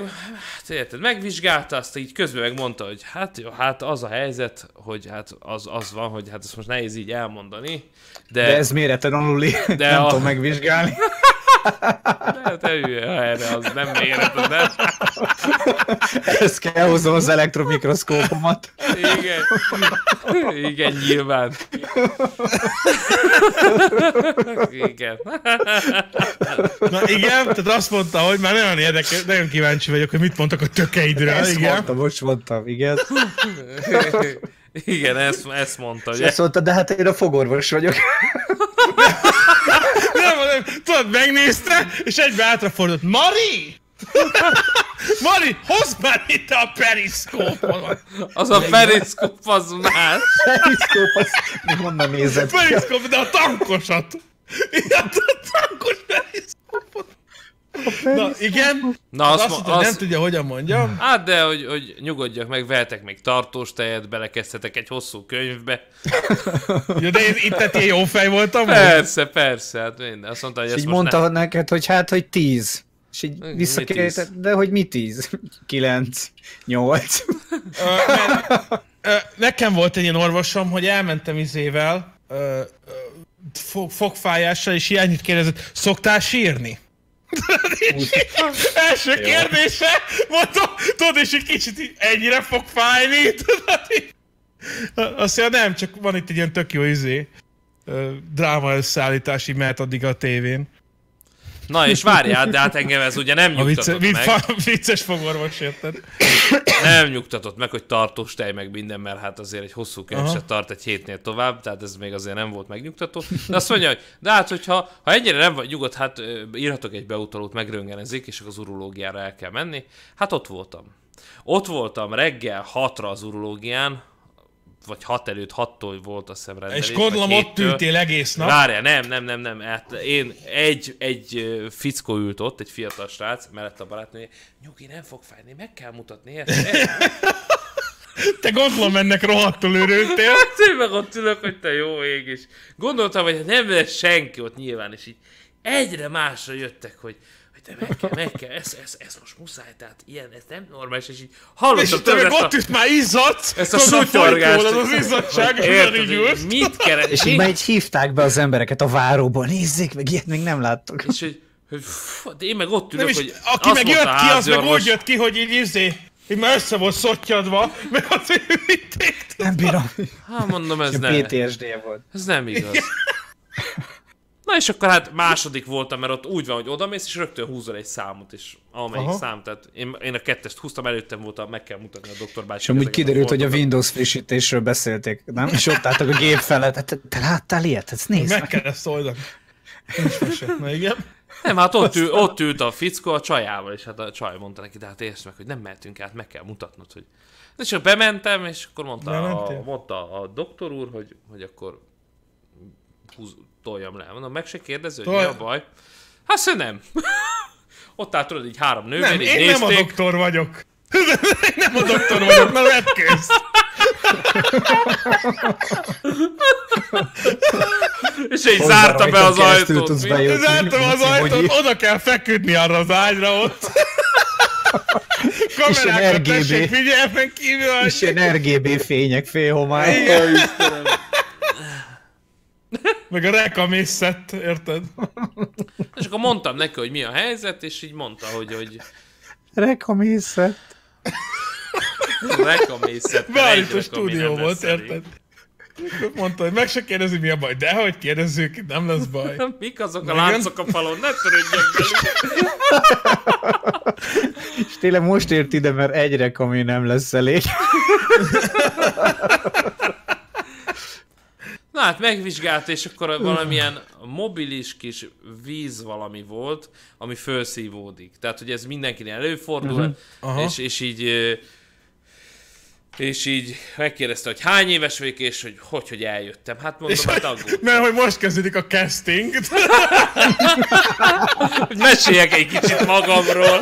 hát érted, megvizsgálta, azt így közben megmondta, hogy hát jó, hát az a helyzet, hogy hát az, az van, hogy hát ezt most nehéz így elmondani, de,
De ez méretlenül,
De
de nem
a-
tudom megvizsgálni. [laughs]
de te hülye, ha erre az nem méret, nem?
Ezt kell hoznom az elektromikroszkópomat.
Igen. Igen, nyilván. Igen.
Na igen, tehát azt mondta, hogy már nagyon érdekes, nagyon kíváncsi vagyok, hogy mit mondtak a tökeidről,
Ezt
igen.
mondtam, most mondtam, igen.
Igen, ezt, ezt mondta,
És
ugye?
ezt mondta, de hát én a fogorvos vagyok.
Tudod, megnézte, és egybe átrafordult. Mari! [laughs] Mari, hozd már itt a periszkópot!
Az a periszkop az más.
Periszkóp, az honnan nézett ki?
Periszkóp, de a tankosat! Igen, a tankos periszkópot! Na, igen,
Na,
az
azt,
azt
mo-
mondta, hogy nem
azt,
tudja, hogyan mondjam.
Hát de, hogy, hogy nyugodjak meg, vehetek még tartós tejet, belekezdhetek egy hosszú könyvbe.
Ja, de én itt tehát ilyen jó fej voltam. vagy?
Persze, persze, hát minden. Azt mondta, hogy
És
ezt
így
most
mondta
ne...
neked, hogy hát, hogy tíz. És így visszakérdezte, de hogy mi tíz? Kilenc, nyolc.
Ö, mert, ö, nekem volt egy ilyen orvosom, hogy elmentem izével, ö, ö, fog, fogfájással, és ilyennyit kérdezett, szoktál sírni? Első kérdése, mondtam, tudod, és egy kicsit így, ennyire fog fájni, tudod, így. Azt mondja, nem, csak van itt egy ilyen tök jó izé, dráma összeállítás, így mehet addig a tévén.
Na és várjál, de hát engem ez ugye nem
vicce,
nyugtatott
vicc,
meg.
fa, [laughs] vicces fogorvos, érted?
Nem nyugtatott meg, hogy tartós tej meg minden, mert hát azért egy hosszú könyv se tart egy hétnél tovább, tehát ez még azért nem volt megnyugtató. De azt mondja, hogy de hát, hogyha ha ennyire nem vagy nyugodt, hát írhatok egy beutalót, megröngenezik, és az urológiára el kell menni. Hát ott voltam. Ott voltam reggel 6-ra az urológián, vagy 6 előtt, 6-tól volt a szemrendelés.
És gondolom ott
7-től.
ültél egész nap.
Várjál, nem, nem, nem, nem. Hát én, egy, egy fickó ült ott, egy fiatal srác, mellett a barátnője, nyugi, nem fog fájni, meg kell mutatni, érted? [laughs]
Te gondolom ennek rohadtul örültél.
Hát én meg ott ülök, hogy te jó ég is. Gondoltam, hogy nem lesz senki ott nyilván, és így egyre másra jöttek, hogy, te meg kell, meg kell, ez, ez, ez most muszáj, tehát ilyen, ez nem normális, és így
És
hallottam
te meg ott is már izzadsz.
ezt a sutyorgást.
Az az izzadság, és
Érted,
ugyanígy
mit keres,
És így már így hívták be az embereket a váróból, nézzék meg, ilyet még nem láttok.
és hogy, hogy fú, de én meg ott
Nem
ülök,
is,
hogy
aki meg jött ki, az meg úgy jött ki, hogy így izé, így már össze volt szottyadva, meg az vitték.
Nem bírom.
Hát mondom, ez nem.
PTSD-je volt.
Ez nem igaz. Na és akkor hát második voltam, mert ott úgy van, hogy odamész, és rögtön húzol egy számot, és amelyik
Aha.
szám, tehát én, én a kettest húztam, előttem voltam, meg kell mutatni a doktor bácsi.
És amúgy kiderült, hogy a. Windows frissítésről beszélték, nem? És ott álltak a gép felett. Hát, te láttál ilyet? Ezt nézd
Meg
meg.
kell ezt oldani. Nincs mese. Na igen.
Nem, hát ott, ül, ott ült a fickó a csajával, és hát a csaj mondta neki, de hát értsd meg, hogy nem mehetünk át, meg kell mutatnod, hogy... És csak bementem, és akkor mondta, a, mondta a doktor úr, hogy, hogy akkor húz, toljam le. Mondom, meg se kérdező, hogy
Tolj-
mi a baj. Hát mondja, nem. [laughs] Ott állt tudod, így három nővér,
Nem,
így
én
nézték.
nem a doktor vagyok. [laughs] Én nem a doktor vagyok, na vetkőz. [laughs]
És így
Hozzá
zárta be az ajtót.
bejutni.
Zártam az ajtót, oda kell feküdni arra az ágyra ott. Kamerákat tessék figyelmen kívül.
És ilyen RGB fények, félhomály.
Meg a rekamészet, érted? [laughs]
És akkor mondtam neki, hogy mi a helyzet, és így mondta, hogy, hogy
Rekamészet.
rekamészet.
Beállító stúdió volt, érted? Mondta, hogy meg se kérdezi, mi a baj. De hogy kérdezzük, nem lesz baj. [laughs]
Mik azok a
Igen.
láncok a falon? Ne velük. [laughs]
És tényleg most ért ide, mert egy rekamé nem lesz elég.
Hát megvizsgált, és akkor valamilyen mobilis kis víz valami volt, ami felszívódik. Tehát, hogy ez mindenkinél előfordul, uh-huh. és, és így és így megkérdezte, hogy hány éves vagyok, és hogy hogy, hogy eljöttem. Hát mondom,
És
hát aggódtam.
mert hogy most kezdődik a casting. [laughs]
Meséljek egy kicsit magamról.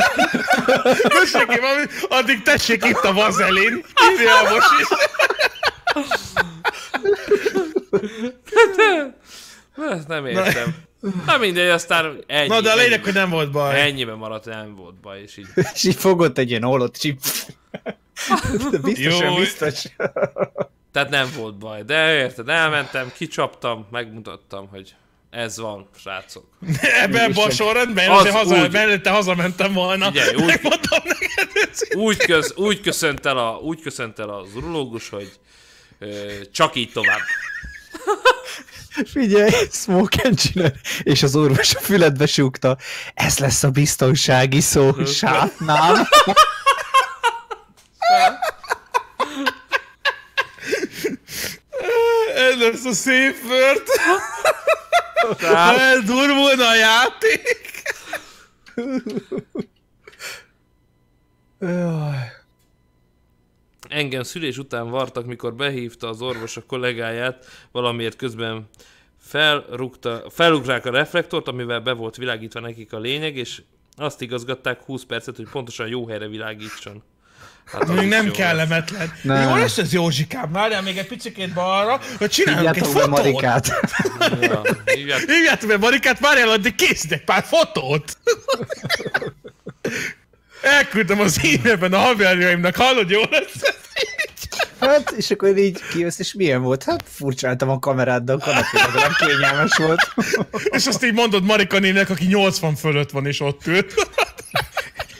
Valami, addig tessék itt a vazelin. Írja most is. [laughs] [laughs]
Ezt nem értem. Na mindegy, aztán ennyi.
Na de a lényeg,
ennyi.
hogy nem volt baj.
Ennyiben maradt, nem volt baj, és így. [laughs]
És így fogott egy ilyen ollott csip. [laughs]
Jó.
biztos.
Tehát nem volt baj, de érted, elmentem, kicsaptam, megmutattam, hogy ez van, srácok.
Ebben a sorrendben,
Az
haza,
úgy.
mellette hazamentem volna.
Figyelj, úgy-
Megmondom neked,
Úgy, köz, úgy, köszönt el a, úgy köszönt el az urológus, hogy ö, csak így tovább. [laughs]
Figyelj, smoke engineer. És az orvos a füledbe súgta. Ez lesz a biztonsági szó, sátnám. [laughs]
Ez lesz a safe word.
Tehát, [laughs]
Eldurvulna a játék.
Engem szülés után vartak, mikor behívta az orvos a kollégáját, valamiért közben felrúgta, felrúgták a reflektort, amivel be volt világítva nekik a lényeg, és azt igazgatták 20 percet, hogy pontosan jó helyre világítson. Hát
Még nem
jó
kellemetlen.
Nem.
Jó lesz ez Józsikám, várjál még egy picit balra, hogy csináljunk egy fotót.
Marikát.
lesz. [laughs] Ja, hívják,
Hívjátok be Marikát, várjál, addig készít egy pár fotót. [laughs] Elküldtem az e-mailben a haverjaimnak, hallod, jó lesz?
Hát, és akkor így kijössz, és milyen volt? Hát furcsáltam a kamerát, de a kanapé legalább kényelmes volt. [laughs]
És azt így mondod Marika nének, aki 80 fölött van és ott ül. [laughs]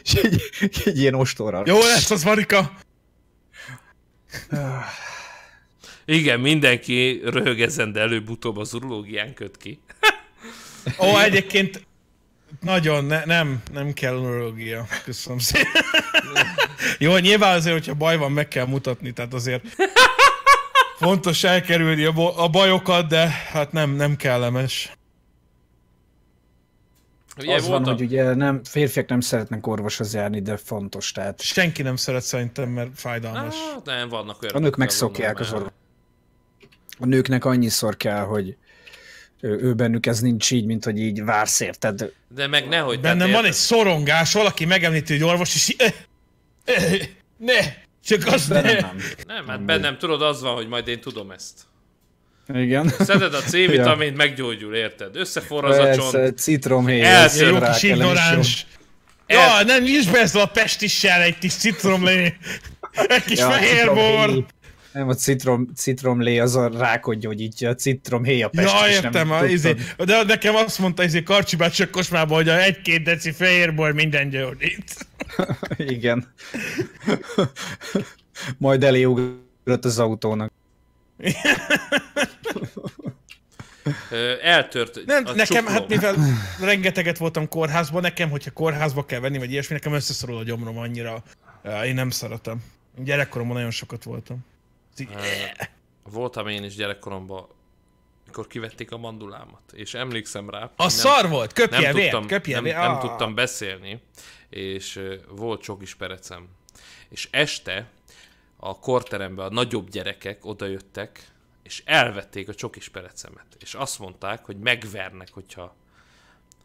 És egy, egy ilyen ostorral.
Jó lesz az Marika?
igen, mindenki röhög ezen, de előbb-utóbb az urológián köt ki.
Ó, egyébként nagyon, ne, nem, nem kell neurológia. Köszönöm szépen. Jó, nyilván azért, hogyha baj van, meg kell mutatni, tehát azért fontos elkerülni a, bo- a bajokat, de hát nem, nem kellemes.
Ugye
Az van, hogy ugye nem, férfiak nem szeretnek orvoshoz járni, de fontos, tehát
Senki nem szeret szerintem, mert fájdalmas.
Hát nem, vannak olyan.
a nők megszokják az orvos. A nőknek annyiszor kell, hogy ő, ő bennük ez nincs így, mint hogy így vársz érted.
De meg nehogy.
Bennem van egy
érted?
szorongás, valaki megemlíti, hogy orvos, és így, eh, eh, ne, csak azt ne.
nem, nem.
Nem, hát bennem tudod, az van, hogy majd én tudom ezt.
Igen.
Szeded a C-vitamint, meggyógyul, érted? Összeforraz a csont.
Citromhéj.
Elszél
Jó kis ignoráns.
El-
Ja, nem nyisd be ezzel a pestissel egy kis citromlé. Egy kis.
Ja,
fehérbor.
citromhéj. Nem, a citrom, citromlé az a rákot gyógyítja, a citromhéj a pest,
Ja, értem,
nem
a, izé, de nekem azt mondta izé Karcsi bácsi a kocsmában, hogy a egy-két deci fehérbor minden gyógyít. [laughs]
Igen. Majd elé ugrott az autónak.
Eltört
Nem,
a
nekem,
csuklóm.
hát mivel rengeteget voltam kórházban, nekem, hogyha kórházba kell venni, vagy ilyesmi, nekem összeszorul a gyomrom annyira. Én nem szeretem. Gyerekkoromban nagyon sokat voltam. Így-
Voltam én is gyerekkoromban, mikor kivették a mandulámat, és emlékszem rá.
A
hogy
szar volt, köpje
nem tudtam,
köpje
nem, nem
Ah.
tudtam beszélni, és volt csokis perecem. És este a korterembe a nagyobb gyerekek odajöttek, és elvették a csokis perecemet. És azt mondták, hogy megvernek, hogyha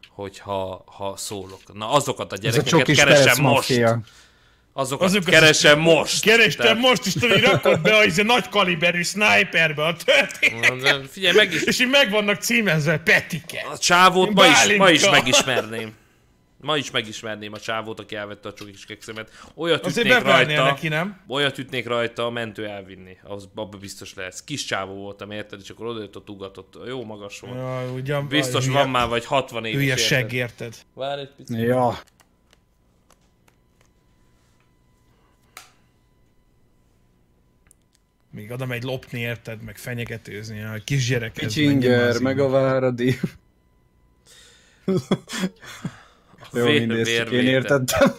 hogyha ha szólok. Na azokat a
Ez a
gyerekeket
perec
keresem most.
maffia.
Azokat
Azokat-
keresem most.
Kerestem
Tehát-
most is, tudod, rakod be az nagy kaliberű sniperbe a történet.
De Figyelj, meg is,
És így meg vannak címezve Petike.
A csávót ma is, ma is megismerném. Ma is megismerném a csávót, aki elvette a csokis kekszemet. Olyat
Azért
ütnék rajta,
neki, nem?
olyat ütnék rajta, a mentő elvinni. Az abba biztos lesz. Kis csávó voltam, érted? És akkor odajött, ott ugatott. Jó magas volt.
Ja, ugyan,
Biztos van már vagy 60 éves.
Hülye segg, érted?
Várj egy picit.
Ja.
Még oda megy lopni, érted? Meg fenyegetőzni, a kisgyerek.
Kicsinger, meg a váradi. Jó, mindezt csak én értettem.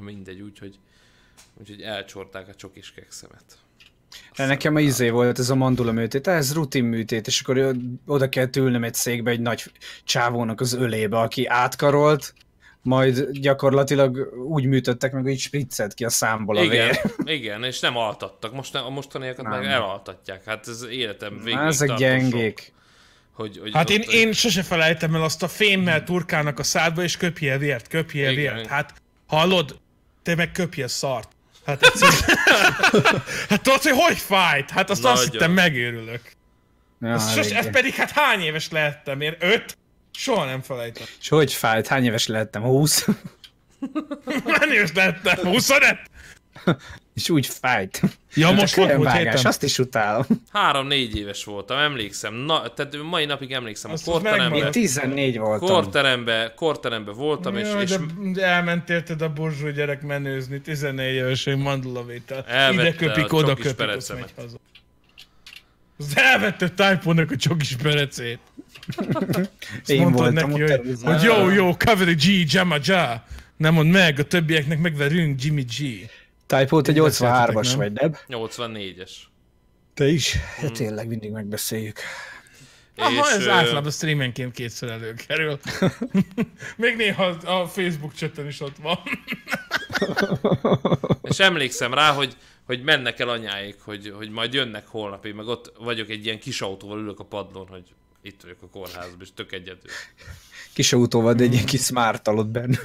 Mindegy, úgyhogy, úgyhogy elcsorták a csokis kekszemet.
De nekem a izé volt ez a mandula műtét, ez rutin műtét, és akkor oda kell ülnöm egy székbe egy nagy csávónak az ölébe, aki átkarolt, majd gyakorlatilag úgy műtöttek meg, hogy így spriccelt ki a számból a
Igen,
vér. [laughs]
igen, és nem altattak. Most a mostaniakat meg
Nem.
elaltatják. Hát ez életem végig
Á, Ezek gyengék.
sok, Hogy, hogy
Hát én,
ott-
én sose felejtem el azt a fémmel turkálnak a szádba, és köpjél vért, köpjél
Igen.
vért. Hát, hallod? Te meg köpjél szart. Hát egyszerűen... [laughs] hát tudod, hogy hogy fájt? Hát azt azt
Nagyon.
hittem megőrülök.
Ja,
Ez, sos, ez
eléggé.
pedig hát hány éves lehettem? Én öt? Soha nem felejtem.
És hogy fájt? Hány éves lehettem? 20? [laughs]
Hány éves lehettem? 25?
És úgy fájt.
Ja, most volt múlt héten.
azt is utálom.
Három-négy éves voltam, emlékszem. Na, tehát mai napig emlékszem. A
Azt az
korteremben,
megvan.
Én 14 voltam.
korteremben, korteremben voltam, és,
Jaj,
és
de, de elmentél te a borzsó gyerek menőzni, 14 évesen mandulavétel.
Elvette
Ide köpik,
a
oda
csokis
köpik, azt megy haza. Az elvette Typhoonnak a csokis perecét.
Én
mondtad
voltam
neki, hogy, hogy jó, jó, cover G, Jamma Ja. Nem mondd meg, a többieknek megverünk Jimmy G.
Typo, te
Így beszéltetek,
83-as
nem?
vagy, nem?
84-es.
Te is? Hát tényleg mindig megbeszéljük.
Aha, ez
ö,
általában streamenként kétszer előkerül. [laughs] Még néha a Facebook chatten is ott van. [laughs]
És emlékszem rá, hogy, hogy mennek el anyáik, hogy, hogy majd jönnek holnap, én meg ott vagyok egy ilyen kis autóval ülök a padlón, hogy itt vagyok a kórházban, és tök egyedül.
Kis autóval, de egy ilyen kis smart alatt benne.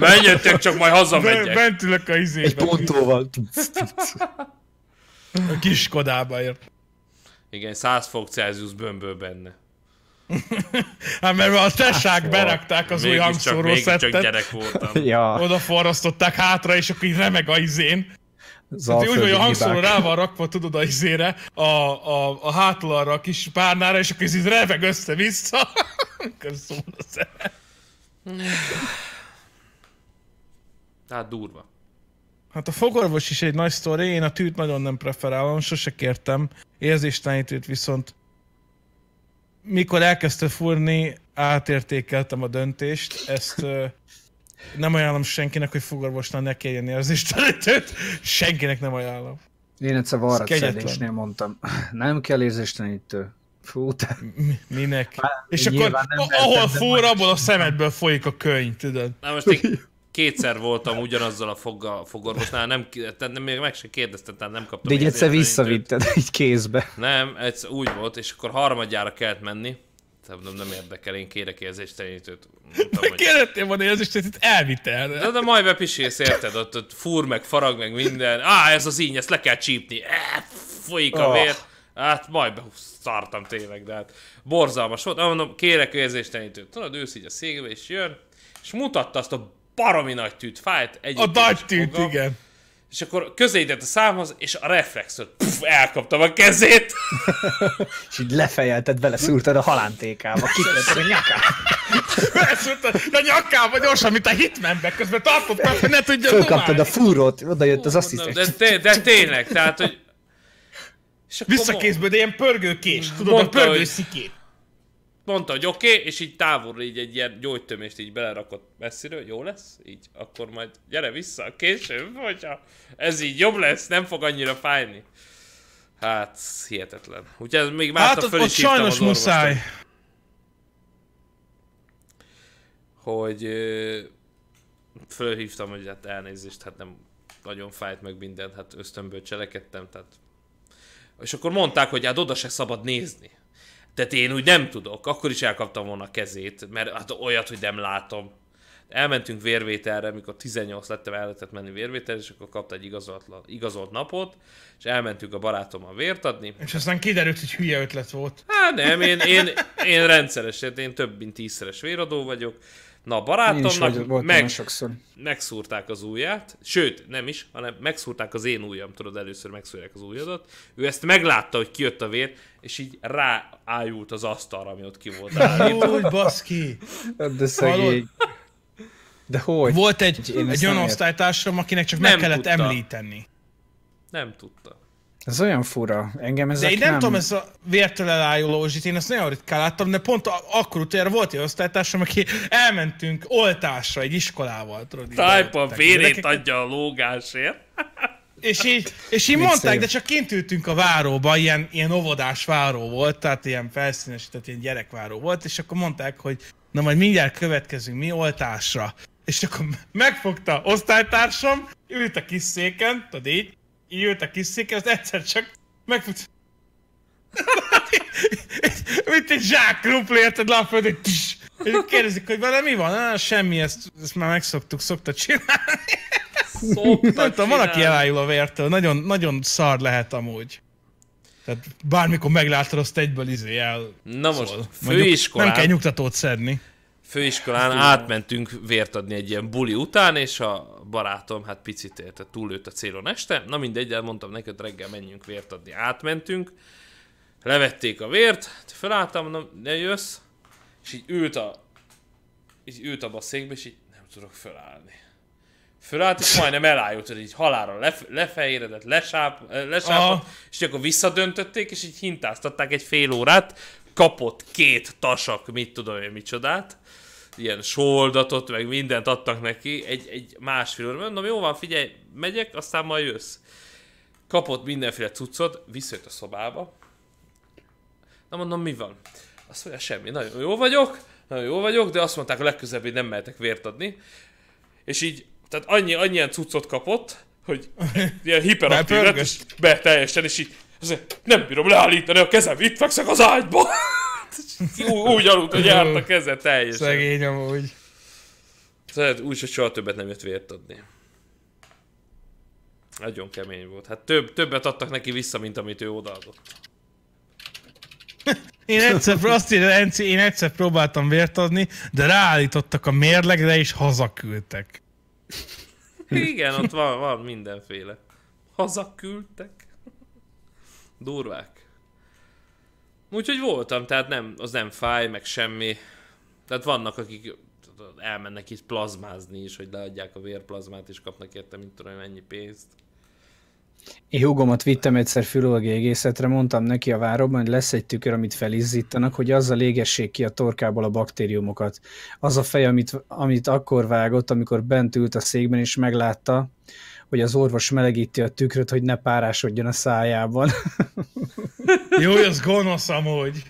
Menjetek, csak majd hazamegyek.
Bent ülök a
Egy
izében.
pontóval.
A kis Kodába ért.
Igen, 100 fok Celsius bömböl benne. [laughs]
Hát mert a tesák berakták az új
Mégiscsak,
hangszóró
mégiscsak
szettet.
gyerek voltam.
ja,
Oda forrasztották hátra, és akkor így remeg a izén. Hát úgy, hogy a hangszóró rá van rakva, tudod, a izére, a, a, a hátul arra a kis párnára, és akkor ez így remeg össze-vissza. [laughs] Szól a.
Tehát durva.
Hát a fogorvos is egy nagy sztori, én a tűt nagyon nem preferálom, sose kértem. Érzéstelenítőt viszont mikor elkezdte fúrni, átértékeltem a döntést. Ezt nem ajánlom senkinek, hogy fogorvosnál ne kérjen érzéstelenítőt. Senkinek nem ajánlom.
Én egyszer varrat
kegyetlen.
szedésnél mondtam. Nem kell érzéstelenítő. Fú, te.
Mi- Minek? És akkor ahol fúr, abból a szemedből folyik a könyv, tudod.
Na most én kétszer voltam ugyanazzal a fogga, fogorvosnál, nem, tehát nem, még meg se kérdeztem, tehát nem kaptam
De így egyszer visszavitted egy kézbe.
Nem, ez úgy volt, és akkor harmadjára kellett menni. Tehát nem, nem érdekel, én kérek érzéstelenítőt. [laughs] Mondtam,
Kérdettél volna érzéstelenítőt, elvitt erre.
De, de majd bepisélsz, érted? Ott, ott fúr meg, farag meg minden. Á, ez az íny, ezt le kell csípni. E, folyik a
Oh.
vér. Hát majd szartam tényleg, de hát borzalmas volt. Ah, Mondom, kérek érzéstelenítőt. Tudod, ősz így a székbe, és jön, és mutatta azt a baromi nagy tűt, fájt.
A
egyébként
nagy tűt, igen.
És akkor közelített a számhoz, és a reflexot, puf, elkaptam a kezét. [laughs]
És így lefejelted, beleszúrtad a halántékába. Kitetted a nyakát. [laughs]
Beszúrta a nyakába gyorsan, mint a Hitmanbe, közben tartottad, hogy ne tudja
Fölkaptad a fúrót, oda jött az asszisztens.
de, de, de tényleg, tehát, hogy... És akkor
Visszakézből, de ilyen pörgőkés, tudod,
Mondta,
a pörgő
hogy-
szikét.
Mondta, hogy oké, okay, és így távolra így egy ilyen gyógytömést így belerakott messziről, jó lesz? Így, akkor majd gyere vissza később, hogyha ez így jobb lesz, nem fog annyira fájni. Hát, hihetetlen. Úgyhogy ez még
Hát
Márta
ott,
föl is
sajnos
az
muszáj.
hogy fölhívtam, hogy hát elnézést, hát nem nagyon fájt meg minden, hát ösztönből cselekedtem, tehát... És akkor mondták, hogy hát oda se szabad nézni. Tehát én úgy nem tudok, akkor is elkaptam volna a kezét, mert hát olyat, hogy nem látom. Elmentünk vérvételre, mikor 18 lettem, el lehetett menni vérvételre, és akkor kapta egy igazolt, igazolt napot, és elmentünk a barátommal vért adni.
És aztán kiderült, hogy hülye ötlet volt.
Hát nem, én, én, én rendszeres, én több mint tízszeres véradó vagyok. Na, a barátomnak meg, megszúrták az ujját, sőt, nem is, hanem megszúrták az én ujjam, tudod, először megszúrják az ujjadat. Ő ezt meglátta, hogy kijött a vér, és így ráájult az asztalra, ami ott ki volt állítva.
Úgy, baszki.
De szegény. De hogy?
Volt egy, egy olyan osztálytársam, akinek csak
Nem
meg kellett
tudta.
említeni.
Nem tudta.
Ez olyan fura. Engem ezek
De én nem,
nem...
tudom, ez a vértől elájuló zsit, én ezt nagyon ritkán láttam, de pont akkor utoljára volt egy osztálytársam, aki elmentünk oltásra egy iskolával,
Tájpa vérét
Gyerekek-
adja a lógásért.
És így, és így
Mit
mondták,
szép.
de csak kint ültünk a váróba, ilyen, ilyen óvodás váró volt, tehát ilyen felszínesített, ilyen gyerekváró volt, és akkor mondták, hogy na majd mindjárt következünk mi oltásra. És akkor megfogta osztálytársam, ült a kis széken, tudod így, így ült a kis széken, az egyszer csak megfogta. [laughs] Mint egy zsák krumpli, érted le a. És kérdezik, hogy vele mi van? Ah, semmi, ezt, ezt már megszoktuk, szokta csinálni.
Szokta
Nem tudom, van, aki
csinálni.
elájul a vértől. Nagyon, nagyon szar lehet amúgy. Tehát bármikor meglátod, azt egyből izé el.
Na most,
szól. Mondjuk
főiskolán,
Nem kell nyugtatót szedni.
Főiskolán átmentünk vért adni egy ilyen buli után, és a barátom, hát picit érte, túllőtt a célon este. Na mindegy, elmondtam neki, hogy reggel menjünk vért adni. Átmentünk, levették a vért, felálltam, mondom, ne jössz, és így ült a, így ült abba a székbe, és így nem tudok felállni. Fölállt, és majdnem elájult, hogy így halára lef- lefehéredett, lesáp, lesápadt, és akkor visszadöntötték, és így hintáztatták egy fél órát, kapott két tasak, mit tudom én micsodát, ilyen soldatot, meg mindent adtak neki, egy, egy másfél óra. Mondom, jó van, figyelj, megyek, aztán majd jössz. Kapott mindenféle cuccot, visszajött a szobába. Na mondom, mi van? Azt mondja, semmi, nagyon jó vagyok, nagyon jó vagyok, de azt mondták a legközelebb, hogy nem mehetek vért adni. És így, tehát annyi, annyian cuccot kapott, hogy [laughs] ilyen hiperaktív lett, és be teljesen, és így, mondja, nem bírom leállítani a kezem, itt fekszek az ágyba. Ú- úgy aludt, hogy járt a keze teljesen.
Szegény amúgy.
Szóval úgy, hogy soha többet nem jött vért adni. Nagyon kemény volt. Hát több, többet adtak neki vissza, mint amit ő odaadott. [laughs]
Én egyszer, azt írja, én egyszer próbáltam vért adni, de ráállítottak a mérlegre és hazaküldtek.
Igen, ott van, van mindenféle. Hazaküldtek. Durvák. Úgyhogy voltam, tehát nem, az nem fáj, meg semmi. Tehát vannak, akik elmennek itt plazmázni is, hogy leadják a vérplazmát, és kapnak érte, mint tudom, mennyi pénzt.
Én hugomat vittem egyszer filológiai egészetre, mondtam neki a váróban, hogy lesz egy tükör, amit felizzítanak, hogy azzal égessék ki a torkából a baktériumokat. Az a fej, amit, amit akkor vágott, amikor bent ült a székben, és meglátta, hogy az orvos melegíti a tükröt, hogy ne párásodjon a szájában. [laughs]
Jó, hogy az gonosz amúgy.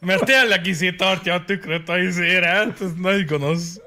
Mert tényleg izé tartja a tükröt a izére, hát ez nagy gonosz.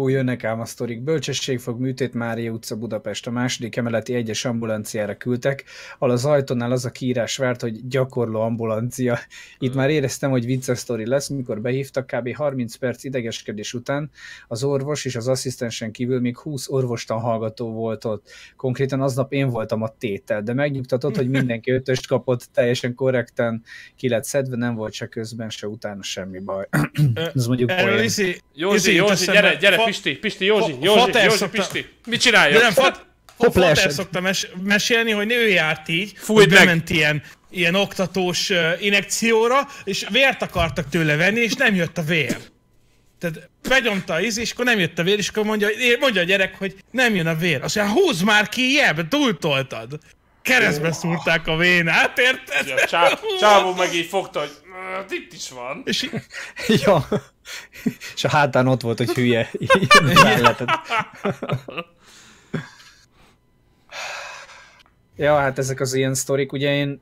Ó, jönnek ám a sztorik. Bölcsességfog műtét Mária utca Budapest. A második emeleti egyes ambulanciára küldtek, ahol az ajtónál az a kiírás várt, hogy gyakorló ambulancia. Itt már éreztem, hogy vicces sztori lesz, mikor behívtak kb. 30 perc idegeskedés után. Az orvos és az asszisztensen kívül még 20 orvostan hallgató volt ott. Konkrétan aznap én voltam a tétel, de megnyugtatott, hogy mindenki ötöst kapott, teljesen korrekten ki lett szedve, nem volt se közben, se utána semmi baj. [clears throat] Ez mondjuk
Erről
Józsi, Józsi, gyere, gyere, Pisti, Pisti, Józsi, Józsi,
fater
Józsi,
szokta-
Pisti. Mit
De
csinálja?
nem, fat,
Hopp,
Fater szokta mes- mesélni, hogy ő járt így,
Fújd
hogy
meg!
bement ilyen, ilyen oktatós uh, inekcióra, és vért akartak tőle venni, és nem jött a vér. Tehát begyomta az és akkor nem jött a vér, és akkor mondja, mondja a gyerek, hogy nem jön a vér. Azt mondja, húzd már ki, jebb, túltoltad. Keresztbe szúrták a vénát, érted?
Ja, csá, [laughs] csávó meg így fogta, hogy "Hát itt is van.
És [laughs]
Ja. És a hátán ott volt, hogy hülye. [laughs] [laughs] Ja, hát ezek az ilyen sztorik, ugye én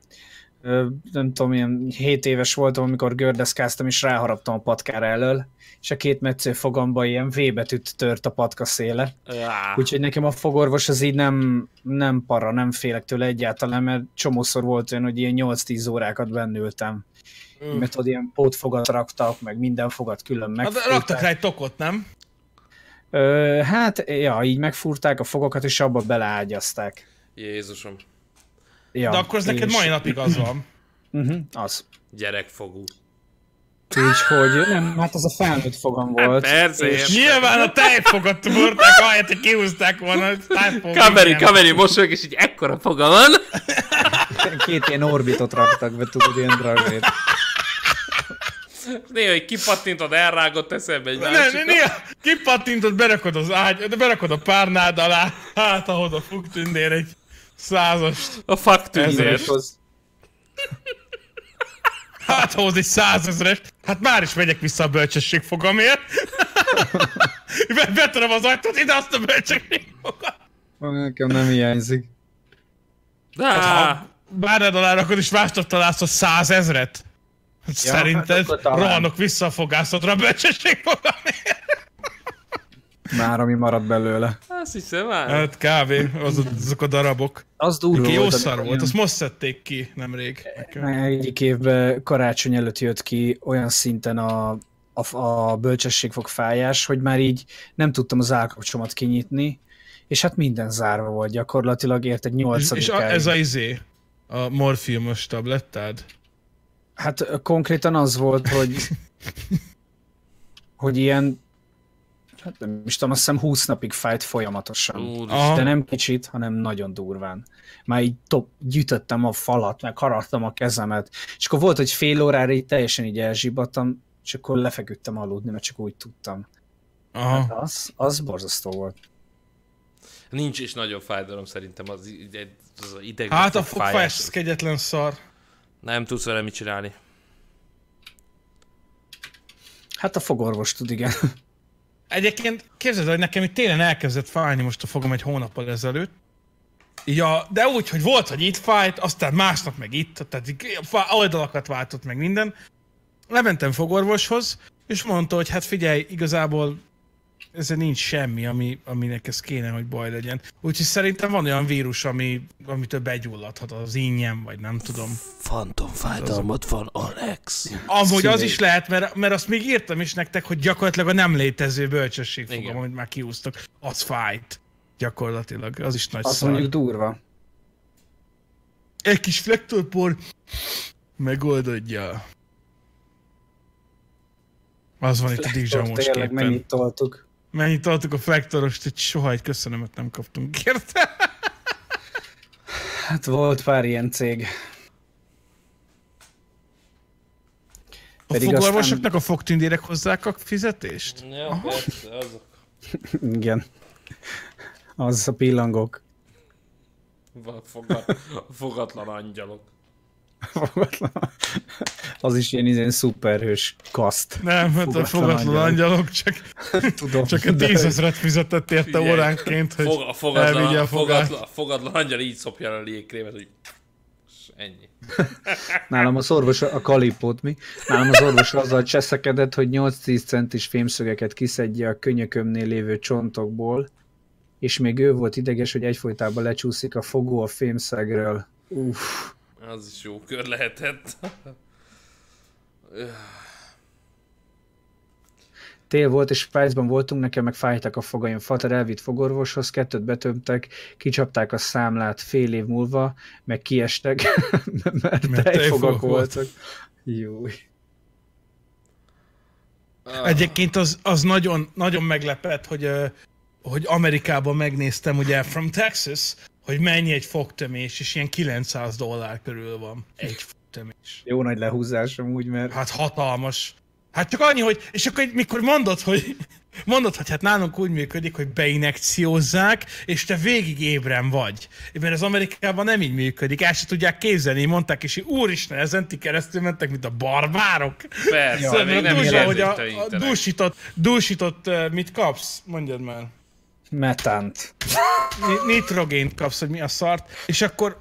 nem tudom, ilyen 7 éves voltam, amikor gördeszkáztam, és ráharaptam a patkára elől, és a két metsző fogamba ilyen V betűt tört a patka széle.
Á,
Úgyhogy nekem a fogorvos az így nem, nem para, nem félek tőle egyáltalán, mert csomószor volt olyan, hogy ilyen 8-10 órákat bennültem. Mert ott ilyen pótfogat raktak, meg minden fogat külön
hát
megfúrták.
raktak rá egy tokot, nem?
Ö, hát, ja, így megfúrták a fogakat, és abba beleágyazták.
Jézusom.
Ja,
De akkor ez neked
és-
mai napig az van.
Uh-huh, [clears throat] az.
Gyerekfogú.
Úgyhogy nem, hát az a felnőtt fogam volt.
persze,
és
értem.
Nyilván a tejfogat borták, ahelyett, hogy kihúzták volna. a tájfog-
Kameri, kameri mosolyog, és így ekkora foga van.
két ilyen orbitot raktak be, tudod, ilyen dragét.
Néha, hogy kipattintod, elrágott eszembe egy másik.
ne, néha kipattintod, berakod az ágy, de berakod a párnád alá, hát ahhoz a fuk tündér egy százast.
A fuck tündér.
Hát ahhoz egy százezres. Hát már is megyek vissza a bölcsesség fogamért. [laughs] Be- Betöröm az ajtót, ide azt a bölcsökségokat.
Nekem nem hiányzik.
De,
Ha bárnád alá rakod, és másnap találsz a százezret. Szerinted
hát
rohanok vissza a fogászatra bölcsesség.
Már ami maradt belőle.
azt hiszem már.
Hát kb. Az, azok a darabok.
Az durva
Ki jó
volt,
szar volt, azt most szedték ki nemrég.
Egyik évben karácsony előtt jött ki olyan szinten a, a, a bölcsességfok fájás, hogy már így nem tudtam az állkapcsomat kinyitni, és hát minden zárva volt gyakorlatilag, érted
És,
nyolcadik
és a, ez a izé, a morfiumos tablettád.
Hát konkrétan az volt, hogy hogy ilyen hát nem is tudom, azt hiszem 20 napig fájt folyamatosan.
Úr.
De nem kicsit, hanem nagyon durván. Már így top, gyűjtöttem a falat, meg haraptam a kezemet, és akkor volt, hogy fél órára így teljesen így elzsibadtam, és akkor lefeküdtem aludni, mert csak úgy tudtam.
Aha.
Az, az borzasztó volt.
Nincs is nagyobb fájdalom szerintem az, az ideg.
Hát a fogfájás, ez kegyetlen szar.
Nem tudsz vele mit csinálni.
Hát a fogorvos tud, igen. [laughs]
Egyébként képzeld, el, hogy nekem itt télen elkezdett fájni most a fogom egy hónappal ezelőtt. Így a, de úgy, hogy volt, hogy itt fájt, aztán másnap meg itt, tehát oldalakat váltott meg minden. Lementem fogorvoshoz, és mondta, hogy hát figyelj, igazából ezzel nincs semmi, ami, aminek ez kéne, hogy baj legyen. Úgyhogy szerintem van olyan vírus, ami, amitől begyulladhat az ingyen, vagy nem tudom.
Fantom fájdalmat van, Alex.
Amúgy az is lehet, mert, mert azt még írtam is nektek, hogy gyakorlatilag a nem létező bölcsesség fogom,
Igen.
amit már kiúztak, az fájt. Gyakorlatilag, az is nagy
Az
szar.
mondjuk durva.
Egy kis flektorpor megoldodja. Az van itt a
Tényleg
képen.
mennyit toltuk.
Mennyit adtuk a flektorost, hogy soha egy köszönömet nem kaptunk érte.
Hát volt pár ilyen cég.
A
Pedig
fogorvosoknak a fogtündérek hozzák a fizetést?
Ja, persze, azok.
Igen. Az a pillangok.
Van Fogat, fogatlan angyalok. [laughs]
Az is ilyen izén szuperhős kaszt.
Nem, hát a
Fogatlan angyalok.
csak, [laughs]
Tudom,
csak a tízezret fizetett érte
Figyelj,
óránként, hogy
Fog, a fogatlan,
elvigye a
fogatlan, fogatlan angyal így szopja a légkrémet, hogy ennyi. [laughs]
Nálam az orvos, a kalipót mi? Nálam az orvos azzal cseszekedett, hogy 8-10 centis fémszögeket kiszedje a könyökömnél lévő csontokból, és még ő volt ideges, hogy egyfolytában lecsúszik a fogó a fémszegről. Uff,
Az is jó kör lehetett.
tél volt, és Svájcban voltunk, nekem meg fájtak a fogaim. Fater elvitt fogorvoshoz, kettőt betömtek, kicsapták a számlát fél év múlva, meg kiestek, [laughs] mert,
Mert
tejfogak
tejfogak
voltak. Júj.
Egyébként az, az nagyon, nagyon meglepett, hogy, hogy Amerikában megnéztem ugye From Texas, hogy mennyi egy fogtömés, és ilyen 900 dollár körül van egy fogtömés.
Jó nagy lehúzás amúgy, mert
Hát hatalmas. Hát csak annyi, hogy, és akkor mikor mondod, hogy mondod, hogy hát nálunk úgy működik, hogy beinekciózzák, és te végig ébren vagy. Mert az Amerikában nem így működik, el se tudják képzelni, mondták is, hogy úristen, ezen ti keresztül mentek, mint a barbárok.
Persze,
Szóval
még nem
durva, hogy a, a dúsított, dúsított, mit kapsz? Mondjad már.
Metánt.
Ni- Nitrogént kapsz, hogy mi a szart, és akkor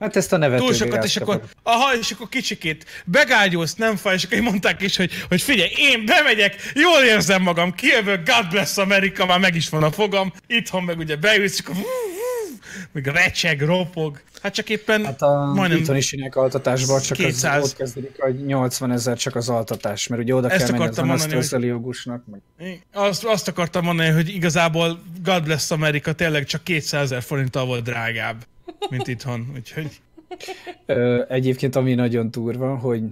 Hát ezt a nevet
túl sokat, és akkor, aha, és akkor kicsikét begágyulsz, nem fáj, és akkor mondták is, hogy, hogy figyelj, én bemegyek, jól érzem magam, kijövök, God bless America, már meg is van a fogam, itthon meg ugye beülsz, és akkor még recseg, ropog. Hát csak éppen
Hát a
majdnem
itthon is csinálják altatásban, csak
200.
az ott kezdődik, hogy 80 ezer csak az altatás, mert ugye oda
Ezt
kell menni az
akartam mondani, hogy-.
Meg...
azt, azt akartam mondani, hogy igazából God bless America tényleg csak 200 ezer forinttal volt drágább, mint itthon, úgyhogy
Ö, egyébként ami nagyon turva, hogy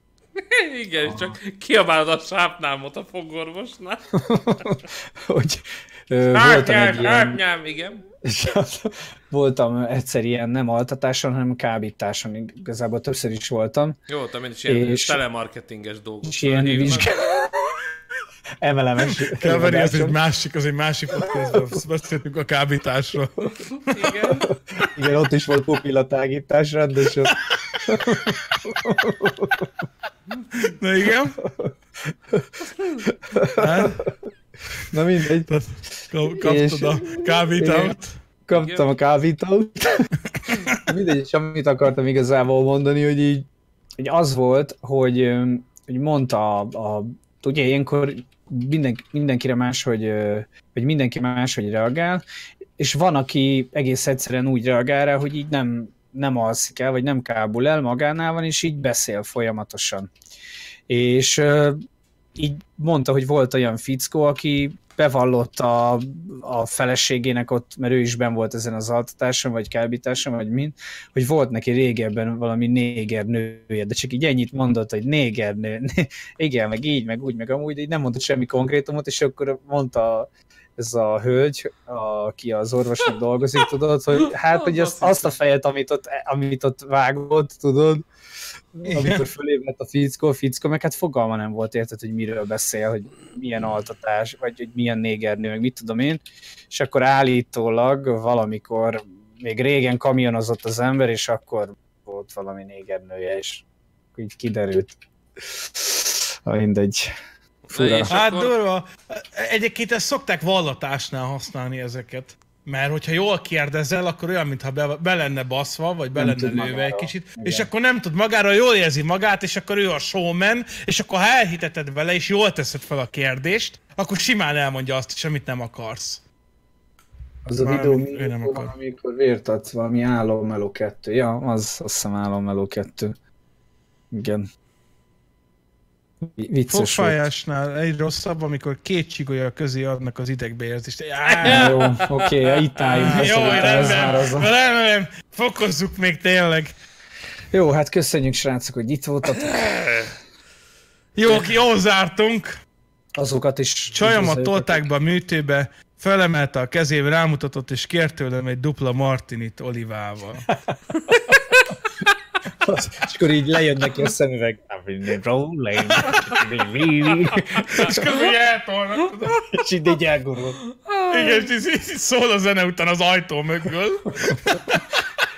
[laughs]
Igen, és csak kiabálod a sápnámot a fogorvosnál. [laughs]
hogy ö, voltam egy ilyen,
hátnyám, igen.
Voltam egyszer ilyen nem altatáson, hanem kábításon, igazából többször is voltam,
Jó, te én is ilyen
És-
telemarketinges dolgok.
és ilyen vizsgál... [laughs] MLM-es
Keveri, az egy másik, az egy másik podcastban beszéltünk a kábításról.
Igen.
Igen, ott is volt pupillatágítás rendesen.
Na igen. [laughs] Hát,
Na mindegy.
kap- Kaptad a kávítót.
Kaptam a kávítót. [laughs] Mindegy, és amit akartam igazából mondani, hogy így hogy az volt, hogy, hogy mondta a, a ugye ilyenkor minden, mindenkire más, hogy, hogy mindenki más, hogy reagál, és van, aki egész egyszerűen úgy reagál rá, hogy így nem, nem alszik el, vagy nem kábul el, magánál van, és így beszél folyamatosan. És így mondta, hogy volt olyan fickó, aki bevallotta a, a feleségének ott, mert ő is ben volt ezen az altatáson, vagy kábításon, vagy mind, hogy volt neki régebben valami néger nője, de csak így ennyit mondott, hogy néger nő, [laughs] igen, meg így, meg úgy, meg amúgy, de így nem mondott semmi konkrétumot, és akkor mondta ez a hölgy, aki az orvosnak dolgozik, tudod, hogy hát, hogy azt, azt a fejet, amit ott, amit ott vágott, tudod, amikor fölébredt a fickó, a fickó, meg hát fogalma nem volt érted, hogy miről beszél, hogy milyen altatás, vagy hogy milyen négernő, meg mit tudom én, és akkor állítólag valamikor, még régen kamionozott az ember, és akkor volt valami négernője, és így kiderült. Ha mindegy. Fura.
Hát
akkor-
durva. Egyébként ezt szokták vallatásnál használni ezeket. Mert hogyha jól kérdezel, akkor olyan, mintha be, be lenne baszva, vagy be
Nem
lenne lőve egy kicsit,
Igen.
és akkor nem tud magáról, jól érzi magát, és akkor ő a showman, és akkor ha elhiteted vele, és jól teszed fel a kérdést, akkor simán elmondja azt is, amit nem akarsz.
Az a
Már
videó,
ő nem akar.
amikor vért adsz, valami álommeló 2. Ja, az azt hiszem álommeló 2. Igen. Vi- Vicces volt.
Fogfájásnál egy rosszabb, amikor két csigolya közé adnak az idegbeérzést. Á,
Jó, oké, okay, itt álljunk.
Jó, rendben, rendben, fokozzuk még tényleg.
Jó, hát köszönjük srácok, hogy itt voltatok.
Jó, jó zártunk.
Azokat is... Üdvözöljük.
tolták be a műtőbe, felemelte a kezébe, rámutatott, és kért tőlem egy dupla martinit olivával. [laughs]
És akkor így lejön neki a szemüveg. Rolling.
És közben eltolnak.
És így így elgurul.
Igen, és így, így szól a zene után az ajtó mögül.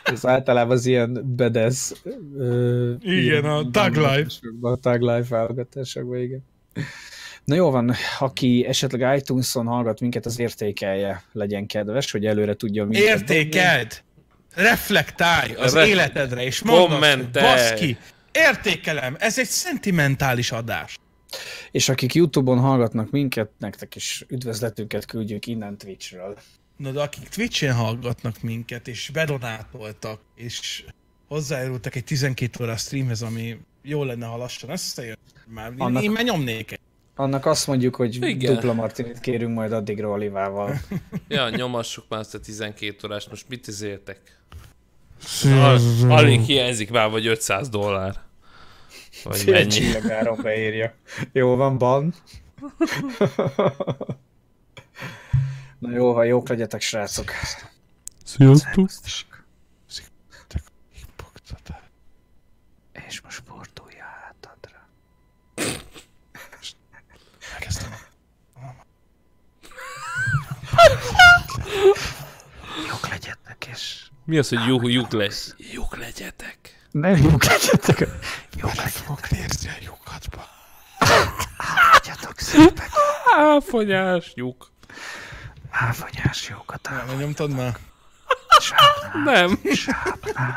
Ez általában az ilyen bedez. ö,
Igen,
ilyen
a Thug Life.
A Thug Life válogatásokban, igen. Na jó van, aki esetleg iTunes-on hallgat minket, az értékelje, legyen kedves, hogy előre tudja minket.
Értékeld! Reflektálj az
Re-
életedre, és mondd baszki, értékelem, ez egy szentimentális adás.
És akik YouTube-on hallgatnak minket, nektek is üdvözletünket küldjük innen Twitchről.
Na de akik Twitch-en hallgatnak minket, és bedonátoltak, és hozzájárultak egy 12 órás streamhez, ami jó lenne, ha lassan összejön. Már,
Annak-
én már nyomnék egy.
Annak azt mondjuk, hogy Igen. Dupla martinit kérünk majd addigra Olivával.
Ja, nyomassuk már ezt a 12 órást, most mit izéltek? Al- Alig hiányzik már, vagy 500 dollár. Vagy mennyi?
Csillagáron beírja. [laughs] Jó van, ban. [laughs] Na jó, ha jók legyetek, srácok.
Sziasztok!
És most fordulj hátadra.
Elkezdtem.
Jók legyetek, és...
Mi az, hogy lyuk, lyuk lesz? Lyuk legyetek.
Nem jók legyetek. Jók
Fogok nézni a lyukatba.
legyetek szépek.
Áfonyás lyuk.
Áfonyás jókat
Nem, nyomtad már?
Nem.
áll.